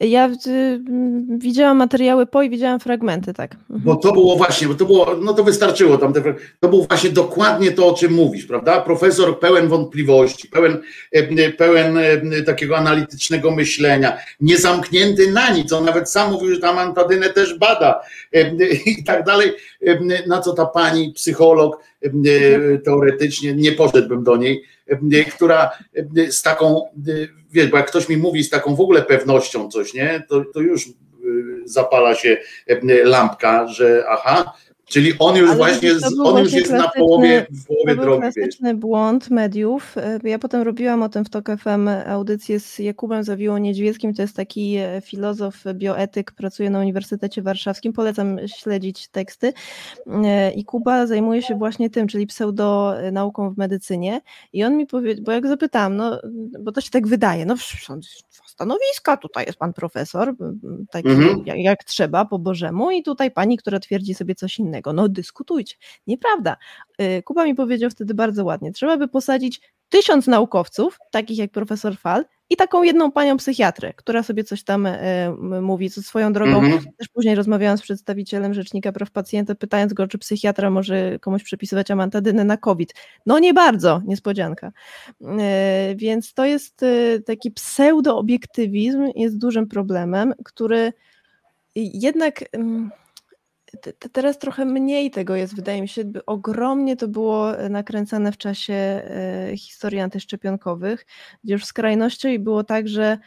Ja y, mm, widziałam materiały po i widziałam fragmenty, tak. Mhm. Bo to było właśnie, bo to było, no to wystarczyło tam, to było właśnie dokładnie to, o czym mówisz, prawda? Profesor pełen wątpliwości, pełen, e, pełen e, takiego analitycznego myślenia, niezamknięty na nic, on nawet sam mówił, że tam antadynę też bada e, [laughs] i tak dalej, na co ta pani psycholog teoretycznie, nie poszedłbym do niej, która z taką, wiesz, bo jak ktoś mi mówi z taką w ogóle pewnością coś, nie, to, to już zapala się lampka, że aha, Czyli on już Ale właśnie, to był on już jest na połowie, w połowie To był drogi. Wiesz. klasyczny błąd mediów. E, Ja potem robiłam o tym w TOK FM audycję z Jakubem Zawiło Niedźwieckim. To jest taki e, filozof, bioetyk, pracuje na Uniwersytecie Warszawskim. Polecam śledzić teksty. E, I Kuba zajmuje się właśnie tym, czyli pseudonauką w medycynie. I on mi powiedział, bo jak zapytałam, no bo to się tak wydaje, no stanowiska, tutaj jest pan profesor, m, taki Mhm. jak, jak trzeba, po Bożemu, i tutaj pani, która twierdzi sobie coś innego. No dyskutujcie. Nieprawda. Y, Kuba mi powiedział wtedy bardzo ładnie, trzeba by posadzić tysiąc naukowców, takich jak profesor Fal, i taką jedną panią psychiatrę, która sobie coś tam e, mówi, co swoją drogą. Mhm. Też później rozmawiałam z przedstawicielem Rzecznika Praw Pacjenta, pytając go, czy psychiatra może komuś przepisywać amantadynę na COVID. No nie bardzo, niespodzianka. E, Więc to jest e, taki pseudo-obiektywizm, jest dużym problemem, który jednak mm, teraz trochę mniej tego jest, wydaje mi się, by ogromnie to było e, nakręcane w czasie e, historii antyszczepionkowych, gdzie już skrajnością i było tak, że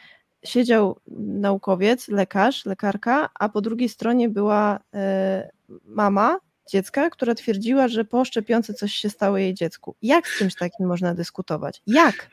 siedział naukowiec, lekarz, lekarka, a po drugiej stronie była e, mama dziecka, która twierdziła, że po szczepionce coś się stało jej dziecku. Jak z czymś takim można dyskutować? Jak?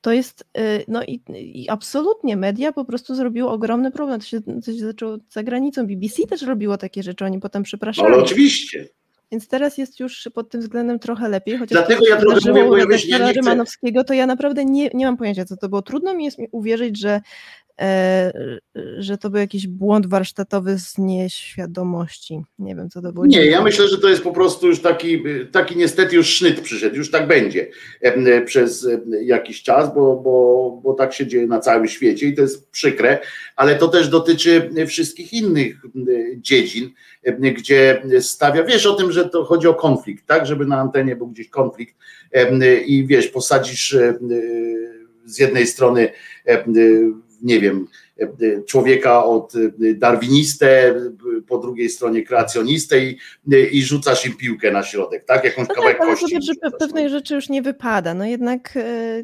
To jest, y, no i, i absolutnie media po prostu zrobiły ogromny problem. To się, to się zaczęło za granicą. BBC też robiło takie rzeczy, oni potem No, przepraszali. ale oczywiście. Więc teraz jest już pod tym względem trochę lepiej. Chociaż Dlatego ja trochę mówię, bo ja redaktora nie chcę- Rymanowskiego, to ja naprawdę nie, nie mam pojęcia, co to było. Trudno mi jest mi uwierzyć, że, że to był jakiś błąd warsztatowy z nieświadomości. Nie wiem, co to było. Nie, ja myślę, że to jest po prostu już taki, taki niestety już sznyt przyszedł, już tak będzie e, przez jakiś czas, bo, bo, bo tak się dzieje na całym świecie i to jest przykre, ale to też dotyczy wszystkich innych dziedzin, gdzie stawia, wiesz o tym, że to chodzi o konflikt, tak, żeby na antenie był gdzieś konflikt i wiesz, posadzisz z jednej strony nie wiem, człowieka od darwinistę, po drugiej stronie kreacjonistę i, i rzucasz im piłkę na środek, tak? Jakąś No kawałek tak, ale kości. że pe- rzucasz, pewnej rzeczy już nie wypada. No jednak, e,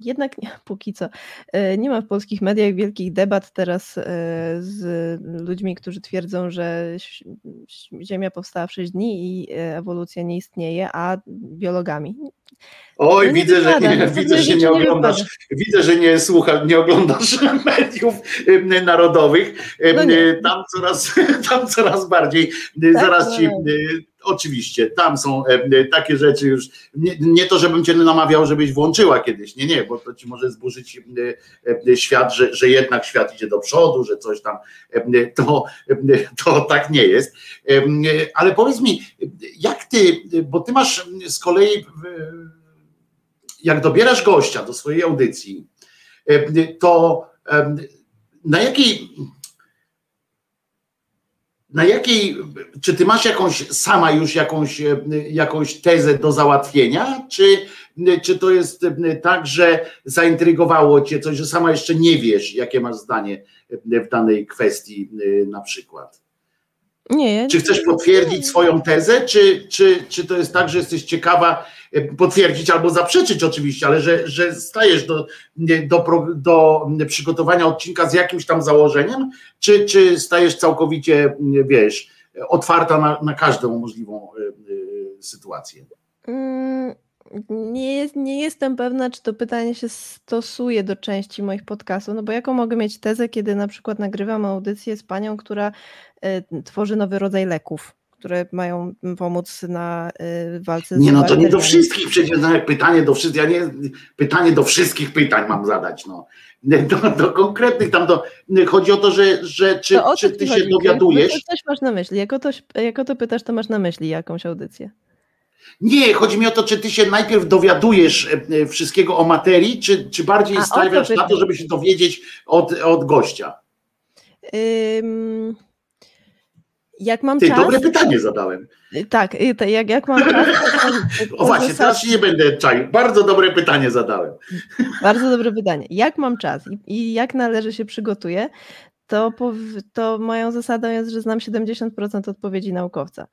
jednak nie, [laughs] póki co, e, nie ma w polskich mediach wielkich debat teraz e, z ludźmi, którzy twierdzą, że Ziemia powstała w 6 dni i ewolucja nie istnieje, a biologami. Oj, No nie widzę, że nie, no widzę, że rzeczy nie nie oglądasz, wypada. widzę, że nie słuchasz, nie oglądasz [laughs] mediów narodowych. No nie. Tam coraz, [laughs] tam coraz bardziej. Tak, Zaraz ci, no. Oczywiście, tam są em, takie rzeczy już. Nie, nie to, żebym cię namawiał, żebyś włączyła kiedyś. Nie, nie, bo to ci może zburzyć em, świat, że, że jednak świat idzie do przodu, że coś tam. To, to tak nie jest. Ale powiedz mi, jak ty, bo ty masz z kolei. jak dobierasz gościa do swojej audycji, to na jakiej na jakiej, czy ty masz jakąś sama już jakąś, em, jakąś tezę do załatwienia, czy, czy to jest em, tak, że zaintrygowało cię coś, że sama jeszcze nie wiesz, jakie masz zdanie em, w danej kwestii na przykład? Nie, Czy chcesz potwierdzić swoją tezę, czy, czy, czy to jest tak, że jesteś ciekawa e, potwierdzić albo zaprzeczyć oczywiście, ale że, że stajesz do, do, do przygotowania odcinka z jakimś tam założeniem, czy, czy stajesz całkowicie, wiesz, otwarta na, na każdą możliwą e, e, sytuację? Mm, Nie, jest, nie jestem pewna, czy to pytanie się stosuje do części moich podcastów, no bo jaką mogę mieć tezę, kiedy na przykład nagrywam audycję z panią, która tworzy nowy rodzaj leków, które mają pomóc na e, walce z Nie, no to nie do wszystkich przecież, no pytanie do wszystkich, ja nie, pytanie do wszystkich pytań mam zadać, no. Do, do konkretnych tam, do, chodzi o to, że, że czy, To czy ty chodzi? się dowiadujesz, Co- Coś masz na myśli. Jak o, to, jak o to pytasz, to masz na myśli jakąś audycję. Nie, chodzi mi o to, czy ty się najpierw dowiadujesz e, e, wszystkiego o materii, czy, czy bardziej A, stawiasz na to, żeby się dowiedzieć od, od gościa? Ym, jak mam Ty, czas. dobre pytanie zadałem. Y, Tak, y, jak, jak mam czas. to- [laughs] O właśnie, teraz się nie będę czaił. Bardzo dobre pytanie zadałem. Bardzo dobre pytanie. Jak mam czas i, i jak należy się przygotuję, to, to moją zasadą jest, że znam 70% odpowiedzi naukowca.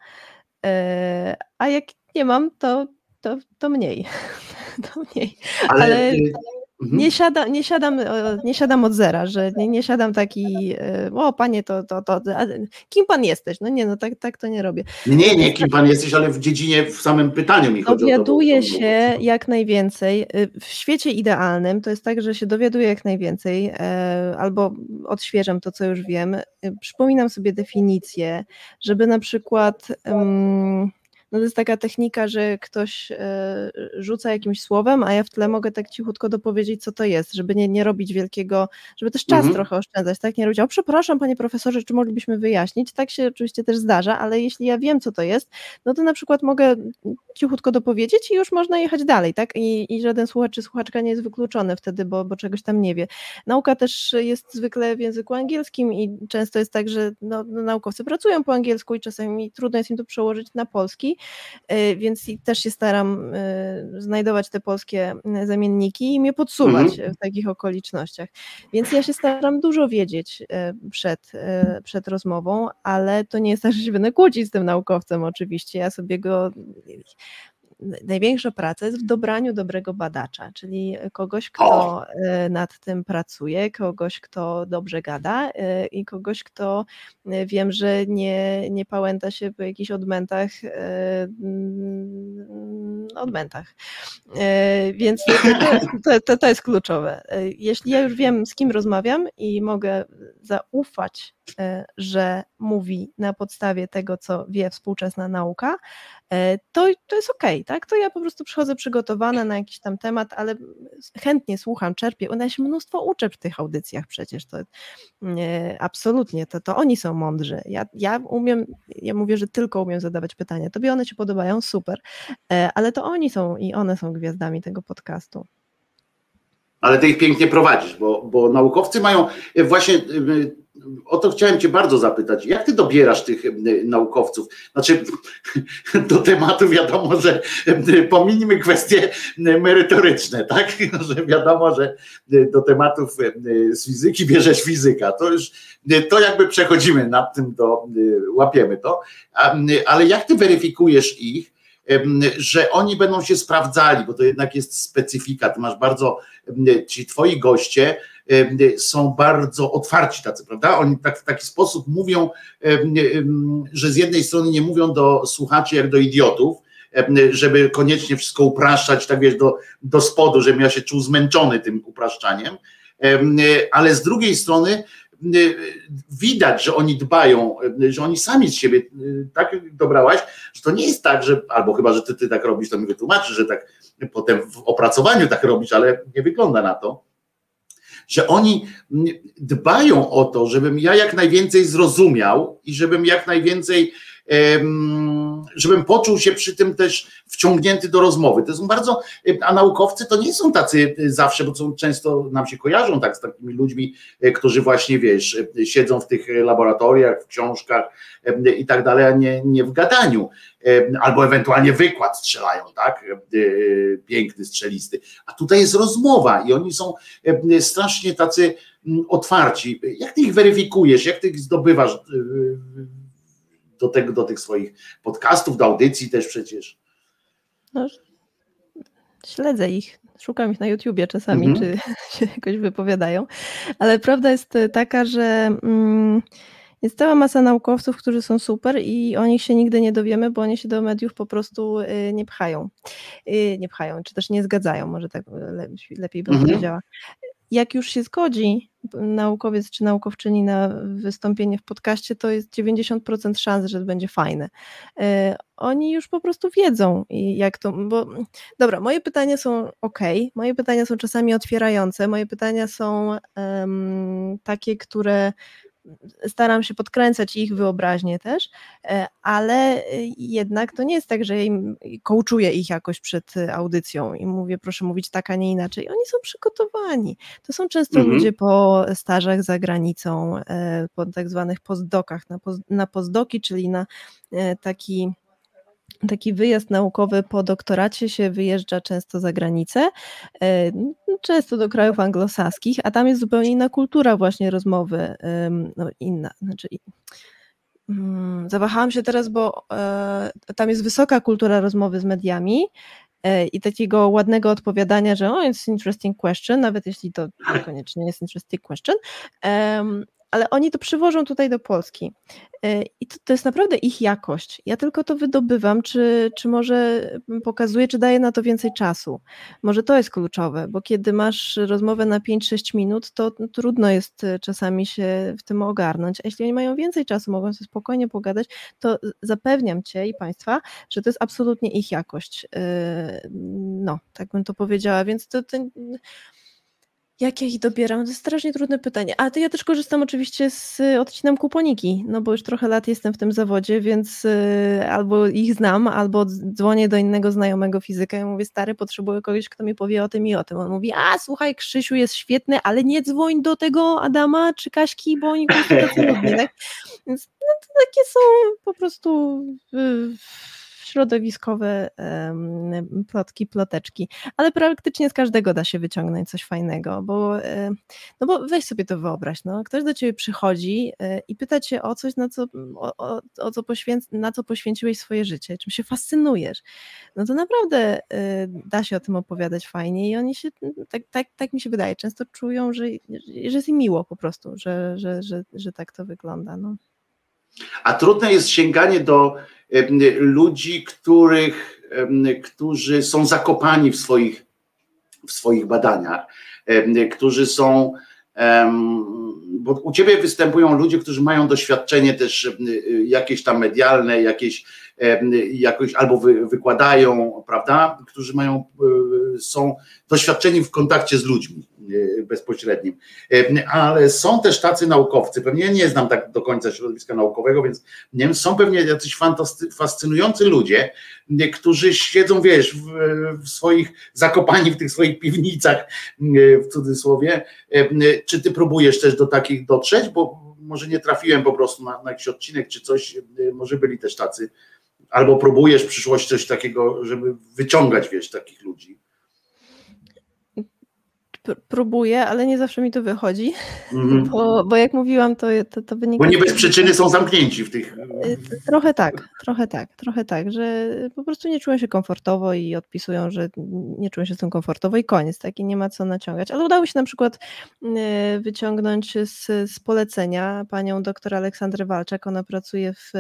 E, a jak nie mam, to, to, to mniej. [laughs] to mniej. Ale, Ale- y, mhm. Nie, siada, nie, siadam, e, nie siadam od zera, że nie, nie siadam taki, e, o panie, to, to, to, kim pan jesteś? No nie, no tak, tak to nie robię. nie, nie, kim pan jesteś, ale w dziedzinie, w samym pytaniu mi chodzi o to. Dowiaduję bo- się jak najwięcej. Y, W świecie idealnym to jest tak, że się dowiaduję jak najwięcej, e, albo odświeżam to, co już wiem. Przypominam sobie definicje, żeby na przykład. em, No to jest taka technika, że ktoś e, rzuca jakimś słowem, a ja w tle mogę tak cichutko dopowiedzieć, co to jest, żeby nie, nie robić wielkiego, żeby też czas Mhm. trochę oszczędzać, tak? Nie robić, o przepraszam, panie profesorze, czy moglibyśmy wyjaśnić? Tak się oczywiście też zdarza, ale jeśli ja wiem, co to jest, no to na przykład mogę cichutko dopowiedzieć i już można jechać dalej, tak? I, i żaden słuchacz czy słuchaczka nie jest wykluczony wtedy, bo, bo czegoś tam nie wie. Nauka też jest zwykle w języku angielskim i często jest tak, że no, no, naukowcy pracują po angielsku i czasami trudno jest im to przełożyć na polski, więc i też się staram y, znajdować te polskie y, zamienniki i mnie podsuwać w takich okolicznościach. Więc ja się staram dużo wiedzieć y, przed, y, przed rozmową, ale to nie jest tak, że się będę kłócić z tym naukowcem oczywiście. Ja sobie go największa praca jest w dobraniu dobrego badacza, czyli kogoś, kto e, nad tym pracuje, kogoś, kto dobrze gada e, i kogoś, kto e, wiem, że nie, nie pałęta się po jakichś odmętach, mm, odmętach. Więc to, to, to jest kluczowe. Jeśli ja już wiem, z kim rozmawiam i mogę zaufać, że mówi na podstawie tego, co wie współczesna nauka, to, to jest okej, tak? To ja po prostu przychodzę przygotowana na jakiś tam temat, ale chętnie słucham, czerpię. Ja się mnóstwo uczę w tych audycjach przecież. To nie, absolutnie, to, to oni są mądrzy. Ja, ja umiem, ja mówię, że tylko umiem zadawać pytania. Tobie one się podobają, super, e, ale to oni są i one są gwiazdami tego podcastu. Ale ty ich pięknie prowadzisz, bo, bo naukowcy mają e, właśnie. O to chciałem Cię bardzo zapytać. Jak Ty dobierasz tych naukowców? Znaczy, [laughs] do tematu wiadomo, że pominijmy kwestie merytoryczne, tak? [laughs] Że wiadomo, że e, do tematów z fizyki bierzesz fizyka. To już, e, to jakby przechodzimy nad tym, do, e, łapiemy to. Ale jak Ty weryfikujesz ich? że oni będą się sprawdzali, bo to jednak jest specyfika. Ty masz bardzo, ci twoi goście są bardzo otwarci tacy, prawda? Oni tak, w taki sposób mówią, że z jednej strony nie mówią do słuchaczy jak do idiotów, żeby koniecznie wszystko upraszczać, tak wiesz, do, do spodu, żebym ja się czuł zmęczony tym upraszczaniem, em, ale z drugiej strony y, widać, że oni dbają, że oni sami z siebie tak dobrałaś, że to nie jest tak, że albo chyba, że ty, ty tak robisz, to mi wytłumaczysz, że tak potem w opracowaniu tak robisz, ale nie wygląda na to, że oni dbają o to, żebym ja jak najwięcej zrozumiał i żebym jak najwięcej żebym poczuł się przy tym też wciągnięty do rozmowy. To są bardzo, a naukowcy to nie są tacy zawsze, bo są często nam się kojarzą tak z takimi ludźmi, e, którzy właśnie wiesz, e, siedzą w tych laboratoriach, w książkach e, i tak dalej, a nie, nie w gadaniu. E, Albo ewentualnie wykład strzelają, tak? E, Piękny, strzelisty. A tutaj jest rozmowa i oni są e, strasznie tacy mm, otwarci. Jak ty ich weryfikujesz, jak ty ich zdobywasz e, do, tego, do tych swoich podcastów, do audycji też przecież? No, śledzę ich, szukam ich na YouTubie czasami, Mhm. czy [laughs] się jakoś wypowiadają, ale prawda jest e, taka, że mm, jest cała masa naukowców, którzy są super i o nich się nigdy nie dowiemy, bo oni się do mediów po prostu y, nie pchają. Y, Nie pchają, czy też nie zgadzają, może tak le- lepiej bym Mhm. powiedziała. Jak już się zgodzi naukowiec czy naukowczyni na wystąpienie w podcaście, to jest 90% szans, że będzie fajne. Y, Oni już po prostu wiedzą, jak to. Bo dobra, moje pytania są ok, moje pytania są czasami otwierające, moje pytania są em, takie, które staram się podkręcać ich wyobraźnię też, e, ale jednak to nie jest tak, że im kołczuję ich jakoś przed audycją i mówię, proszę mówić tak, a nie inaczej. Oni są przygotowani. To są często Mhm. ludzie po stażach za granicą, e, po tak zwanych postdokach, na, poz, na postdoki, czyli na e, taki taki wyjazd naukowy po doktoracie się wyjeżdża często za granicę, e, często do krajów anglosaskich, a tam jest zupełnie inna kultura właśnie rozmowy, no inna, znaczy mm, zawahałam się teraz, bo e, tam jest wysoka kultura rozmowy z mediami e, i takiego ładnego odpowiadania, że o, it's interesting question, nawet jeśli to niekoniecznie jest interesting question, ale oni to przywożą tutaj do Polski. E, I to, to jest naprawdę ich jakość. Ja tylko to wydobywam, czy, czy może pokazuję, czy daję na to więcej czasu. Może to jest kluczowe, bo kiedy masz rozmowę na 5-6 minut, to trudno jest e, czasami się w tym ogarnąć. A jeśli oni mają więcej czasu, mogą sobie spokojnie pogadać, to zapewniam Cię i Państwa, że to jest absolutnie ich jakość. E, No, tak bym to powiedziała, więc to. to jak ja ich dobieram? To jest strasznie trudne pytanie. A to ja też korzystam oczywiście z odcinam kuponiki, no bo już trochę lat jestem w tym zawodzie, więc y, albo ich znam, albo dzwonię do innego znajomego fizyka i mówię, stary, potrzebuję kogoś, kto mi powie o tym i o tym. On mówi, a słuchaj, Krzysiu jest świetny, ale nie dzwoń do tego Adama czy Kaśki, bo oni nudni, tak? Więc no, to takie są po prostu y, środowiskowe plotki, ploteczki, ale praktycznie z każdego da się wyciągnąć coś fajnego, bo, no bo weź sobie to wyobraź, no, ktoś do ciebie przychodzi e, i pyta cię o coś, na co, o, o, o co poświęc, na co poświęciłeś swoje życie, czym się fascynujesz, no to naprawdę e, da się o tym opowiadać fajnie i oni się, tak, tak, tak mi się wydaje, często czują, że, że jest im miło po prostu, że, że, że, że tak to wygląda, no. A trudne jest sięganie do ludzi, których, którzy są zakopani w swoich, w swoich badaniach, którzy są, bo u ciebie występują ludzie, którzy mają doświadczenie też jakieś tam medialne, jakieś jakoś albo wy, wykładają, prawda, którzy mają, e, są doświadczeni w kontakcie z ludźmi bezpośrednim. E, Ale są też tacy naukowcy, pewnie nie znam tak do końca środowiska naukowego, więc nie wiem, są pewnie jacyś fascynujący ludzie, którzy siedzą, wiesz, w, w swoich, zakopani w tych swoich piwnicach, e, w cudzysłowie. E, Czy ty próbujesz też do takich dotrzeć? Bo może nie trafiłem po prostu na, na jakiś odcinek czy coś, e, może byli też tacy, albo próbujesz w przyszłości coś takiego, żeby wyciągać, wiesz, takich ludzi. Pr- Próbuję, ale nie zawsze mi to wychodzi, Mhm. [laughs] bo, bo jak mówiłam, to, to, to wynika... Bo nie bez przyczyny są zamknięci w tych. Y, Trochę tak, trochę tak, trochę tak, że po prostu nie czują się komfortowo i odpisują, że nie czują się z tym komfortowo i koniec, tak, i nie ma co naciągać. Ale udało się na przykład y, wyciągnąć z, z polecenia panią doktor Aleksandrę Walczak, ona pracuje w,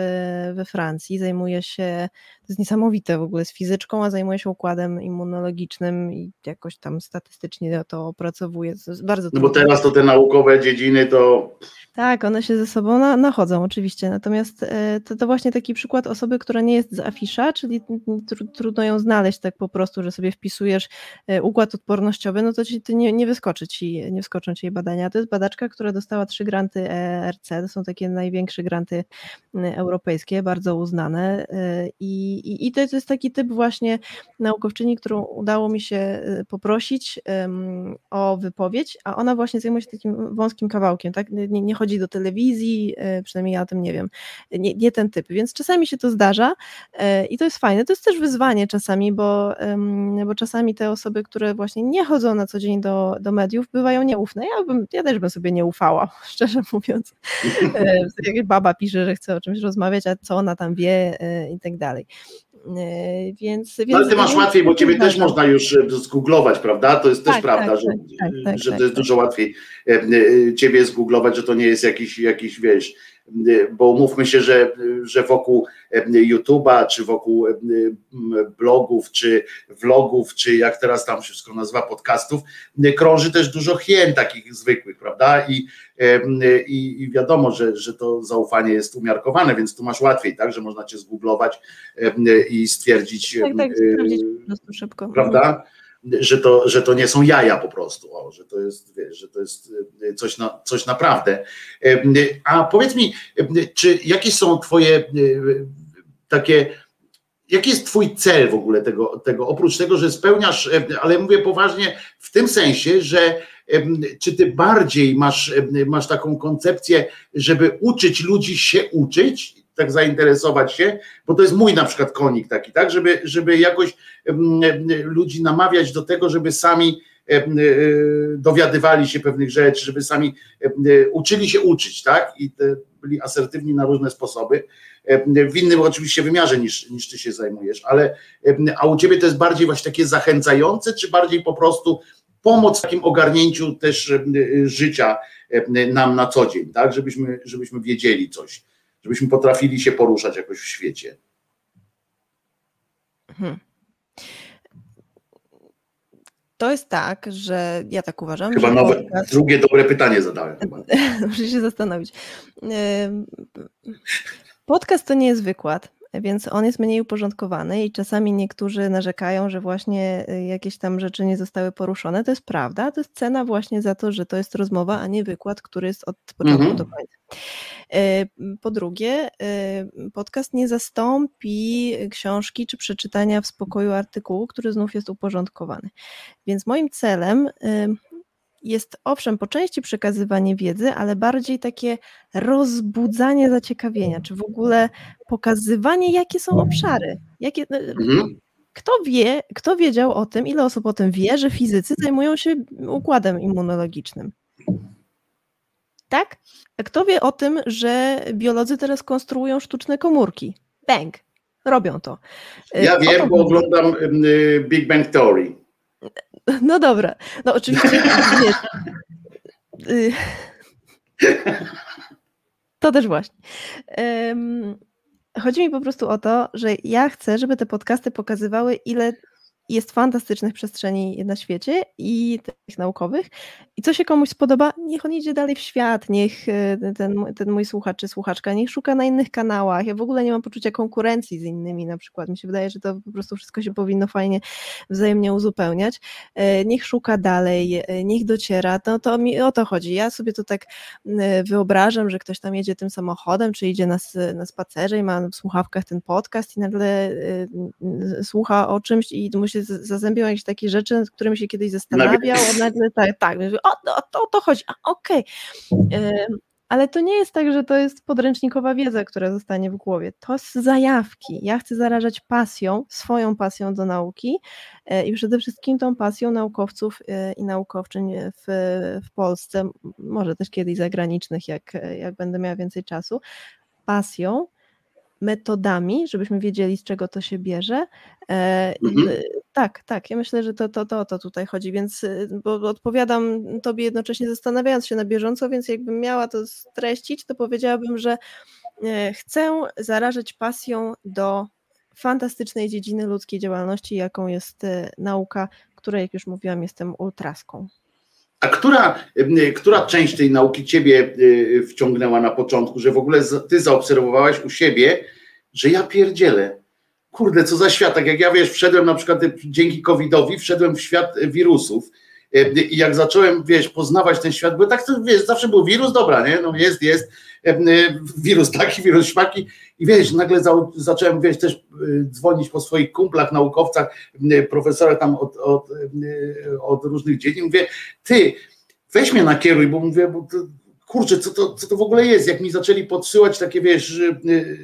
we Francji, zajmuje się, jest niesamowite w ogóle, z fizyczką, a zajmuje się układem immunologicznym i jakoś tam statystycznie to opracowuje, bardzo No bo teraz to te naukowe dziedziny to. Tak, one się ze sobą na, nachodzą, oczywiście. Natomiast e, to, to właśnie taki przykład osoby, która nie jest z afisza, czyli tr, trudno ją znaleźć tak po prostu, że sobie wpisujesz e, układ odpornościowy, no to ci to nie, nie wyskoczy ci, nie wskoczą ci jej badania. To jest badaczka, która dostała trzy granty ERC, to są takie największe granty m, europejskie, bardzo uznane. e, I, i, i to jest taki typ właśnie naukowczyni, którą udało mi się e, poprosić em, o wypowiedź, a ona właśnie zajmuje się takim wąskim kawałkiem, tak? Nie, nie chodzi do telewizji, e, przynajmniej ja o tym nie wiem, nie, nie ten typ, więc czasami się to zdarza e, i to jest fajne. To jest też wyzwanie czasami, bo, bo czasami te osoby, które właśnie nie chodzą na co dzień do, do mediów, bywają nieufne. Ja, bym, ja też bym sobie nie ufała, [laughs] szczerze mówiąc. [laughs] E, Jak baba pisze, że chce o czymś rozmawiać, a co ona tam wie i tak dalej. E, Więc, więc No, ale ty masz więc łatwiej, bo ciebie też można już e, zgooglować, prawda? To jest też Tak, prawda, tak, że, tak, tak, tak, że to jest dużo łatwiej e, e, ciebie zgooglować, że to nie jest jakiś, jakiś wiesz, bo umówmy się, że, że wokół YouTube'a, czy wokół blogów, czy vlogów, czy jak teraz tam się wszystko nazywa, podcastów, krąży też dużo hien takich zwykłych, prawda? I, i, i wiadomo, że, że to zaufanie jest umiarkowane, więc tu masz łatwiej, tak, że można cię zgooglować i stwierdzić, Tak, tak, sprawdzić po prostu szybko. prawda? Że to, że to nie są jaja po prostu, o, że to jest, wiesz, że to jest e, coś, na, coś naprawdę. E, A powiedz mi, e, czy jakieś są twoje takie, jaki jest twój cel w ogóle tego, tego oprócz tego, że spełniasz, ale mówię poważnie w tym sensie, że czy ty bardziej masz, masz taką koncepcję, żeby uczyć ludzi się uczyć, tak zainteresować się, bo to jest mój na przykład konik taki, tak, żeby, żeby jakoś ludzi namawiać do tego, żeby sami e, dowiadywali się pewnych rzeczy, żeby sami e, uczyli się uczyć, tak, i byli asertywni na różne sposoby, w innym oczywiście wymiarze niż, niż ty się zajmujesz, ale a u ciebie to jest bardziej właśnie takie zachęcające, czy bardziej po prostu pomoc w takim ogarnięciu też e, życia nam na co dzień, tak, żebyśmy, żebyśmy wiedzieli coś, żebyśmy potrafili się poruszać jakoś w świecie. Hmm. To jest tak, że ja tak uważam. Chyba że nowe, podcast- drugie dobre pytanie zadałem. [laughs] Muszę się zastanowić. Podcast to nie jest wykład, więc on jest mniej uporządkowany i czasami niektórzy narzekają, że właśnie y, jakieś tam rzeczy nie zostały poruszone. To jest prawda, to jest cena właśnie za to, że to jest rozmowa, a nie wykład, który jest od początku Mhm. do końca. Y, Po drugie, y, podcast nie zastąpi książki czy przeczytania w spokoju artykułu, który znów jest uporządkowany. Więc moim celem jest owszem po części przekazywanie wiedzy, ale bardziej takie rozbudzanie zaciekawienia, czy w ogóle pokazywanie, jakie są obszary. Jakie, no, Mhm. kto wie, kto wiedział o tym, ile osób o tym wie, że fizycy zajmują się układem immunologicznym? Tak? Kto wie o tym, że biolodzy teraz konstruują sztuczne komórki? Bang! Robią to. Y, Ja to wiem, bo oglądam y, Big Bang Theory. No dobra. No oczywiście [laughs] wiesz, y, to też właśnie. Chodzi mi po prostu o to, że ja chcę, żeby te podcasty pokazywały, ile jest fantastycznych przestrzeni na świecie i tych naukowych. I co się komuś spodoba, niech on idzie dalej w świat, niech e, ten, ten mój słuchacz czy słuchaczka, niech szuka na innych kanałach. Ja w ogóle nie mam poczucia konkurencji z innymi na przykład. Mi się wydaje, że to po prostu wszystko się powinno fajnie wzajemnie uzupełniać. E, Niech szuka dalej, e, niech dociera. No to mi o to chodzi. Ja sobie to tak wyobrażam, że ktoś tam jedzie tym samochodem, czy idzie na, na spacerze i ma w słuchawkach ten podcast i nagle słucha o czymś i mu się z- zazębią jakieś takie rzeczy, nad którymi się kiedyś zastanawiał, nagle tak, tak, o, o, to, o to chodzi, okej. E, Ale to nie jest tak, że to jest podręcznikowa wiedza, która zostanie w głowie. To z zajawki. Ja chcę zarażać pasją, swoją pasją do nauki e, i przede wszystkim tą pasją naukowców e, i naukowczyń w, w Polsce, może też kiedyś zagranicznych, jak, jak będę miała więcej czasu. Pasją, metodami, żebyśmy wiedzieli, z czego to się bierze. E, Mhm. y, Tak, tak. Ja myślę, że to, to, to to tutaj chodzi, więc y, bo bo odpowiadam Tobie jednocześnie zastanawiając się na bieżąco, więc jakbym miała to streścić, to powiedziałabym, że e, chcę zarażać pasją do fantastycznej dziedziny ludzkiej działalności, jaką jest e, nauka, której, jak już mówiłam, jestem ultraską. A która, em, która część tej nauki ciebie y, wciągnęła na początku, że w ogóle ty zaobserwowałeś u siebie, że ja pierdzielę. Kurde, co za świat. Tak jak ja wiesz, wszedłem na przykład y, dzięki COVID-owi, wszedłem w świat wirusów. Y, I jak zacząłem, wiesz, poznawać ten świat, bo tak wiesz, zawsze był wirus, dobra, nie? No jest, jest. em, y, Wirus taki, [laughs] wirus śmaki. I wiesz, nagle za, zacząłem, wiesz, też y, dzwonić po swoich kumplach, naukowcach, y, profesorach tam od, od, y, od różnych dziedzin. Mówię, ty, weź mnie nakieruj, bo mówię, bo kurczę, co to, co to w ogóle jest? Jak mi zaczęli podsyłać takie, wiesz, y, y,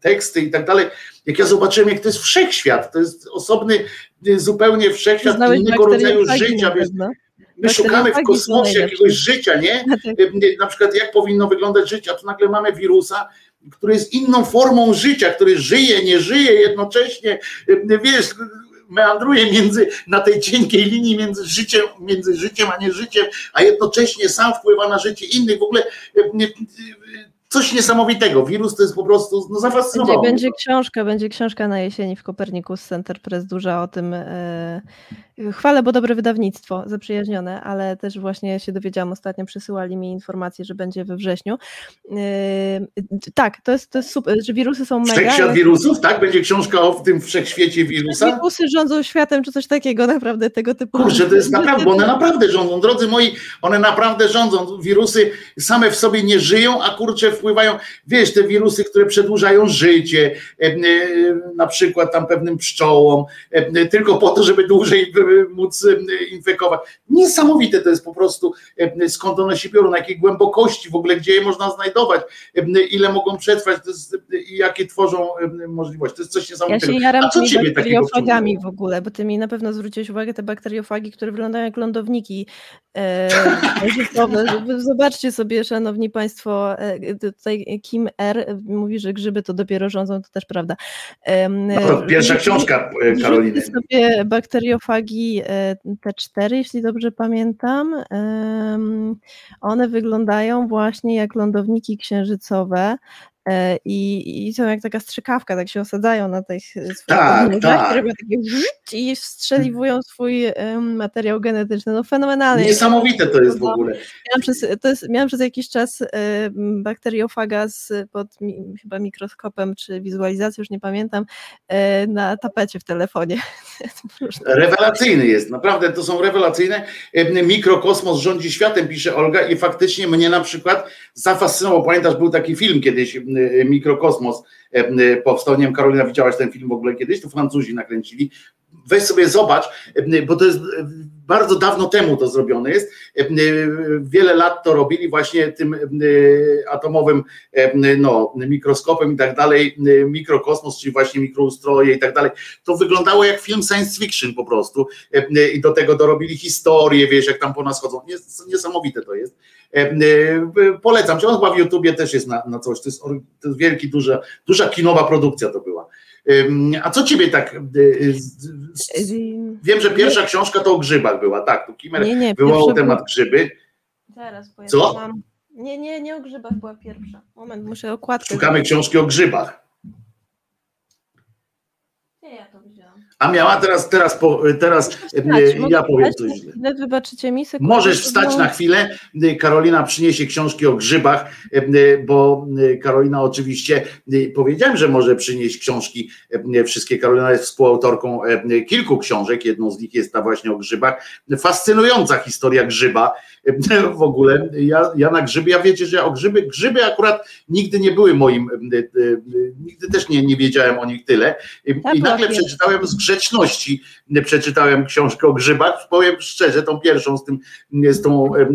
teksty i tak dalej, jak ja zobaczyłem, jak to jest wszechświat, to jest osobny, y, zupełnie wszechświat Znałeś innego rodzaju życia, pewno. my szukamy w kosmosie jakiegoś życia, nie? [laughs] Na przykład jak powinno wyglądać życie, a tu nagle mamy wirusa, który jest inną formą życia, który żyje, nie żyje jednocześnie, wiesz, meandruje między, na tej cienkiej linii między życiem, między życiem a nieżyciem, a jednocześnie sam wpływa na życie innych. W ogóle y, y, coś niesamowitego. Wirus to jest po prostu, no Będzie, zafascynował. mnie będzie to. książka, będzie książka na jesieni w Kopernikus Center Press duża o tym, e, Chwalę, bo dobre wydawnictwo, zaprzyjaźnione, ale też właśnie się dowiedziałam ostatnio, przysyłali mi informację, że będzie we wrześniu. Yy, tak, to jest, to jest super, że wirusy są mega. Wszechświat ale- wirusów, tak? Będzie książka o tym wszechświecie wirusa? Wirusy rządzą światem, czy coś takiego, naprawdę tego typu. Kurczę, to jest naprawdę, bo one naprawdę rządzą, drodzy moi, one naprawdę rządzą. Wirusy same w sobie nie żyją, a kurczę wpływają, wiesz, te wirusy, które przedłużają życie, e, e, na przykład tam pewnym pszczołom, e, tylko po to, żeby dłużej e, móc e, infekować. Niesamowite to jest po prostu, e, skąd one się biorą, na jakiej głębokości w ogóle, gdzie je można znajdować, e, ile mogą przetrwać i jakie tworzą możliwości. To jest coś Ja niesamowitego. się jaram A co ciebie bakteriofagami w ogóle, bo ty mi na pewno zwróciłeś uwagę, te bakteriofagi, które wyglądają jak lądowniki. Zobaczcie sobie, szanowni państwo, tutaj Kim R. mówi, że grzyby to dopiero rządzą, to też prawda. No to pierwsza książka Karoliny. Sobie bakteriofagi e, T4, jeśli dobrze pamiętam. One wyglądają właśnie jak lądowniki księżycowe. E, I, I są jak taka strzykawka, tak się osadzają na tych e, swoich Tak, tak. takie i strzeliwują swój em, materiał genetyczny. No fenomenalnie. Niesamowite to jest w ogóle. Miałam przez, to jest, miałam przez jakiś czas e, bakteriofaga z, pod mi, chyba mikroskopem czy wizualizacją, już nie pamiętam, e, na tapecie w telefonie. [laughs] Rewelacyjny jest, naprawdę to są rewelacyjne. Mikrokosmos rządzi światem, pisze Olga, i faktycznie mnie na przykład zafascynował. Pamiętasz, był taki film kiedyś, Mikrokosmos e, e, powstał. Nie wiem, Karolina, widziałaś ten film w ogóle kiedyś? To Francuzi nakręcili. Weź sobie zobacz, bo to jest bardzo dawno temu to zrobione jest. Wiele lat to robili właśnie tym atomowym no, mikroskopem i tak dalej, mikrokosmos, czyli właśnie mikroustroje i tak dalej. To wyglądało jak film science fiction po prostu i do tego dorobili historię, wiesz, jak tam po nas chodzą. Nies- Niesamowite to jest. E, e, Polecam cię, on chyba w YouTubie też jest na, na coś, to jest, to jest wielki, duża, duża kinowa produkcja to była. A co ciebie tak... e, Wiem, że pierwsza książka to o grzybach była, tak, tu Kimer Nie, nie, wywołał temat była- grzyby. Zaraz, bo ja Co? mam... Nie, nie, nie o grzybach była pierwsza. Moment, muszę okładkę... Szukamy książki o grzybach. Nie, ja to. A miała teraz, teraz, po, teraz e, Wstać, ja powiem coś źle. Wybaczycie mi sekundę. Możesz wstać na chwilę. Karolina przyniesie książki o grzybach, e, bo Karolina oczywiście e, powiedziałem, że może przynieść książki. e, Wszystkie Karolina jest współautorką e, kilku książek. Jedną z nich jest ta właśnie o grzybach. Fascynująca historia grzyba. E, W ogóle ja, ja na grzyby, ja wiecie, że ja o grzyby, grzyby akurat nigdy nie były moim, e, e, nigdy też nie, nie wiedziałem o nich tyle. I, nagle przeczytałem z grzeczności, przeczytałem książkę o grzybach, powiem szczerze, tą pierwszą z tym, z tą, e,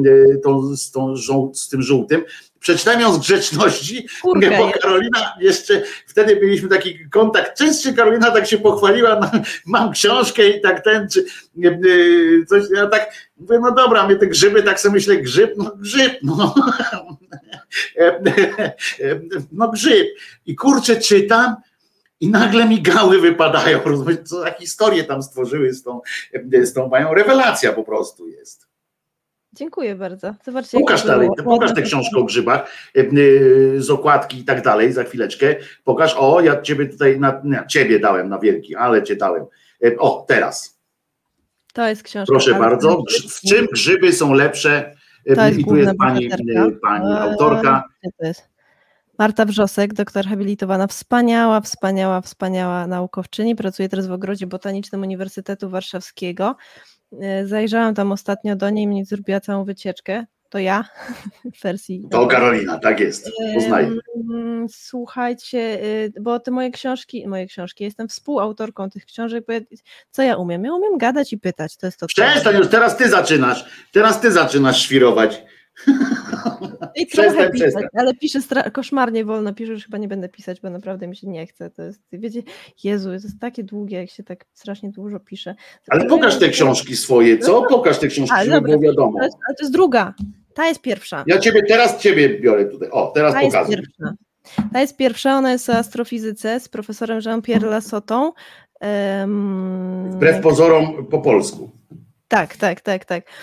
tą, z, tą z tym żółtym. Przeczytałem ją z grzeczności, Kurka bo. Karolina jeszcze, wtedy mieliśmy taki kontakt, częściej Karolina tak się pochwaliła, [laughs] mam książkę i tak ten, czy e, e, coś, ja tak mówię, no dobra, mnie te grzyby, tak sobie myślę, grzyb, no grzyb, no. [laughs] E, no grzyb. I kurczę, czytam, i nagle migały wypadają, [laughs] rozumiesz, co za historię tam stworzyły z tą, z tą mają rewelacja po prostu jest. Dziękuję bardzo. Zobaczcie, Pokaż dalej, pokaż tę książkę o grzybach e, e, z okładki i tak dalej, za chwileczkę. Pokaż, o, ja ciebie tutaj, na, nie, ciebie dałem na wielki, ale cię dałem. E, O, teraz, To jest książka. proszę bardzo, w czym grzyby są lepsze? I tu jest pani, bohaterka. pani autorka. Marta Wrzosek, doktor habilitowana, wspaniała, wspaniała, wspaniała naukowczyni. Pracuje teraz w Ogrodzie Botanicznym Uniwersytetu Warszawskiego. E, Zajrzałam tam ostatnio do niej, mnie zrobiła całą wycieczkę. To ja [laughs] w wersji. To Karolina, tak jest, poznaję. Słuchajcie, y, bo te moje książki, moje książki, jestem współautorką tych książek, bo ja, co ja umiem? Ja umiem gadać i pytać, to jest to. Przestań już, teraz ty zaczynasz, teraz ty zaczynasz świrować. I trochę pisać, ale piszę koszmarnie wolno, piszę, już chyba nie będę pisać, bo naprawdę mi się nie chce. To jest, wiecie, Jezu, to jest takie długie, jak się tak strasznie dużo pisze. Ale pokaż te książki swoje, co? Pokaż te książki, Ale żeby dobra, było wiadomo. to jest, ale to jest druga. Ta jest pierwsza. Ja ciebie teraz ciebie biorę tutaj. O, teraz Ta jest pokazuję. pierwsza. Ta jest pierwsza, ona jest o astrofizyce z profesorem Jean-Pierre Lassotą. Em, Wbrew pozorom po polsku. Tak, tak, tak, tak. [laughs]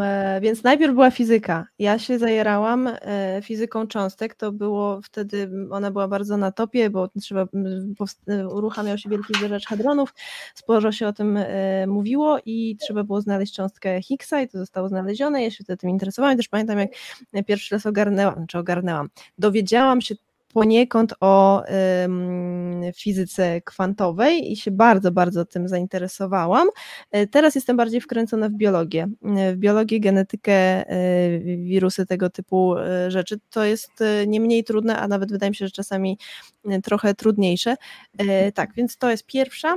E, więc najpierw była fizyka. Ja się zajerałam e, fizyką cząstek. To było wtedy, ona była bardzo na topie, bo trzeba, e, uruchamiał się wielki zderzacz hadronów. Sporo się o tym mówiło i trzeba było znaleźć cząstkę Higgsa i to zostało znalezione. Ja się wtedy tym interesowałam. Też pamiętam, jak pierwszy raz ogarnęłam, czy ogarnęłam, dowiedziałam się poniekąd o fizyce kwantowej i się bardzo, bardzo tym zainteresowałam. E, Teraz jestem bardziej wkręcona w biologię, e, w biologię, genetykę, e, wirusy, tego typu rzeczy. To jest nie mniej trudne, a nawet wydaje mi się, że czasami trochę trudniejsze. Tak, więc to jest pierwsza.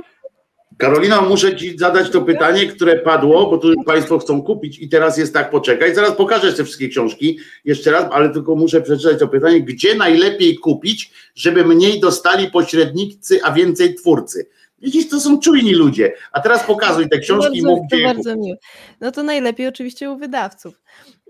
Karolina, muszę ci zadać to pytanie, które padło, bo tu Państwo chcą kupić i teraz jest tak, poczekaj, zaraz pokażę te wszystkie książki jeszcze raz, ale tylko muszę przeczytać to pytanie, gdzie najlepiej kupić, żeby mniej dostali pośrednicy, a więcej twórcy. Widzisz, to są czujni ludzie. A teraz pokazuj te książki i bardzo, mów, gdzie je miłe. No to najlepiej oczywiście u wydawców.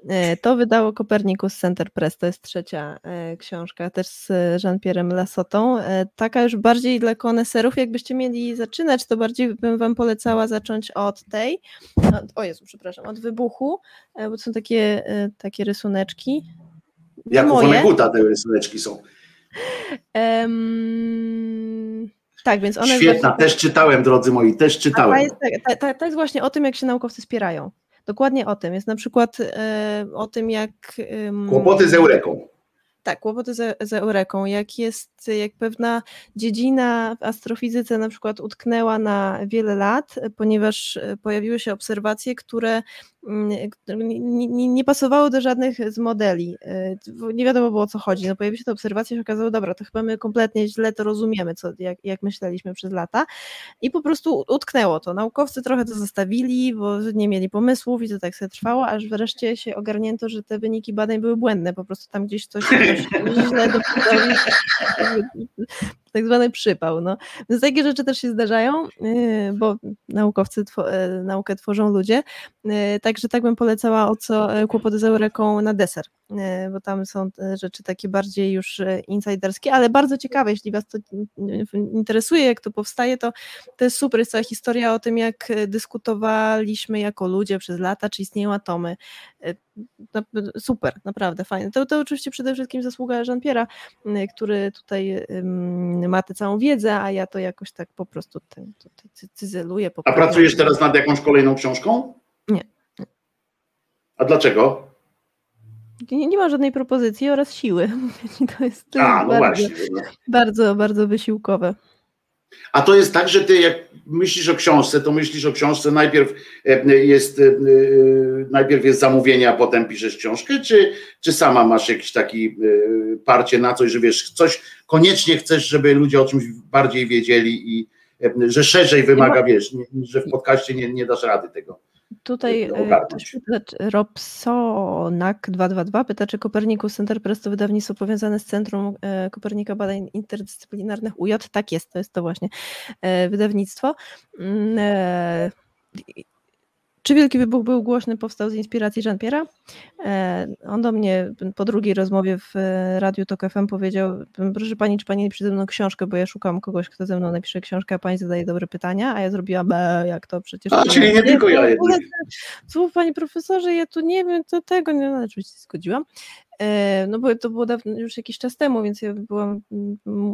E, To wydało Copernicus Center Press, to jest trzecia e, książka, też z e, Jean-Pierre'em Lassotą. E, Taka już bardziej dla koneserów, jakbyście mieli zaczynać, to bardziej bym wam polecała zacząć od tej, od- o Jezu, przepraszam, od wybuchu, bo to są takie, takie rysuneczki. Jak u moje. Vonneguta te rysuneczki są. Em, tak, więc one Świetna, właśnie- też czytałem, drodzy moi, też A ta czytałem. jest, tak- ta, ta, ta jest właśnie o tym, jak się naukowcy spierają. Dokładnie o tym. Jest na przykład e, o tym, jak. Kłopoty z Eureką. Tak, kłopoty z, z Eureką. Jak jest, jak pewna dziedzina w astrofizyce na przykład utknęła na wiele lat, ponieważ e, pojawiły się obserwacje, które mm, nie, nie, nie pasowały do żadnych z modeli. E, Nie wiadomo było o co chodzi. No, pojawiły się te obserwacje i się okazało, dobra, to chyba my kompletnie źle to rozumiemy, co, jak, jak myśleliśmy przez lata. I po prostu utknęło to. Naukowcy trochę to zostawili, bo nie mieli pomysłów i to tak sobie trwało, aż wreszcie się ogarnięto, że te wyniki badań były błędne. Po prostu tam gdzieś coś, [laughs] Не надо Tak zwany przypał. No. Więc takie rzeczy też się zdarzają, yy, bo naukowcy yy, naukę tworzą ludzie. Yy, Także tak bym polecała o co yy, kłopoty z Eureką na deser, bo tam są te rzeczy takie bardziej już yy, insiderskie, ale bardzo ciekawe, jeśli Was to interesuje, jak to powstaje, to to jest super, jest cała historia o tym, jak e, dyskutowaliśmy jako ludzie przez lata, czy istnieją atomy. E, Super, naprawdę fajne. To, to oczywiście przede wszystkim zasługa Jean-Pierre'a, który tutaj ym, ma tę całą wiedzę, a ja to jakoś tak po prostu ten, tutaj cy- cyzeluję. A pracujesz teraz nad jakąś kolejną książką? Nie. A dlaczego? Nie, nie ma żadnej propozycji oraz siły. [laughs] To jest, to A, jest no bardzo, no. bardzo, bardzo wysiłkowe. A to jest tak, że ty jak myślisz o książce, to myślisz o książce, najpierw e, jest, e, e, najpierw jest zamówienie, a potem piszesz książkę, czy, czy sama masz jakiś taki e, parcie na coś, że wiesz, coś koniecznie chcesz, żeby ludzie o czymś bardziej wiedzieli i e, że szerzej wymaga, wiesz, że w podcaście nie, nie dasz rady tego. Tutaj ktoś pyta, czy- Robsonak222 pyta, czy Copernicus Center Press to wydawnictwo powiązane z Centrum e, Kopernika Badań Interdyscyplinarnych UJ? Tak jest, to jest to właśnie e, wydawnictwo. Czy Wielki Wybuch był głośny, powstał z inspiracji Jean-Pierre'a? E, On do mnie po drugiej rozmowie w e, Radiu Tok FM powiedział, proszę pani, czy pani napisze ze mną książkę, bo ja szukam kogoś, kto ze mną napisze książkę, a pani zadaje dobre pytania, a ja zrobiłam, "Be, jak to przecież... A, czyli nie tylko ja jednak. Słów panie profesorze, ja tu nie wiem, to tego, nie, no, oczywiście się zgodziłam. E, No bo to było dawno, już jakiś czas temu, więc ja byłam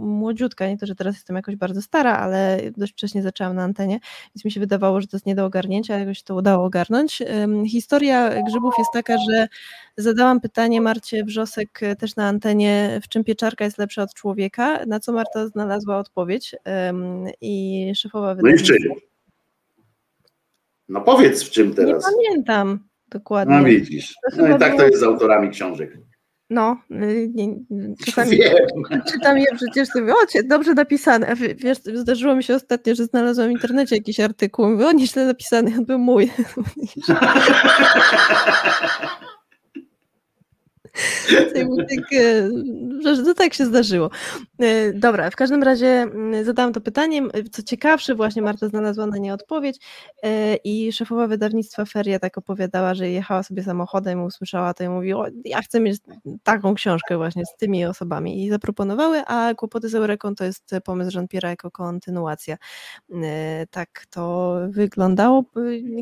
młodziutka, nie to, że teraz jestem jakoś bardzo stara, ale dość wcześnie zaczęłam na antenie, więc mi się wydawało, że to jest nie do ogarnięcia, ale jakoś to udało ogarnąć. Historia grzybów jest taka, że zadałam pytanie Marcie Wrzosek e, też na antenie, w czym pieczarka jest lepsza od człowieka, na co Marta znalazła odpowiedź i szefowa No i w czym? wydawnictwa. No powiedz w czym Nie teraz. pamiętam dokładnie. No widzisz. No i tak to jest z autorami książek. No, y, nie, czasami Wiem. czytam je przecież sobie, o, dobrze napisane. Wiesz, zdarzyło mi się ostatnio, że znalazłam w internecie jakiś artykuł, mówię, o, nieźle napisany, on był mój. [laughs] Tak, że tak się zdarzyło. E, Dobra, w każdym razie mm, zadałam to pytanie. Co ciekawsze, właśnie Marta znalazła na nie odpowiedź e, i szefowa wydawnictwa Feria tak opowiadała, że jechała sobie samochodem, usłyszała to i mówi, o, ja chcę mieć taką książkę właśnie z tymi osobami i zaproponowały, a Kłopoty z Eureką to jest pomysł Jean-Pierre'a jako kontynuacja. Tak to wyglądało.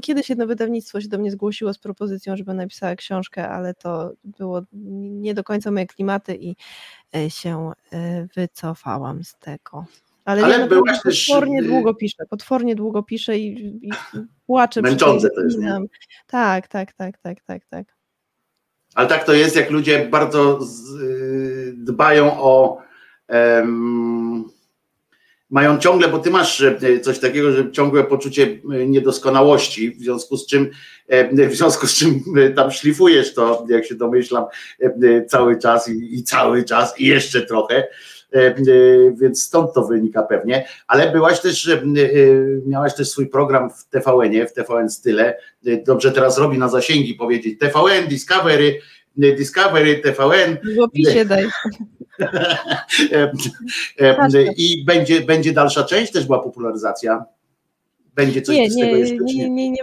Kiedyś jedno wydawnictwo się do mnie zgłosiło z propozycją, żeby napisała książkę, ale to było nie do końca moje klimaty i e, się e, wycofałam z tego. Ale, Ale byłaś też, potwornie y- długo piszę, potwornie długo piszę i, i płaczę. Męczące to jest, nie? Tak, tak, tak, tak, tak, tak. Ale tak to jest, jak ludzie bardzo z, y, dbają o. em, mają ciągle, bo ty masz e, coś takiego, że ciągłe poczucie e, niedoskonałości, w związku z czym, e, w związku z czym tam szlifujesz to, jak się domyślam, cały czas i, i cały czas i jeszcze trochę. Więc stąd to wynika pewnie, ale byłaś też, miałaś też swój program w TVN-ie, w TVN Style. Dobrze teraz robi na zasięgi powiedzieć TVN, Discovery, Discovery, TVN. W opisie daj. [laughs] E, e, I będzie, będzie dalsza część, też była popularyzacja. Będzie coś Nie, z tego nie, jeszcze? nie, nie, nie,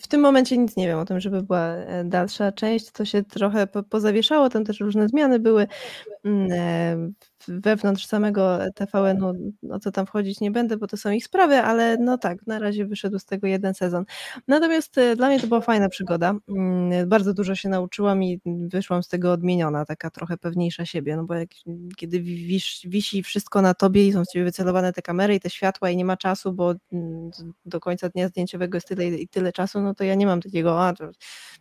w tym momencie nic nie wiem o tym, żeby była e, dalsza część. To się trochę po- pozawieszało, tam też różne zmiany były mm, e, wewnątrz samego TVN-u, o co tam wchodzić nie będę, bo to są ich sprawy, ale no tak, na razie wyszedł z tego jeden sezon. Natomiast e, dla mnie to była fajna przygoda. Mm, Bardzo dużo się nauczyłam i wyszłam z tego odmieniona, taka trochę pewniejsza siebie, no bo jak, kiedy wisz, wisi wszystko na tobie i są z ciebie wycelowane te kamery i te światła i nie ma czasu, bo mm, do końca dnia zdjęciowego jest tyle i tyle czasu, no to ja nie mam takiego, a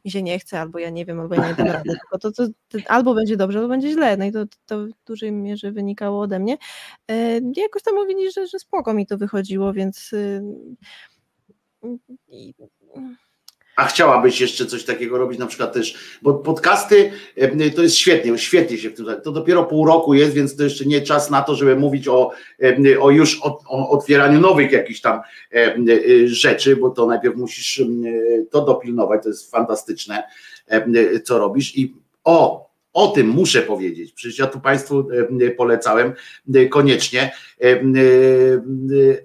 mi się nie chce, albo ja nie wiem, albo ja nie dam rady, to, to, to albo będzie dobrze, albo będzie źle, no i to, to w dużej mierze wynikało ode mnie. E, Jakoś tam mówili, że, że spoko mi to wychodziło, więc y, A chciałabyś jeszcze coś takiego robić, na przykład też, bo podcasty e, to jest świetnie, świetnie się tutaj, to dopiero pół roku jest, więc to jeszcze nie czas na to, żeby mówić o, e, o już o, o otwieraniu nowych jakichś tam rzeczy, bo to najpierw musisz to dopilnować, to jest fantastyczne, co robisz i o, o tym muszę powiedzieć, przecież ja tu Państwu e, polecałem e, koniecznie e,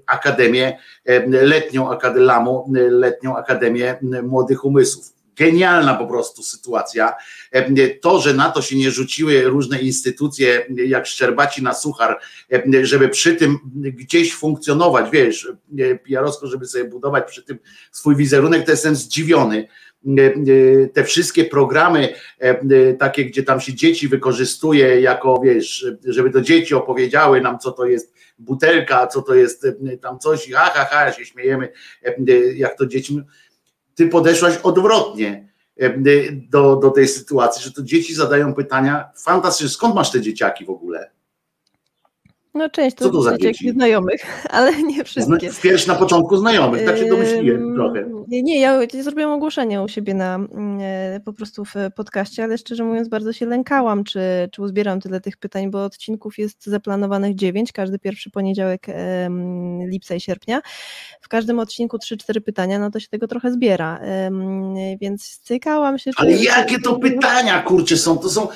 Akademię letnią Akademię Lamu, e, letnią Akademię Młodych Umysłów. Genialna po prostu sytuacja. To, że na to się nie rzuciły różne instytucje jak Szczerbaci na suchar, żeby przy tym gdzieś funkcjonować, wiesz, PR-owsko, żeby sobie budować przy tym swój wizerunek, to jestem zdziwiony. E, e, Te wszystkie programy e, takie, gdzie tam się dzieci wykorzystuje jako, wiesz, żeby to dzieci opowiedziały nam, co to jest butelka, co to jest tam coś, i ha, ha, ha, się śmiejemy, jak to dzieci. Ty podeszłaś odwrotnie do, do tej sytuacji, że to dzieci zadają pytania fantastyczne. Skąd masz te dzieciaki w ogóle? No część Co to za dzieci? znajomych, [laughs] ale nie wszystkie. wpierw na początku znajomych, tak się domyśliłem trochę. Nie, nie, ja zrobiłam ogłoszenie u siebie na mm, e, po prostu w podcaście, ale szczerze mówiąc bardzo się lękałam, czy, czy uzbieram tyle tych pytań, bo odcinków jest zaplanowanych dziewięć, każdy pierwszy poniedziałek lipca i sierpnia. W każdym odcinku 3-4 pytania, no to się tego trochę zbiera, więc stykałam się. Ale jakie to pytania, kurczę, są, to są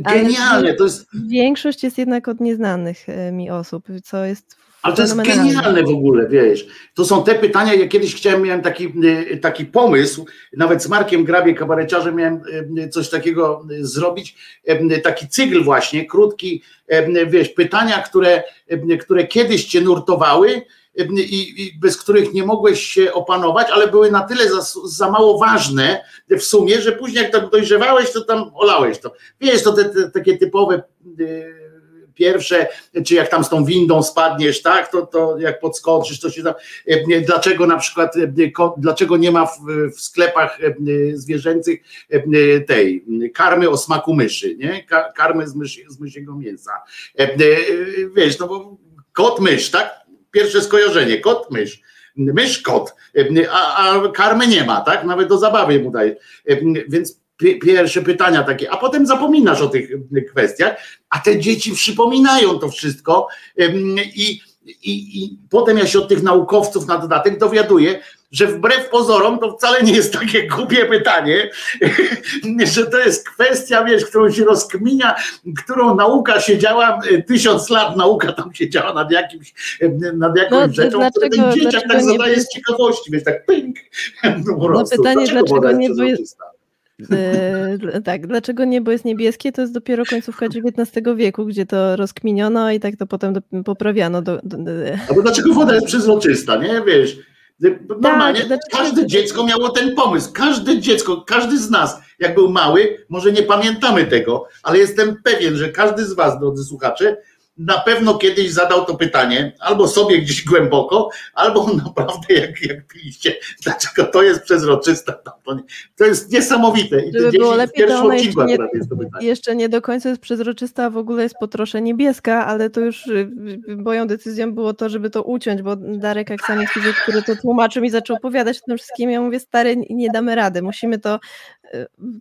genialne, to jest, Większość jest jednak od nieznanych e, osób, co jest ale to jest genialne w ogóle, wiesz. To są te pytania, ja kiedyś chciałem, miałem taki, y, taki pomysł, nawet z Markiem Grabie, kabareciarzem, miałem y, coś takiego y, zrobić, y, taki cykl właśnie, krótki, y, wiesz, pytania, które, y, które kiedyś cię nurtowały, y, i, i bez których nie mogłeś się opanować, ale były na tyle za, za mało ważne w sumie, że później jak tam dojrzewałeś, to tam olałeś to. Wiesz, to te, te takie typowe y, pierwsze, czy jak tam z tą windą spadniesz, tak, to, to jak podskoczysz, to się tam, e, dlaczego na przykład, e, dlaczego nie ma w, w sklepach e, zwierzęcych tej karmy o smaku myszy, nie, Ka- karmy z, myszy, z mysiego mięsa. Wiesz, no bo kot mysz, tak, pierwsze skojarzenie, kot mysz. Mysz kot, a, a karmy nie ma, tak? Nawet do zabawy mu daje. Więc pierwsze pytania takie, a potem zapominasz o tych kwestiach, a te dzieci przypominają to wszystko i, i, i potem ja się od tych naukowców na dodatek dowiaduję, że wbrew pozorom to wcale nie jest takie głupie pytanie, [laughs] że to jest kwestia, wiesz, którą się rozkminia, którą nauka siedziała, e, tysiąc lat nauka tam siedziała nad jakimś, nad jakąś No, rzeczą, dlaczego- które ten dzieciak dlaczego tak zadaje z ciekawości, wiesz, tak ping. [laughs] No, prostu. pytanie, dlaczego jest nie przezroczysta? Yy, dl- tak, dlaczego niebo jest niebieskie? To jest dopiero końcówka XIX wieku, gdzie to rozkminiono i tak to potem do, poprawiano. Do, do, do, Albo dlaczego woda jest przezroczysta, nie? Wiesz, normalnie dlaczego- każde dziecko miało ten pomysł. Każde dziecko, każdy z nas, jak był mały, może nie pamiętamy tego, ale jestem pewien, że każdy z was, drodzy słuchacze, na pewno kiedyś zadał to pytanie, albo sobie gdzieś [laughs] głęboko, albo naprawdę jak, jak piliście, dlaczego to jest przezroczysta. To, jest niesamowite. I Żeby było lepiej, to ona jeszcze nie, jeszcze nie do końca jest przezroczysta, a w ogóle jest po trosze niebieska, ale to już y, y, moją decyzją było to, żeby to uciąć, bo Darek Aksamit fizyk, który to tłumaczył mi zaczął opowiadać o tym wszystkim, ja mówię, stary, nie damy rady, musimy to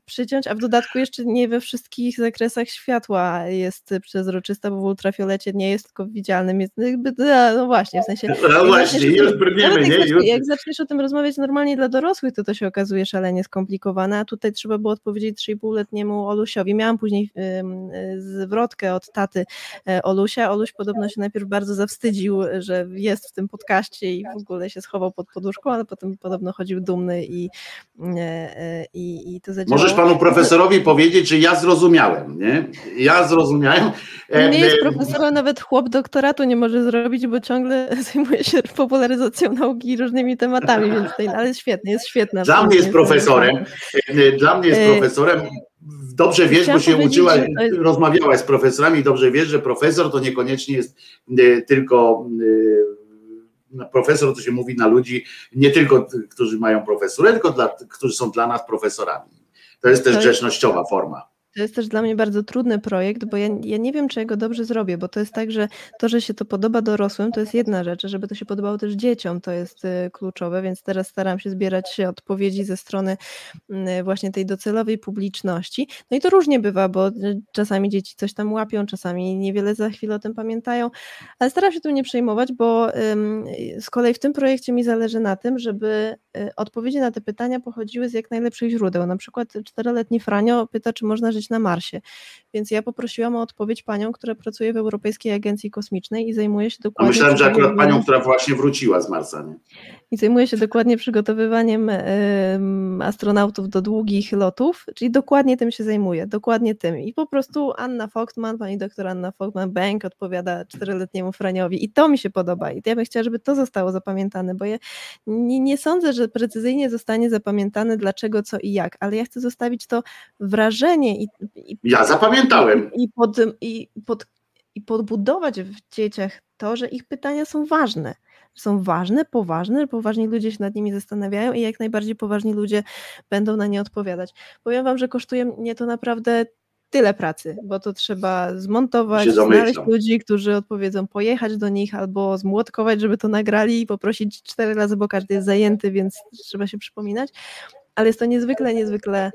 przyciąć, a w dodatku jeszcze nie we wszystkich zakresach światła jest przezroczysta, bo w ultrafiolecie nie jest tylko widzialnym, jest jakby, no właśnie, w sensie... [laughs] No właśnie, zaczniesz- już brniemy, nie? Już. jak zaczniesz o tym rozmawiać normalnie dla dorosłych, to to się okazuje szalenie skomplikowane, a tutaj trzeba było odpowiedzieć 3,5-letniemu Olusiowi. Miałam później y, zwrotkę od taty e, Olusia. Oluś podobno się najpierw bardzo zawstydził, że jest w tym podcaście i w ogóle się schował pod poduszką, ale potem podobno chodził dumny i, e, e, i, i to zadziałało. Możesz panu profesorowi [laughs] powiedzieć, że ja zrozumiałem, nie? Ja zrozumiałem. Nie jest profesorem, nawet chłop doktoratu nie może zrobić, bo ciągle [laughs] zajmuje się popularyzacją nauki i różnymi tematami, więc to, ale jest świetny, jest świetna. Dla mnie jest profesorem. Dla mnie jest E, profesorem. Dobrze wiesz, bo się uczyła, jest- rozmawiałaś z profesorami, dobrze wiesz, że profesor to niekoniecznie jest tylko profesor, to się mówi na ludzi, nie tylko którzy mają profesurę, tylko dla, którzy są dla nas profesorami. To jest też To jest- grzecznościowa forma. To jest też dla mnie bardzo trudny projekt, bo ja, ja nie wiem, czy ja go dobrze zrobię, bo to jest tak, że to, że się to podoba dorosłym, to jest jedna rzecz, żeby to się podobało też dzieciom, to jest y, kluczowe, więc teraz staram się zbierać odpowiedzi ze strony y, właśnie tej docelowej publiczności. No i to różnie bywa, bo y, czasami dzieci coś tam łapią, czasami niewiele za chwilę o tym pamiętają, ale staram się tym nie przejmować, bo z kolei w tym projekcie mi zależy na tym, żeby odpowiedzi na te pytania pochodziły z jak najlepszych źródeł. Na przykład czteroletni Franio pyta, czy można żyć na Marsie. Więc ja poprosiłam o odpowiedź panią, która pracuje w Europejskiej Agencji Kosmicznej i zajmuje się A dokładnie. myślałem, że akurat panią, która właśnie wróciła z Marsa. Nie? i zajmuje się dokładnie przygotowywaniem em, astronautów do długich lotów, czyli dokładnie tym się zajmuje, dokładnie tym. I po prostu Anna Fogtman, pani doktor Anna Fogtman-Bank odpowiada czteroletniemu Franiowi i to mi się podoba i ja bym chciała, żeby to zostało zapamiętane, bo ja nie, nie sądzę, że precyzyjnie zostanie zapamiętane dlaczego, co i jak, ale ja chcę zostawić to wrażenie i, i Ja zapamiętałem. i, pod, i, pod, i podbudować w dzieciach to, że ich pytania są ważne. Są ważne, poważne, że poważni ludzie się nad nimi zastanawiają i jak najbardziej poważni ludzie będą na nie odpowiadać. Powiem Wam, że kosztuje mnie to naprawdę tyle pracy, bo to trzeba zmontować, znaleźć ludzi, którzy odpowiedzą, pojechać do nich albo zmłotkować, żeby to nagrali i poprosić cztery razy, bo każdy jest zajęty, więc trzeba się przypominać. Ale jest to niezwykle, niezwykle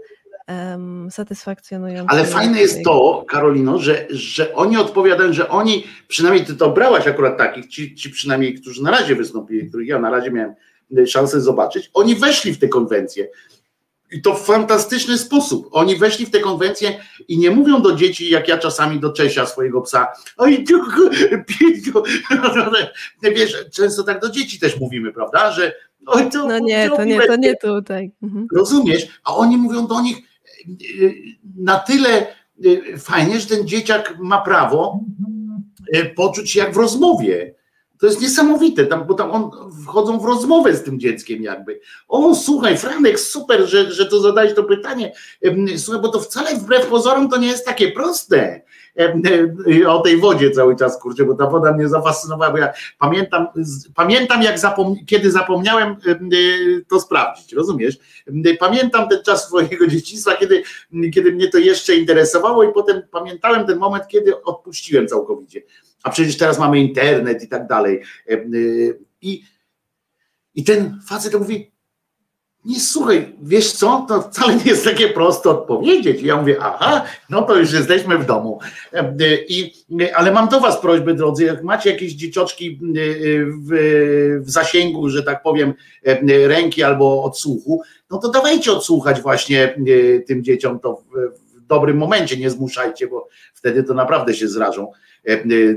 em, satysfakcjonujące. Ale fajne jest to, Karolino, że, że oni odpowiadają, że oni, przynajmniej ty to brałaś akurat takich, ci, ci przynajmniej, którzy na razie wystąpili, których ja na razie miałem y, szansę zobaczyć, oni weszli w te konwencje. I to w fantastyczny sposób. Oni weszli w te konwencje i nie mówią do dzieci, jak ja czasami do Czesia swojego psa. Oj, piękno. [laughs] Wiesz, często tak do dzieci też mówimy, prawda? Że oj, to, No nie, to nie, to nie tutaj. Mhm. Rozumiesz? A oni mówią do nich na tyle y, fajnie, że ten dzieciak ma prawo y, poczuć się jak w rozmowie. To jest niesamowite, tam, bo tam on wchodzą w rozmowę z tym dzieckiem jakby. O, słuchaj, Franek, super, że, że to zadałeś to pytanie. Słuchaj, bo to wcale wbrew pozorom to nie jest takie proste. Em, y, O tej wodzie cały czas, kurczę, bo ta woda mnie zafascynowała, bo ja pamiętam, pamiętam jak zapom kiedy zapomniałem em, y, to sprawdzić, rozumiesz? Pamiętam ten czas swojego dzieciństwa, kiedy, kiedy mnie to jeszcze interesowało i potem pamiętałem ten moment, kiedy odpuściłem całkowicie. A przecież teraz mamy internet i tak dalej. I, i ten facet mówi, nie słuchaj, wiesz co, to wcale nie jest takie proste odpowiedzieć. I ja mówię, aha, no to już jesteśmy w domu. E, I, ale mam do was prośbę, drodzy, jak macie jakieś dziecioczki e, w, w zasięgu, że tak powiem, e, ręki albo odsłuchu, no to dawajcie odsłuchać właśnie tym dzieciom to w dobrym momencie, nie zmuszajcie, bo wtedy to naprawdę się zrażą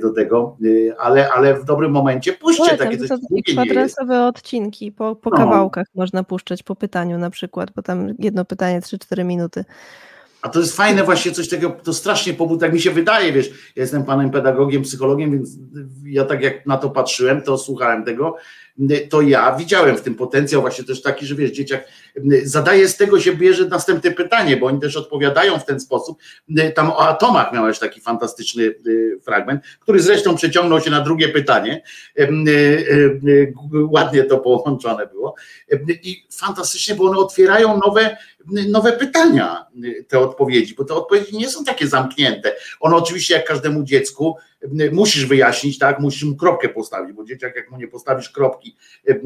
do tego, ale, ale w dobrym momencie puśćcie Polecam, takie to coś. długie takie kwadransowe odcinki, po, po No. kawałkach można puszczać po pytaniu na przykład, bo tam jedno pytanie 3-4 minuty. A to jest fajne właśnie coś takiego, to strasznie pobud, tak mi się wydaje, wiesz, ja jestem panem pedagogiem, psychologiem, więc ja tak jak na to patrzyłem, to słuchałem tego, to ja widziałem w tym potencjał właśnie też taki, że wiesz, dzieciak zadaje z tego się bierze następne pytanie, bo oni też odpowiadają w ten sposób. Tam o atomach miałeś taki fantastyczny y, fragment, który zresztą przeciągnął się na drugie pytanie. Y, y, Ładnie to połączone było. I fantastycznie, bo one otwierają nowe, nowe pytania, te odpowiedzi, bo te odpowiedzi nie są takie zamknięte. One oczywiście, jak każdemu dziecku, musisz wyjaśnić, tak, musisz mu kropkę postawić, bo dzieciak, jak mu nie postawisz kropki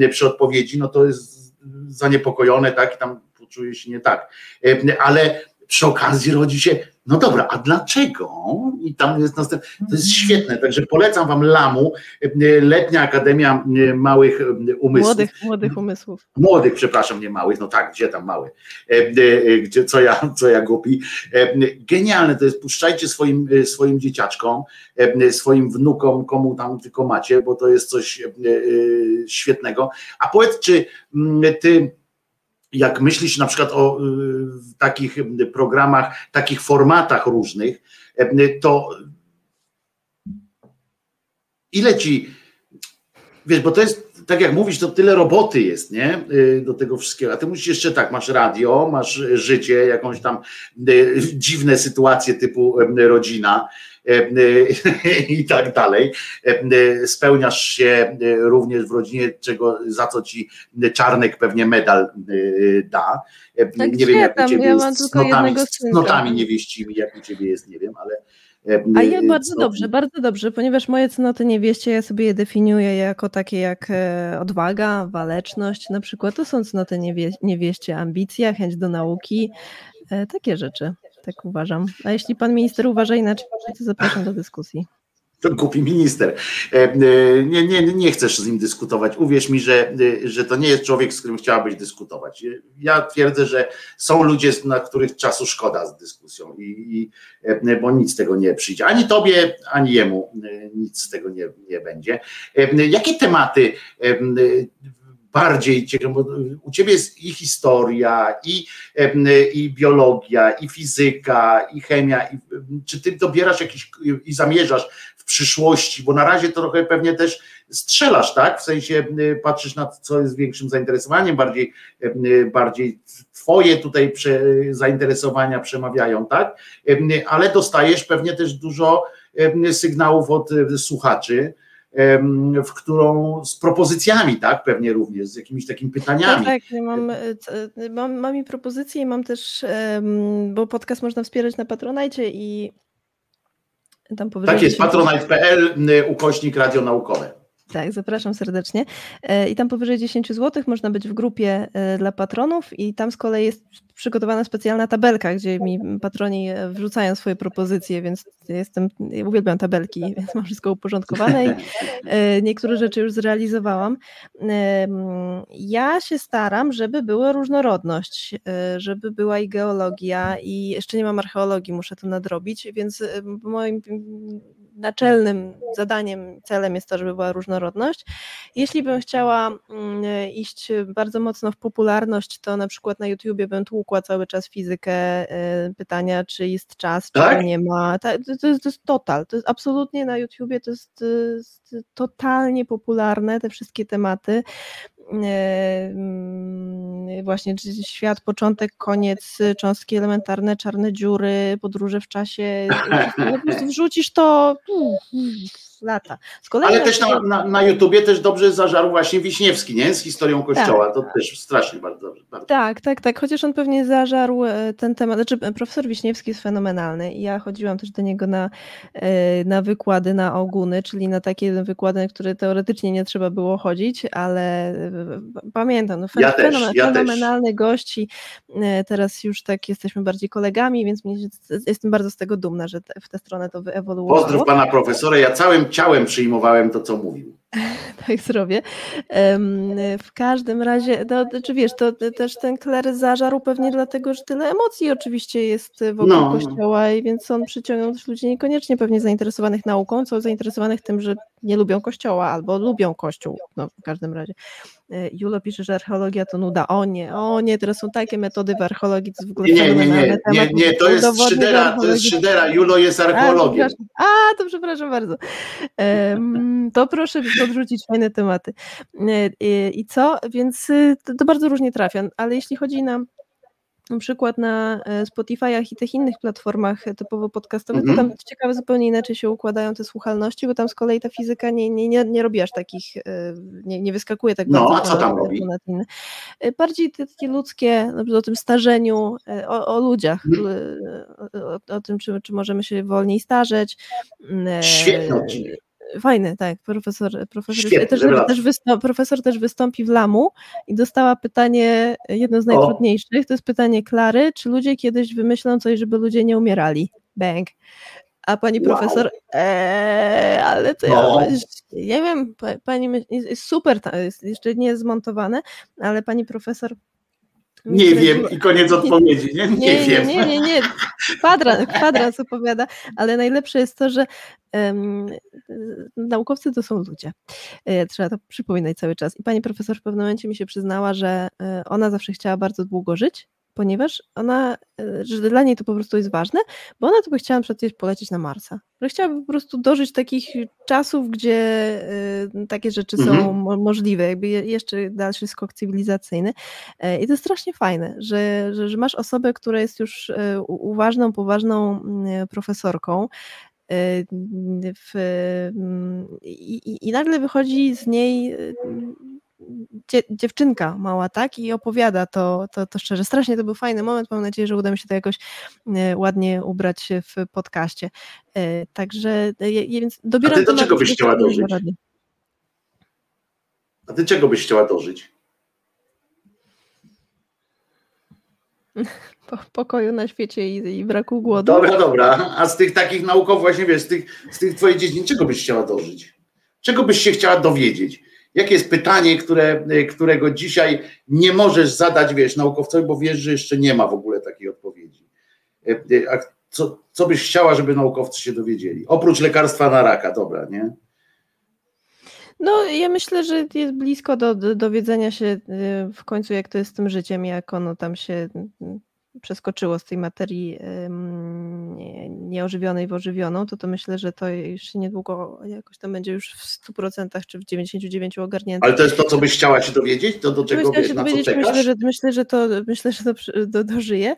przy odpowiedzi, no to jest zaniepokojone, tak, i tam poczuje się nie tak. Y, Ale przy okazji rodzi się, no dobra, a dlaczego? I tam jest następne, to jest świetne, także polecam wam Lamu, Letnia Akademia y, Małych y, Umysłów. Młodych, młodych umysłów. Młodych, przepraszam, nie małych, no tak, gdzie tam mały, e, e, e, gdzie, co, ja, co ja głupi. E, Genialne to jest, puszczajcie swoim, e, swoim dzieciaczkom, e, swoim wnukom, komu tam tylko macie, bo to jest coś e, e, świetnego. A powiedz, czy ty jak myślisz na przykład o y, takich y, programach, takich formatach różnych, y, to ile ci, wiesz, bo to jest, tak jak mówisz, to tyle roboty jest, nie, do tego wszystkiego, a ty musisz jeszcze tak, masz radio, masz życie, jakąś tam dziwne sytuacje typu rodzina, [laughs] i tak dalej. Y, Spełniasz się również w rodzinie, czego, za co ci Czarnek pewnie medal da. Tak nie wiem, jak u ciebie ja jest z notami, z notami niewieścimi, jak u ciebie jest, nie wiem, ale A ja bardzo co- dobrze, bardzo dobrze, ponieważ moje cnoty niewieście ja sobie je definiuję jako takie jak e, odwaga, waleczność na przykład. To są cnoty niewie, niewieście, ambicja, chęć do nauki, e, takie rzeczy, tak uważam. A jeśli pan minister uważa inaczej, to zapraszam do dyskusji. To głupi minister. E, e, Nie, nie, nie chcesz z nim dyskutować. Uwierz mi, że, e, że to nie jest człowiek, z którym chciałabyś dyskutować. Ja twierdzę, że są ludzie, na których czasu szkoda z dyskusją, i, i, bo nic z tego nie przyjdzie. Ani tobie, ani jemu nic z tego nie, nie będzie. Jakie tematy bardziej ciekawe, bo u ciebie jest i historia, i, i biologia, i fizyka, i chemia. I, czy ty dobierasz jakiś i zamierzasz w przyszłości, bo na razie to trochę pewnie też strzelasz, tak? W sensie patrzysz na co jest większym zainteresowaniem, bardziej, bardziej twoje tutaj prze, zainteresowania przemawiają, tak? Ale dostajesz pewnie też dużo sygnałów od y, słuchaczy, w którą z propozycjami, tak? Pewnie również, z jakimiś takimi Tak, pytaniami. tak, ja mam, e, e, mam, mam i propozycje mam też, bo podcast można wspierać na Patronajcie i tam powyżej Tak jest, 10 patronite.pl y, ukośnik radio naukowe. Tak, zapraszam serdecznie. E, I tam powyżej 10 zł można być w grupie e, dla patronów i tam z kolei jest przygotowana specjalna tabelka, gdzie mi patroni e, wrzucają swoje propozycje, więc jestem, uwielbiam tabelki, [laughs] więc mam wszystko uporządkowane i niektóre rzeczy już zrealizowałam. Ja się staram, żeby była różnorodność, żeby była i geologia i jeszcze nie mam archeologii, muszę to nadrobić, więc moim naczelnym zadaniem, celem jest to, żeby była różnorodność. Jeśli bym chciała mm, iść bardzo mocno w popularność, to na przykład na YouTubie bym tłukła cały czas fizykę, e, pytania, czy jest czas, czy Tak? nie ma. To, jest, to jest total, to jest absolutnie na YouTubie, to jest, to jest totalnie popularne, te wszystkie tematy. E, Właśnie świat, początek, koniec, cząstki elementarne, czarne dziury, podróże w czasie. [laughs] Po prostu wrzucisz to lata. Ale na też na, na, na YouTubie też dobrze zażarł właśnie Wiśniewski, nie? Z historią kościoła. To też strasznie bardzo. Bardzo. Tak, tak, tak. Chociaż on pewnie zażarł e, ten temat. Znaczy, e, profesor Wiśniewski jest fenomenalny. i Ja chodziłam też do niego na, e, na wykłady na oguny, czyli na takie wykłady, na które teoretycznie nie trzeba było chodzić, ale pamiętam, no, Ja też, fenomen- ja też. fenomenalny gość i teraz już tak jesteśmy bardziej kolegami, więc mnie, jestem bardzo z tego dumna, że te, w tę stronę to wyewoluowało. Pozdrów pana profesora. Ja całym ciałem przyjmowałem to, co mówił. [laughs] tak zrobię. W każdym razie, no, czy wiesz, to to też ten kler zażarł pewnie dlatego, że tyle emocji oczywiście jest wokół No. kościoła i więc on przyciągnął też ludzi niekoniecznie pewnie zainteresowanych nauką, co zainteresowanych tym, że nie lubią kościoła albo lubią kościół, no w każdym razie. E, Julo pisze, że archeologia to nuda. O nie, o nie, teraz są takie metody w archeologii, to w ogóle Nie, nie, nie, nie, temat. nie, nie to jest Szydera, to jest Szydera. Julo jest archeologiem. a, to przepraszam bardzo. To proszę podrzucić fajne tematy. E, I, i co? Więc y, to, to bardzo różnie trafia, ale jeśli chodzi na na przykład na e, Spotify'ach i tych innych platformach e, typowo podcastowych, to Mhm. tam ciekawe zupełnie inaczej się układają te słuchalności, bo tam z kolei ta fizyka nie, nie, nie, nie robi aż takich, e, nie, nie wyskakuje tak No, bardzo. a co tam robi? E, Bardziej te takie ludzkie, na o tym starzeniu, o, o ludziach, e, o, o tym, czy, czy możemy się wolniej starzeć. e, Świetny odcinek. Fajny, tak. Profesor, profesor, Świetny, też, też wystąpi, profesor też wystąpi w Lamu i dostała pytanie, jedno z O. najtrudniejszych, to jest pytanie Klary, czy ludzie kiedyś wymyślą coś, żeby ludzie nie umierali? Bang. A pani Wow. profesor, eee, ale to No. ja, nie wiem, pa- pani jest super, jest jeszcze nie zmontowane, ale pani profesor Nie wiem i koniec odpowiedzi. Nie, nie, nie, wiem. Nie, nie, nie. Kwadrans, [laughs] kwadrans opowiada, ale najlepsze jest to, że y, naukowcy to są ludzie. E, Trzeba to przypominać cały czas. I pani profesor w pewnym momencie mi się przyznała, że e, ona zawsze chciała bardzo długo żyć, ponieważ ona, e, że dla niej to po prostu jest ważne, bo ona to by chciała kiedyś polecieć na Marsa. Że chciałaby po prostu dożyć takich czasów, gdzie e, takie rzeczy są Mhm. mo- możliwe, jakby je- jeszcze dalszy skok cywilizacyjny. E, I to jest strasznie fajne, że, że, że masz osobę, która jest już uważną, poważną mm, profesorką. W, mm, i, i- nagle wychodzi z niej dziewczynka mała, tak? I opowiada to, to, to szczerze. Strasznie to był fajny moment. Mam nadzieję, że uda mi się to jakoś e, ładnie ubrać w podcaście. E, Także e, więc dobieram A ty do czego byś chciała radę. A ty czego byś chciała dożyć? [laughs] Po, pokoju na świecie i, i braku głodu. Dobra, dobra. A z tych takich naukowych, właśnie wiesz, z tych, z tych twoich dziedzin, czego byś chciała dożyć? Czego byś się chciała dowiedzieć? Jakie jest pytanie, które, y, którego dzisiaj nie możesz zadać, wiesz, naukowcowi, bo wiesz, że jeszcze nie ma w ogóle takiej odpowiedzi. Y, y, A co, co byś chciała, żeby naukowcy się dowiedzieli? Oprócz lekarstwa na raka, dobra, nie? No, ja myślę, że jest blisko do, do dowiedzenia się w końcu, jak to jest z tym życiem, jak ono tam się przeskoczyło z tej materii nieożywionej w ożywioną, to to myślę, że to już się niedługo jakoś tam będzie już w 100% czy w 99% ogarnięte. Ale to jest to, co byś chciała się dowiedzieć? To do czego, wiesz, na co czekasz? myślę, że, myślę, że to, myślę, że to do, dożyje.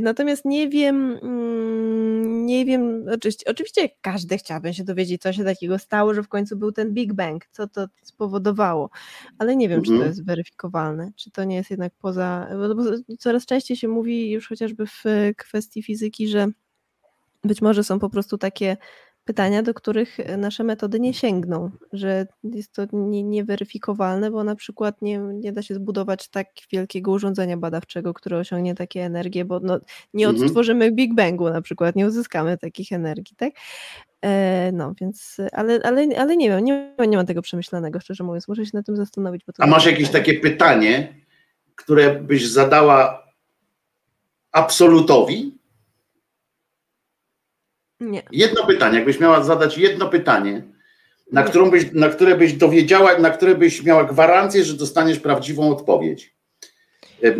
Natomiast nie wiem, mm, nie wiem, oczywiście, oczywiście każdy chciałby się dowiedzieć, co się takiego stało, że w końcu był ten Big Bang, co to spowodowało, ale nie wiem, czy to Mhm. jest weryfikowalne, czy to nie jest jednak poza, bo coraz częściej się mówi już chociażby w kwestii fizyki, że być może są po prostu takie pytania, do których nasze metody nie sięgną, że jest to nie- nieweryfikowalne, bo na przykład nie, nie da się zbudować tak wielkiego urządzenia badawczego, które osiągnie takie energie, bo no, nie Mhm. odtworzymy Big Bangu na przykład, nie uzyskamy takich energii, tak? E, no, więc, ale, ale, ale nie wiem, nie, nie mam tego przemyślanego, szczerze mówiąc, muszę się nad tym zastanowić. A masz jakieś pytanie. takie pytanie, które byś zadała absolutowi? Nie. Jedno pytanie, jakbyś miała zadać jedno pytanie, na, Nie. którą byś, na które byś dowiedziała, na które byś miała gwarancję, że dostaniesz prawdziwą odpowiedź. E,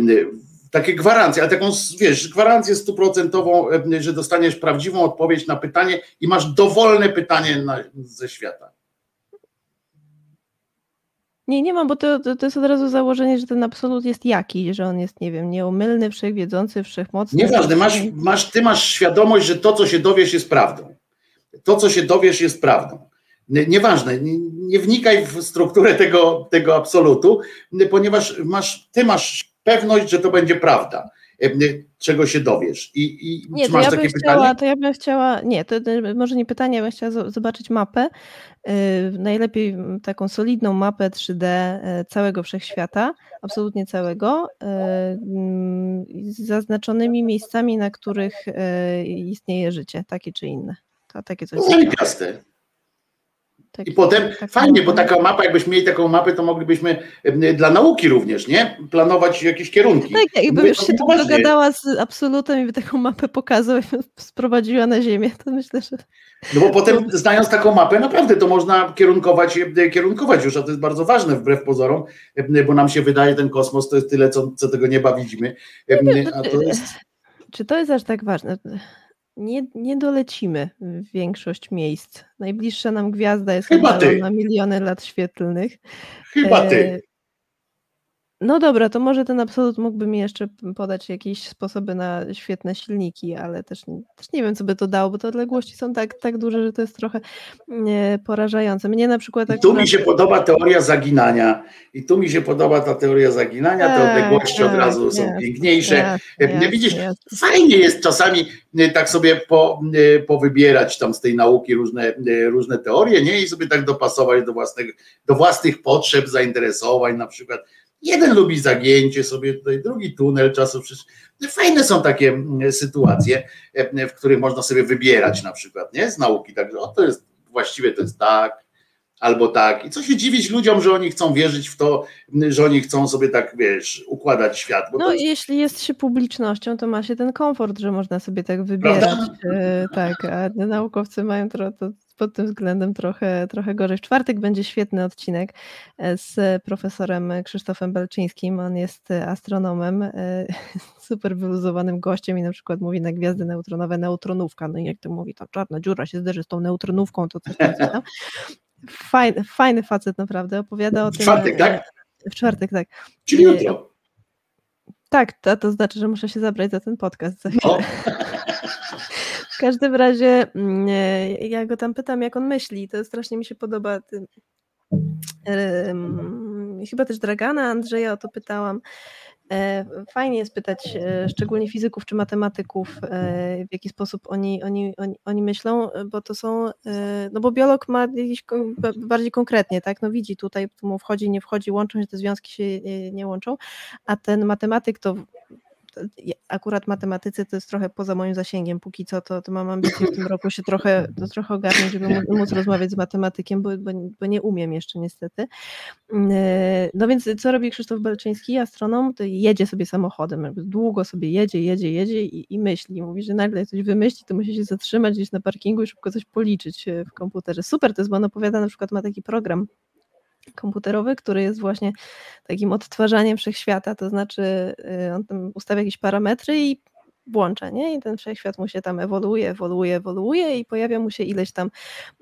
Takie gwarancje, ale taką, wiesz, gwarancję stuprocentową, że dostaniesz prawdziwą odpowiedź na pytanie i masz dowolne pytanie na, ze świata. Nie, nie mam, bo to, to, to jest od razu założenie, że ten absolut jest jakiś, że on jest, nie wiem, nieomylny, wszechwiedzący, wszechmocny. Nieważne, masz, masz, ty masz świadomość, że to, co się dowiesz, jest prawdą. To, co się dowiesz, jest prawdą. Nie- Nieważne, nie, nie wnikaj w strukturę tego, tego absolutu, ponieważ masz, ty masz pewność, że to będzie prawda, czego się dowiesz. I, i Nie, czy masz ja, takie bym pytanie? chciała, to ja bym chciała, nie, to, to może nie pytanie, ja bym chciała zo- zobaczyć mapę, yy, najlepiej taką solidną mapę 3D yy, całego wszechświata, absolutnie całego, yy, z zaznaczonymi miejscami, na których yy, istnieje życie, takie czy inne. To, takie coś. Zajebiste. takie- I potem tak- fajnie, bo taka mapa, jakbyśmy mieli taką mapę, to moglibyśmy dla nauki również, nie? Planować jakieś kierunki. Tak, jakbym Mówię już się tu dogadała z absolutem i by taką mapę pokazał i [laughs] sprowadziła na ziemię, to myślę, że No bo potem znając taką mapę, naprawdę to można kierunkować, kierunkować już, a to jest bardzo ważne wbrew pozorom, bo nam się wydaje ten kosmos to jest tyle, co, co tego nieba widzimy. E, A to jest, Czy to jest aż tak ważne? Nie, nie dolecimy w większość miejsc. Najbliższa nam gwiazda jest Chyba chyba na miliony lat świetlnych. chyba E, ty. No dobra, to może ten absolut mógłby mi jeszcze podać jakieś sposoby na świetne silniki, ale też, też nie wiem, co by to dało, bo te odległości są tak, tak duże, że to jest trochę e, porażające. Mnie na przykład I tu mi akurat- się podoba teoria zaginania. I tu mi się podoba ta teoria zaginania, te Tak, odległości od tak, razu są jasne, piękniejsze. jasne, E, Widzisz, jasne. fajnie jest czasami e, tak sobie po, powybierać tam z tej nauki różne, różne teorie, nie? I sobie tak dopasować do własnych, do własnych potrzeb, zainteresowań na przykład. Jeden lubi zagięcie sobie tutaj, drugi tunel czasu. Fajne są takie mm, sytuacje, e, w których można sobie wybierać na przykład, nie? Z nauki. Także o, to jest właściwie to jest tak, albo tak. I co się dziwić ludziom, że oni chcą wierzyć w to, że oni chcą sobie tak, wiesz, układać świat. No jest jeśli jest się publicznością, to ma się ten komfort, że można sobie tak wybierać. e, Tak, a naukowcy mają tro, to pod tym względem trochę, trochę gorzej. W czwartek będzie świetny odcinek e, z profesorem Krzysztofem Belczyńskim. On jest e, astronomem, e, [laughs] super wyluzowanym gościem i na przykład mówi na gwiazdy neutronowe neutronówka. No i jak to mówi, to czarna dziura się zderzy z tą neutronówką, to coś tam, coś tam. [laughs] Fajny, fajny facet naprawdę, opowiada o W tym. czwartek, e, tak? W czwartek, tak. Czyli jutro. Tak, to, to znaczy, że muszę się zabrać za ten podcast za chwilę. O, [laughs] W każdym razie mm, e, ja go tam pytam, jak on myśli. To strasznie mi się podoba. Ty, em, chyba też Dragana, Andrzeja o to pytałam. E, Fajnie jest pytać e, szczególnie fizyków czy matematyków, w jaki sposób oni, oni, oni, oni myślą, bo to są, no bo biolog ma ba- bardziej konkretnie, tak, no widzi tutaj, tu mu wchodzi, nie wchodzi, łączą się te związki się nie łączą, a ten matematyk to akurat matematycy to jest trochę poza moim zasięgiem póki co, to, to mam ambicje w tym roku się trochę, to trochę ogarnąć, żeby móc, rozmawiać z matematykiem, bo, bo, bo nie umiem jeszcze niestety. E, No więc co robi Krzysztof Belczyński, astronom? To jedzie sobie samochodem, długo sobie jedzie, jedzie, jedzie i, i myśli. Mówi, że nagle coś wymyśli, to musi się zatrzymać gdzieś na parkingu i szybko coś policzyć e, w komputerze. Super to jest, bo on opowiada, na przykład ma taki program komputerowy, który jest właśnie takim odtwarzaniem wszechświata, to znaczy y, on tam ustawia jakieś parametry i włącza, nie? I ten wszechświat mu się tam ewoluuje, ewoluuje, ewoluuje i pojawia mu się ileś tam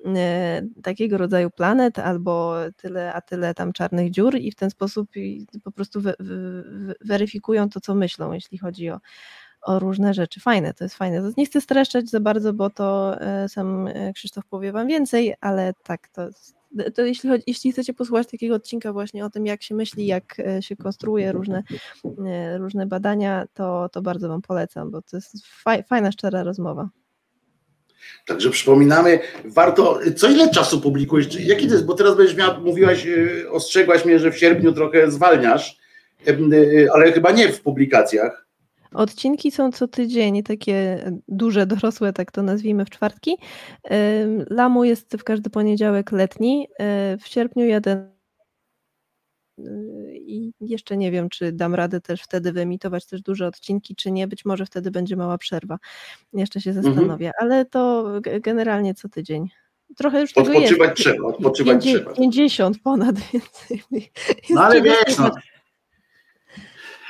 e, takiego rodzaju planet albo tyle, a tyle tam czarnych dziur i w ten sposób po prostu we, we, weryfikują to, co myślą, jeśli chodzi o, o różne rzeczy. Fajne, to jest fajne. Nie chcę streszczać za bardzo, bo to e, sam Krzysztof powie wam więcej, ale tak, to, to jeśli, chodzi, jeśli chcecie posłuchać takiego odcinka właśnie o tym, jak się myśli, jak e, się konstruuje różne, e, różne badania, to, to bardzo wam polecam, bo to jest faj, fajna, szczera rozmowa. Także przypominamy, warto, co ile czasu publikujesz, jaki to jest, bo teraz będziesz miała, mówiłaś, y, ostrzegłaś mnie, że w sierpniu trochę zwalniasz, ale chyba nie w publikacjach. Odcinki są co tydzień, takie duże, [laughs] dorosłe, tak to nazwijmy, w czwartki. Lamu jest w każdy poniedziałek letni. y, W sierpniu jeden i jeszcze nie wiem, czy dam radę też wtedy wyemitować też duże odcinki, czy nie. Być może wtedy będzie mała przerwa. Jeszcze się Mhm. zastanowię, ale to generalnie co tydzień. Trochę już tego Odpoczywać jest. trzeba, odpoczywać Pięćdzie- trzeba. 50 ponad [laughs] więcej. Jest No ale wiesz, no.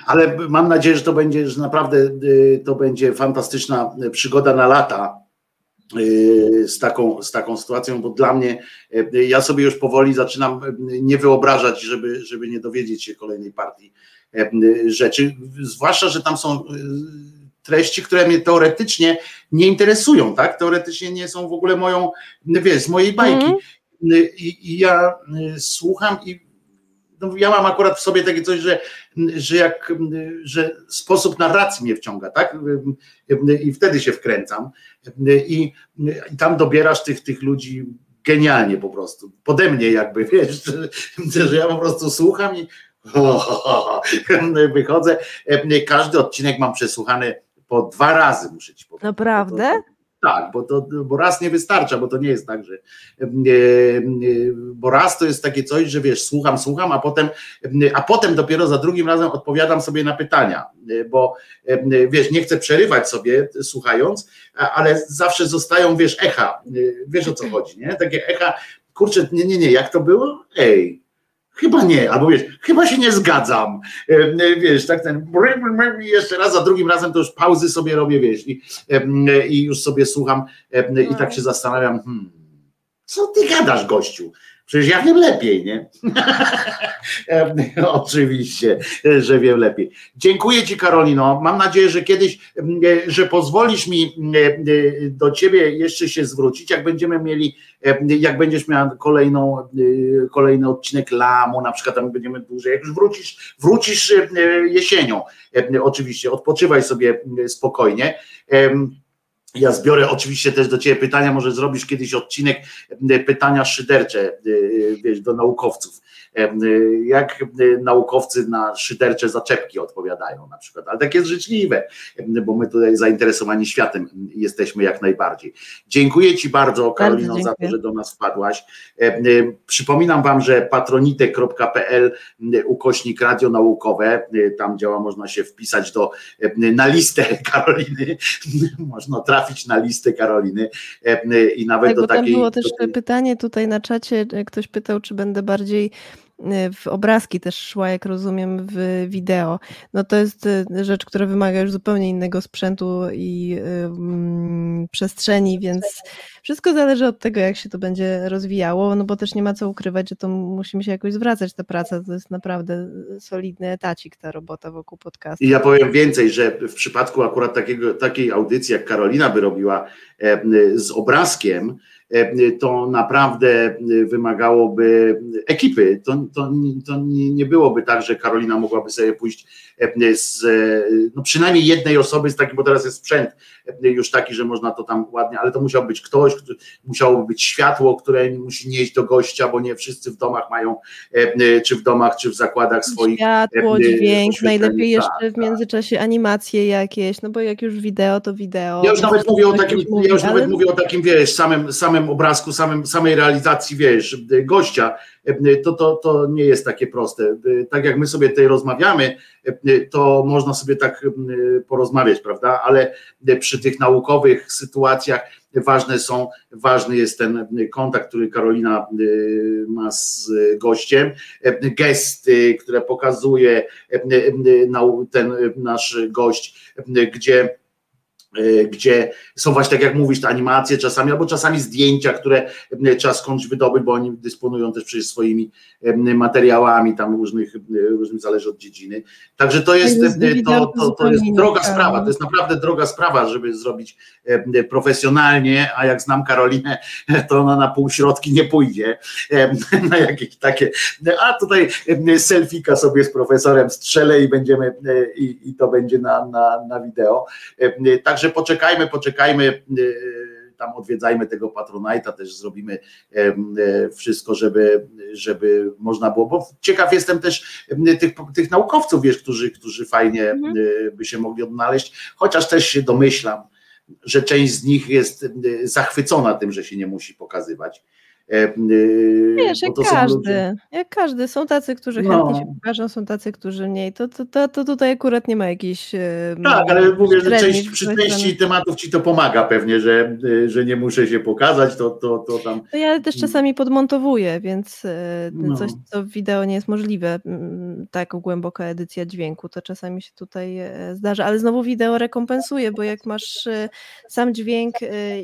Ale mam nadzieję, że to będzie, że naprawdę y, to będzie fantastyczna przygoda na lata y, z taką, z taką sytuacją, bo dla mnie, y, ja sobie już powoli zaczynam nie wyobrażać, żeby, żeby nie dowiedzieć się kolejnej partii rzeczy, zwłaszcza, że tam są treści, które mnie teoretycznie nie interesują, tak? Teoretycznie nie są w ogóle moją, wiesz, z mojej bajki. Y, i, i ja słucham i no, ja mam akurat w sobie takie coś, że, że jak, że sposób narracji mnie wciąga, tak? I wtedy się wkręcam. I, i tam dobierasz tych, tych ludzi genialnie po prostu. Pode mnie jakby, [laughs] wiesz, że, że ja po prostu słucham i [laughs] wychodzę. Każdy odcinek mam przesłuchany po dwa razy, muszę ci powiedzieć. Naprawdę? Tak, bo, to, bo raz nie wystarcza, bo to nie jest tak, że bo raz to jest takie coś, że wiesz, słucham, słucham, a potem, a potem dopiero za drugim razem odpowiadam sobie na pytania, bo wiesz, nie chcę przerywać sobie słuchając, ale zawsze zostają, wiesz, echa, wiesz o co chodzi, nie? Takie echa, kurczę, nie, nie, nie, jak to było? Ej, Chyba nie, albo wiesz, chyba się nie zgadzam. E, e, wiesz, tak ten jeszcze raz, za drugim razem to już pauzy sobie robię, wiesz, i, e, i już sobie słucham i tak się zastanawiam, hmm, co ty gadasz, gościu? Przecież ja wiem lepiej, nie? [laughs] Oczywiście, że wiem lepiej. Dziękuję Ci, Karolino. Mam nadzieję, że kiedyś, że pozwolisz mi do Ciebie jeszcze się zwrócić, jak będziemy mieli, jak będziesz miał kolejną, kolejny odcinek Lamu, na przykład tam będziemy dłużej. Jak już wrócisz, wrócisz jesienią, oczywiście, odpoczywaj sobie spokojnie. Ja zbiorę oczywiście też do Ciebie pytania, może zrobisz kiedyś odcinek e, pytania szydercze e, wiesz, do naukowców. E, jak naukowcy na szydercze zaczepki odpowiadają na przykład, ale tak jest życzliwe, bo my tutaj zainteresowani światem jesteśmy jak najbardziej. Dziękuję Ci bardzo, Karolino, bardzo za to, że do nas wpadłaś. Przypominam Wam, że patronite.pl ukośnik radio naukowe, tam działa, można się wpisać do, na listę [laughs] Karoliny, można trafić na listę Karoliny i nawet tak, do takiej... Było też pytanie tutaj na czacie, ktoś pytał, czy będę bardziej w obrazki też szła, jak rozumiem, w wideo. No to jest e, rzecz, która wymaga już zupełnie innego sprzętu i przestrzeni, więc wszystko zależy od tego, jak się to będzie rozwijało, no bo też nie ma co ukrywać, że to musimy się jakoś zwracać ta praca, to jest naprawdę solidny etacik ta robota wokół podcastu. I ja powiem więcej, że w przypadku akurat takiego, takiej audycji, jak Karolina by robiła e, z obrazkiem, to naprawdę wymagałoby ekipy. To, to, to nie byłoby tak, że Karolina mogłaby sobie pójść e, z no przynajmniej jednej osoby z takim, bo teraz jest sprzęt już taki, że można to tam ładnie, ale to musiał być ktoś, musiałoby być światło, które musi nieść do gościa, bo nie wszyscy w domach mają, e, czy w domach, czy w zakładach swoich. Światło, e, dźwięk, najlepiej jeszcze tak, w międzyczasie animacje jakieś, no bo jak już wideo, to wideo. Ja już nawet mówię o takim, ja już nawet mówię o takim, wiesz, samym, samym obrazku, samym, samej realizacji, wiesz, gościa, to, to, to nie jest takie proste. Tak jak my sobie tutaj rozmawiamy, to można sobie tak porozmawiać, prawda? Ale przy tych naukowych sytuacjach ważne są, ważny jest ten kontakt, który Karolina ma z gościem, gesty, które pokazuje ten nasz gość, gdzie gdzie są właśnie, tak jak mówisz, te animacje czasami, albo czasami zdjęcia, które e, trzeba skądś wydobyć, bo oni dysponują też przecież swoimi e, materiałami tam różnych, różnych zależy od dziedziny. Także to jest, to, to, to jest droga sprawa, to jest naprawdę droga sprawa, żeby zrobić profesjonalnie, a jak znam Karolinę, [laughs] to ona na półśrodki nie pójdzie, [laughs] na jakieś takie, a tutaj selfika sobie z profesorem strzelę i będziemy, i, i to będzie na, na, na wideo. Także Także poczekajmy, poczekajmy, y, tam odwiedzajmy tego Patronite'a, też zrobimy e, wszystko, żeby, żeby można było, bo ciekaw jestem też tych, tych naukowców, wiesz, którzy, którzy fajnie mhm. Y, by się mogli odnaleźć, chociaż też się domyślam, że część z nich jest y, zachwycona tym, że się nie musi pokazywać Wiesz, jak każdy, ludzie... jak każdy. Są tacy, którzy no. chętnie się pokażą, są tacy, którzy mniej. To, to, to, to tutaj akurat nie ma jakiejś. Tak, ale mówię, że część, przy części tematów ci to pomaga pewnie, że, e, że nie muszę się pokazać, to, to, to tam. To ja też czasami podmontowuję, więc no. coś, co w wideo nie jest możliwe, tak głęboka edycja dźwięku, to czasami się tutaj zdarza, ale znowu wideo rekompensuje, bo jak masz sam dźwięk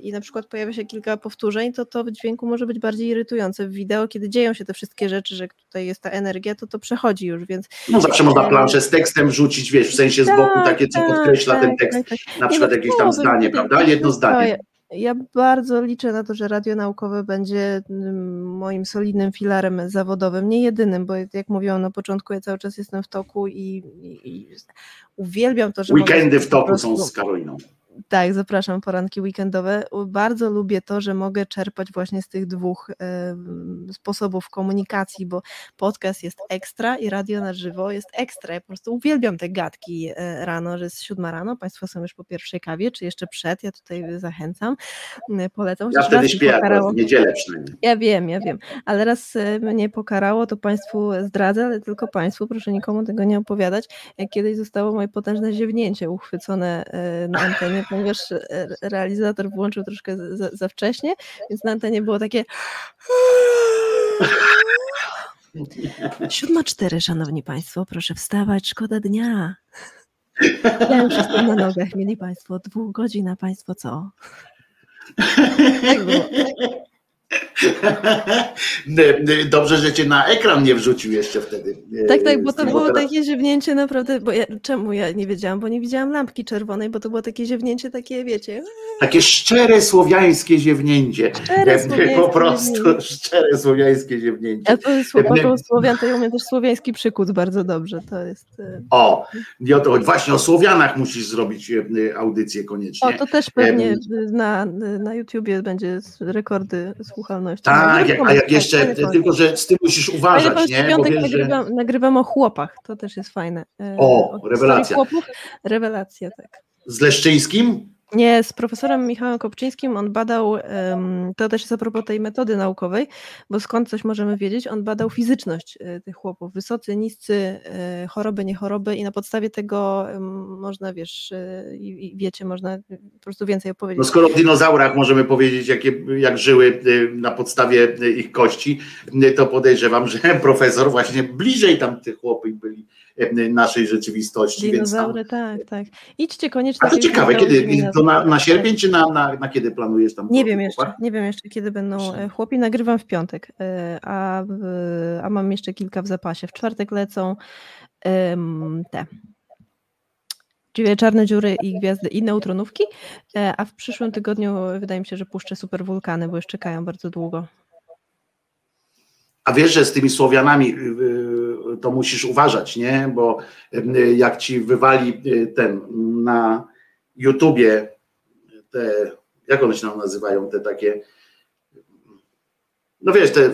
i na przykład pojawia się kilka powtórzeń, to to w dźwięku może być bardzo bardziej irytujące w wideo, kiedy dzieją się te wszystkie rzeczy, że tutaj jest ta energia, to to przechodzi już, więc... No zawsze można planszę z tekstem wrzucić, wiesz, w sensie z boku tak, takie, co tak, podkreśla tak, ten tekst, na przykład jakieś tam zdanie, prawda? Jedno zdanie. Ja bardzo liczę na to, że radio naukowe będzie mm, moim solidnym filarem zawodowym, nie jedynym, bo jak mówiłam na początku, ja cały czas jestem w toku i, i, i uwielbiam to, że Weekendy w toku prostu- są z Karoliną. Tak, zapraszam, poranki weekendowe. Bardzo lubię to, że mogę czerpać właśnie z tych dwóch em, sposobów komunikacji, bo podcast jest ekstra i radio na żywo jest ekstra. Ja po prostu uwielbiam te gadki e, rano, że jest siódma rano, Państwo są już po pierwszej kawie, czy jeszcze przed, ja tutaj zachęcam, m, polecam. Ja wtedy śpię pokarało- w niedzielę przynajmniej. ja wiem, ja wiem, ale raz e, mnie pokarało, to Państwu zdradzę, ale tylko Państwu, proszę nikomu tego nie opowiadać, jak kiedyś zostało moje potężne ziewnięcie uchwycone e, na antenie, ponieważ e, realizator włączył troszkę za, za wcześnie, więc na antenie było takie [laughs] Siódma cztery, szanowni państwo, proszę wstawać, szkoda dnia. Ja już jestem na nogach, mieli państwo dwóch godzin, a państwo co? Tak było. Dobrze, że cię na ekran nie wrzucił jeszcze wtedy. Tak, tak, bo to było teraz- takie ziewnięcie naprawdę, bo ja, czemu ja nie wiedziałam, bo nie widziałam lampki czerwonej, bo to było takie ziewnięcie, takie wiecie, Takie szczere słowiańskie ziewnięcie. Szczere E, słowiańskie Po prostu ziewnięcie. szczere słowiańskie ziewnięcie. ja to słowaką Słowian, to ja umiem też słowiański przykład bardzo dobrze, to jest... e, O, i o to chodzi. Właśnie o Słowianach musisz zrobić e, audycję koniecznie. O, to też pewnie na, na YouTubie będzie rekordy słuchalności. Tak, No, jak, a jak tak, jeszcze, pomysł. tylko że z tym musisz uważać, pomysł, nie? Bo piątek wiesz, że... nagrywam, nagrywam o chłopach, to też jest fajne. E, O, historii rewelacja. Chłopów, rewelacja, tak. Z Leszczyńskim? Nie, z profesorem Michałem Kopczyńskim on badał, to też jest a propos tej metody naukowej, bo skąd coś możemy wiedzieć, on badał fizyczność e, tych chłopów, wysocy, niscy, e, choroby, nie choroby i na podstawie tego można, wiesz, e, i, wiecie, można po prostu więcej opowiedzieć. No skoro o dinozaurach możemy powiedzieć, jakie, jak żyły na podstawie ich kości, to podejrzewam, że [laughs] profesor właśnie bliżej tam tych chłopy byli naszej rzeczywistości, więc tam... Dinozaury, tak, tak. Idźcie koniecznie. A to ciekawe, dinozaury kiedy, dinozaury. to na, na sierpień czy na, na, na kiedy planujesz tam? Nie wiem jeszcze, nie wiem jeszcze, kiedy będą e, chłopi. Nagrywam w piątek, e, a, a mam jeszcze kilka w zapasie. W czwartek lecą em, te czarne dziury i gwiazdy i neutronówki, e, a w przyszłym tygodniu wydaje mi się, że puszczę super wulkany, bo już czekają bardzo długo. A wiesz, że z tymi Słowianami y, y, to musisz uważać, nie? Bo y, jak ci wywali ten na YouTubie te, jak one się nam nazywają, te takie, no wiesz, te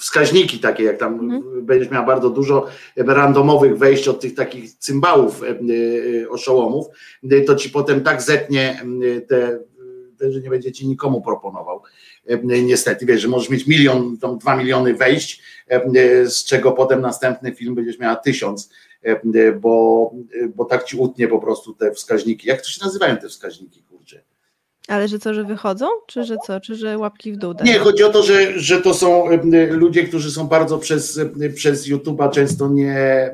wskaźniki takie, jak tam Mhm. będziesz miała bardzo dużo randomowych wejść od tych takich cymbałów, y, y, oszołomów, to ci potem tak zetnie te, te, że nie będzie ci nikomu proponował. Niestety, wiesz, że możesz mieć milion, tam dwa miliony wejść, z czego potem następny film będziesz miała tysiąc, bo, bo tak ci utnie po prostu te wskaźniki. Jak to się nazywają te wskaźniki, kurczę? Ale że co, że wychodzą? Czy że co? Czy że łapki w dół dają? Nie, chodzi o to, że, że to są ludzie, którzy są bardzo przez, przez YouTube'a często nie,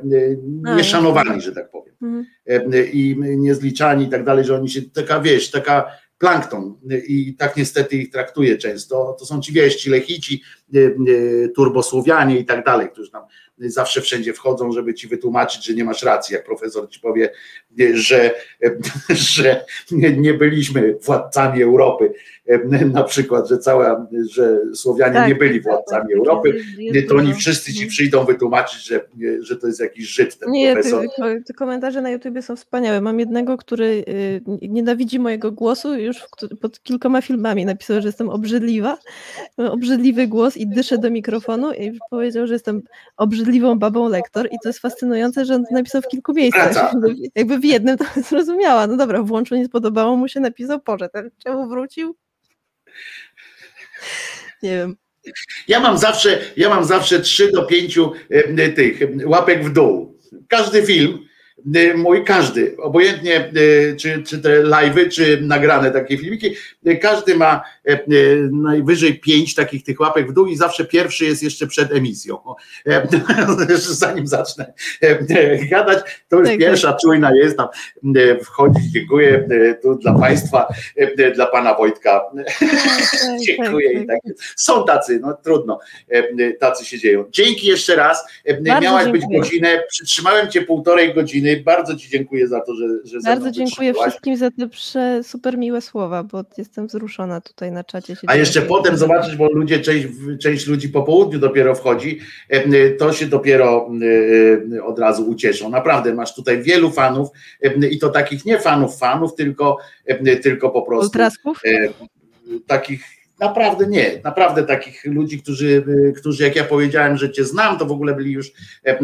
nie szanowani, że tak powiem. Mhm. I niezliczani i tak dalej, że oni się, taka wieś, taka plankton i tak niestety ich traktuje często. To są ci wieś, ci lechici, e, e, turbosłowianie i tak dalej, którzy tam zawsze wszędzie wchodzą, żeby ci wytłumaczyć, że nie masz racji, jak profesor ci powie, e, że, [laughs] że nie byliśmy władcami Europy, na przykład, że cała, że Słowianie Tak, nie byli tak, władcami tak, Europy, to oni wszyscy ci Mhm. przyjdą wytłumaczyć, że, że to jest jakiś Żyd ten Nie, te, profesor. ko- te komentarze na YouTubie są wspaniałe. Mam jednego, który y, nienawidzi mojego głosu już pod kilkoma filmami. Napisał, że jestem obrzydliwa, mam obrzydliwy głos i dyszę do mikrofonu i powiedział, że jestem obrzydliwą babą lektor i to jest fascynujące, że on to napisał w kilku miejscach. Wraca. Jakby w jednym to [laughs] zrozumiała. No dobra, włączył, nie spodobało mu się, napisał, poszedł. Czemu wrócił? Nie wiem. Ja mam zawsze, ja mam zawsze 3 do 5 tych em, łapek w dół. Każdy film, e, mój każdy, obojętnie e, czy, czy te live'y, czy nagrane takie filmiki, e, każdy ma najwyżej 5 takich tych łapek w dół i zawsze pierwszy jest jeszcze przed emisją. E, [laughs] Zanim zacznę e, e, gadać, to już Tak, pierwsza czujna jest tam wchodzi, dziękuję tu dla Państwa, dla Pana Wojtka. [laughs] Tak, [laughs] Dziękuję tak, i tak. Są tacy, no trudno, tacy się dzieją. Dzięki jeszcze raz. Bardzo Miałaś być dziękuję. godzinę, przytrzymałem cię półtorej godziny, Bardzo Ci dziękuję za to, że, że Bardzo dziękuję wszystkim za te prze, super miłe słowa, bo jestem wzruszona tutaj na czacie. A jeszcze dzieje. potem zobaczysz, bo ludzie, część, część ludzi po południu dopiero wchodzi, e, to się dopiero e, od razu ucieszą. Naprawdę, masz tutaj wielu fanów e, i to takich nie fanów fanów, tylko, e, tylko po prostu Ultrasków? e, takich naprawdę nie, naprawdę takich ludzi, którzy, którzy jak ja powiedziałem, że cię znam, to w ogóle byli już, e, e,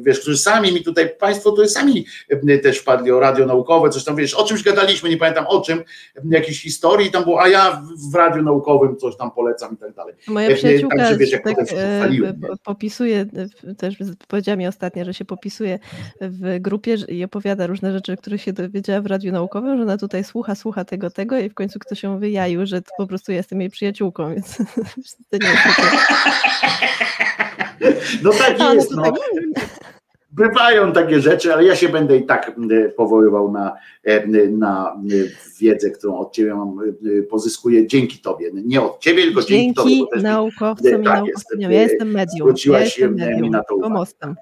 wiesz, którzy sami mi tutaj, państwo tutaj sami e, też wpadli o radio naukowe, coś tam, wiesz, o czymś gadaliśmy, nie pamiętam o czym, jakiejś historii tam było, a ja w radiu naukowym coś tam polecam i tak dalej. Moja przyjaciółka Także wiesz, jak tak, p- popisuje, też powiedziała mi ostatnio, że się popisuje w grupie i opowiada różne rzeczy, które się dowiedziała w radiu naukowym, że ona tutaj słucha, słucha tego, tego i w końcu ktoś ją wyjaił, że to po prostu jestem jej przyjaciółką, więc [laughs] to nie jest takie... [laughs] No tak A, no jest, no. tak. Bywają takie rzeczy, ale ja się będę i tak powoływał na, e, na wiedzę, którą od ciebie mam, pozyskuję dzięki tobie. Nie od ciebie, tylko dzięki, tobie. Dzięki też mi- naukowcom i tak jest. naukowczyniom. Ja jestem medium. Ja Zwróciłaś jestem mi medium. na to uwagę. Pomostem.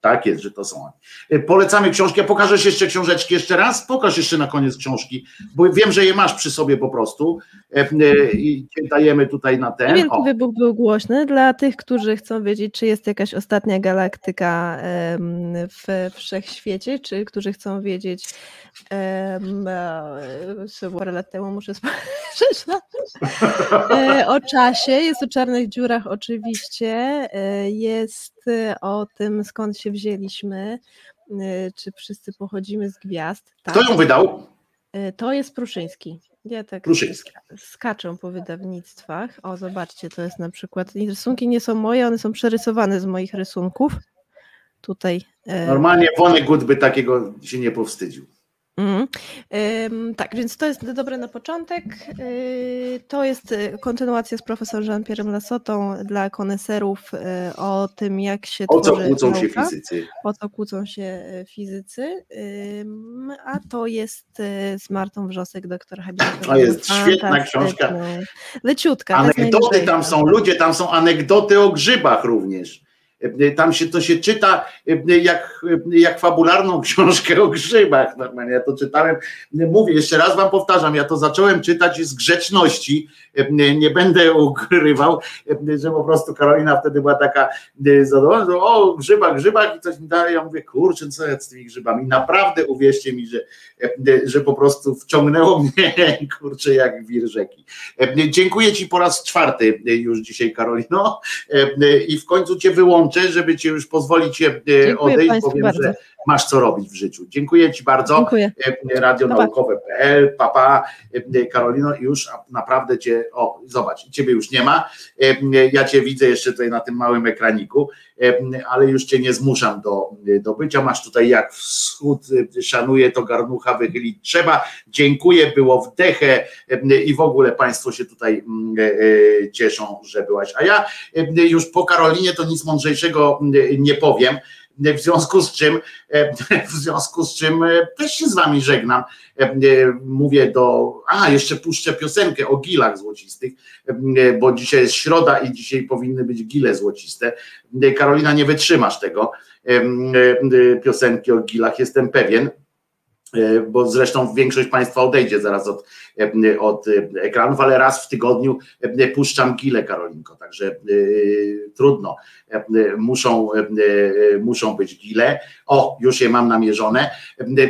Tak jest, że to są. oni. E, Polecamy książki. A Pokażesz jeszcze książeczki jeszcze raz? Pokaż jeszcze na koniec książki, bo wiem, że je masz przy sobie po prostu e, e, i dajemy tutaj na ten. Wielki O, wybuch był głośny dla tych, którzy chcą wiedzieć, czy jest jakaś ostatnia galaktyka w wszechświecie, czy którzy chcą wiedzieć, e, parę lat temu, muszę [laughs] spojrzeć na e, o czasie, jest o czarnych dziurach oczywiście, e, jest o tym, skąd się wzięliśmy, czy wszyscy pochodzimy z gwiazd. Kto ją wydał? To jest Pruszyński. Ja tak Pruszyński. ska- skaczę po wydawnictwach. O, zobaczcie, to jest na przykład. Rysunki nie są moje, one są przerysowane z moich rysunków. Tutaj. Normalnie Vonnegut by takiego się nie powstydził. Mhm. Ym, tak, więc to jest dobre na początek. Yy, To jest y, kontynuacja z profesorem Jean-Pierre'em Lasotą dla koneserów y, o tym, jak się O co kłócą się nauka, fizycy? O co kłócą się y, fizycy. Ym, A to jest y, z Martą Wrzosek, doktor habilitowaną. To jest świetna książka. Leciutka. Anegdoty tam są, ludzie, tam są anegdoty o grzybach również. E, Tam się to się czyta e, jak, jak fabularną [laughs] książkę o grzybach. Normalnie ja to czytałem. Mówię, jeszcze raz wam powtarzam, ja to zacząłem czytać z grzeczności. E, Nie będę ukrywał, e, że po prostu Karolina wtedy była taka e, zadowolona, że o grzybach, grzybach i coś mi dalej. Ja mówię, kurczę, co ja z tymi grzybami. Naprawdę uwierzcie mi, że, e, że po prostu wciągnęło [laughs] mnie, kurczę, jak wir rzeki. E, Dziękuję Ci po raz czwarty e, już dzisiaj, Karolino, E, e, i w końcu Cię wyłączę, żeby Cię już pozwolić e, odejść, Państwu bo wiem, bardzo. że masz co robić w życiu. Dziękuję Ci bardzo. Dziękuję. E, Radio Pa. Naukowe.pl, papa, e, Karolino, już naprawdę Cię, o zobacz, Ciebie już nie ma, E, ja Cię widzę jeszcze tutaj na tym małym ekraniku, ale już Cię nie zmuszam do, do bycia, masz tutaj jak wschód szanuje, to garnucha wychylić trzeba, dziękuję, było wdechę i w ogóle Państwo się tutaj mm, cieszą, że byłaś, a ja już po Karolinie to nic mądrzejszego mm, nie powiem, w związku z czym, e, w związku z czym e, też się z wami żegnam. E, Mówię do. A, jeszcze puszczę piosenkę o gilach złocistych, bo dzisiaj jest środa i dzisiaj powinny być gile złociste. Karolina, nie wytrzymasz tego piosenki o gilach, jestem pewien. E, Bo zresztą większość Państwa odejdzie zaraz od, e, od e, ekranów, ale raz w tygodniu puszczam gile, Karolinko, także e, trudno muszą, e, muszą być gile. O, już je mam namierzone.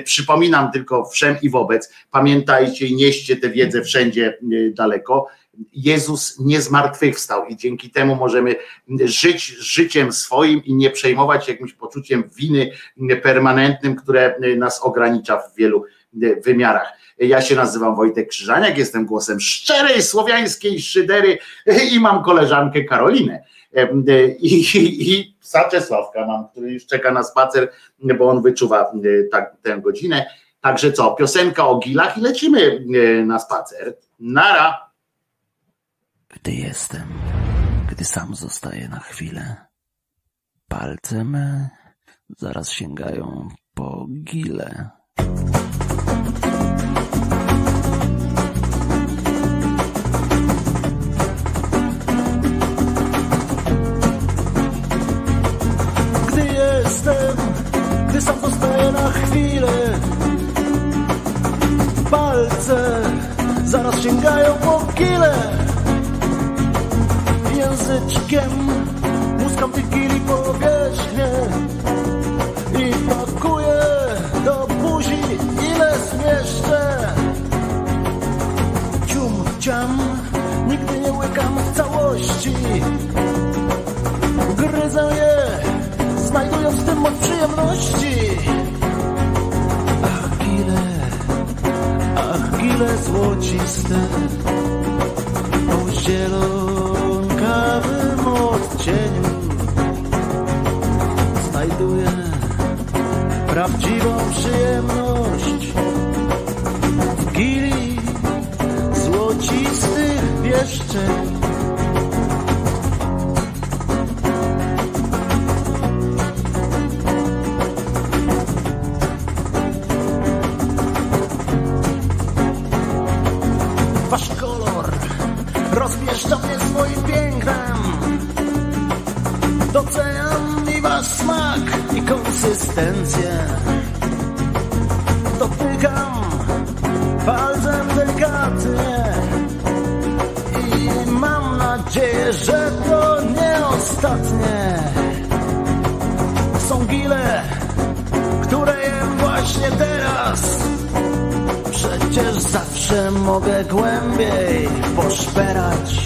Przypominam tylko wszem i wobec, pamiętajcie nieście tę wiedzę wszędzie daleko. Jezus nie zmartwychwstał i dzięki temu możemy żyć życiem swoim i nie przejmować się jakimś poczuciem winy permanentnym, które nas ogranicza w wielu wymiarach. Ja się nazywam Wojtek Krzyżaniak, jestem głosem szczerej słowiańskiej szydery i mam koleżankę Karolinę. I, i, i psa Czesławka mam, który już czeka na spacer, bo on wyczuwa tak, tę godzinę. Także co, piosenka o gilach i lecimy na spacer. Nara! gdy jestem, gdy sam zostaję na chwilę. Palce e, zaraz sięgają po gile. Gdy jestem, gdy sam zostaję na chwilę, palce zaraz sięgają po gile. Języczkiem muskam tych gili powierzchnię I pakuję do buzi ile zmieszczę. Cium, ciam, nigdy nie łykam w całości. Gryzę je, znajdując w tym moc przyjemności. Ach, gile, ach, gile złociste odcieniu Znajduję prawdziwą przyjemność W gili złocistych pieszczeń konsystencję Dotykam palcem delikatnie I mam nadzieję, że to nie ostatnie. Są gile, które jem właśnie teraz. Przecież zawsze mogę głębiej poszperać.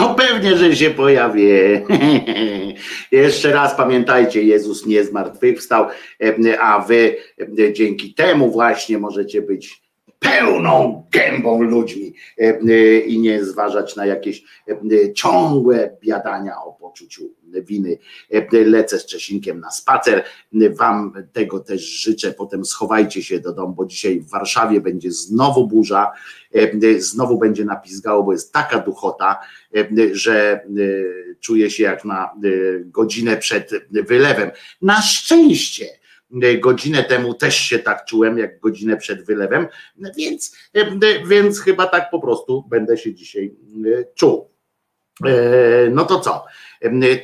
No pewnie, że się pojawię. [laughs] Jeszcze raz pamiętajcie, Jezus nie zmartwychwstał, e, a wy e, dzięki temu właśnie możecie być pełną gębą ludźmi e, i nie zważać na jakieś ciągłe biadania o poczuciu winy. Lecę z Czesinkiem na spacer. Wam tego też życzę. Potem schowajcie się do domu, bo dzisiaj w Warszawie będzie znowu burza, znowu będzie napizgało, bo jest taka duchota, że czuję się jak na godzinę przed wylewem. Na szczęście godzinę temu też się tak czułem, jak godzinę przed wylewem, więc, więc chyba tak po prostu będę się dzisiaj czuł. No to co?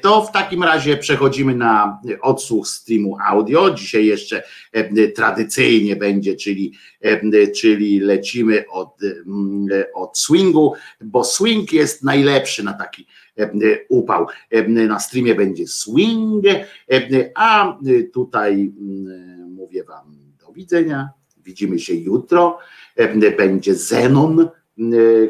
To w takim razie przechodzimy na odsłuch streamu audio. Dzisiaj jeszcze tradycyjnie będzie, czyli, czyli lecimy od, od swingu, bo swing jest najlepszy na taki upał. Na streamie będzie swing, a tutaj mówię Wam do widzenia. Widzimy się jutro. Będzie Zenon,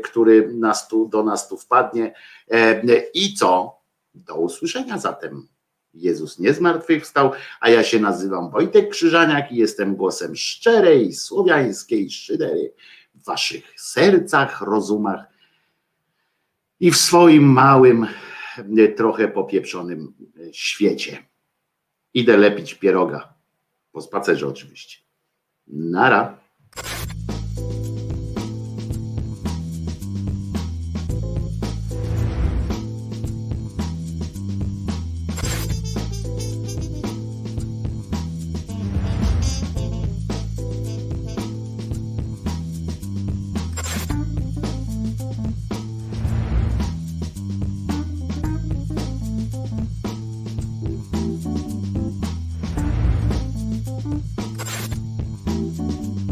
który nas tu, do nas tu wpadnie. E, I co? Do usłyszenia zatem. Jezus nie zmartwychwstał, a ja się nazywam Wojtek Krzyżaniak i jestem głosem szczerej, słowiańskiej szydery w waszych sercach, rozumach i w swoim małym, trochę popieprzonym e, świecie. Idę lepić pieroga. Po spacerze oczywiście. Nara.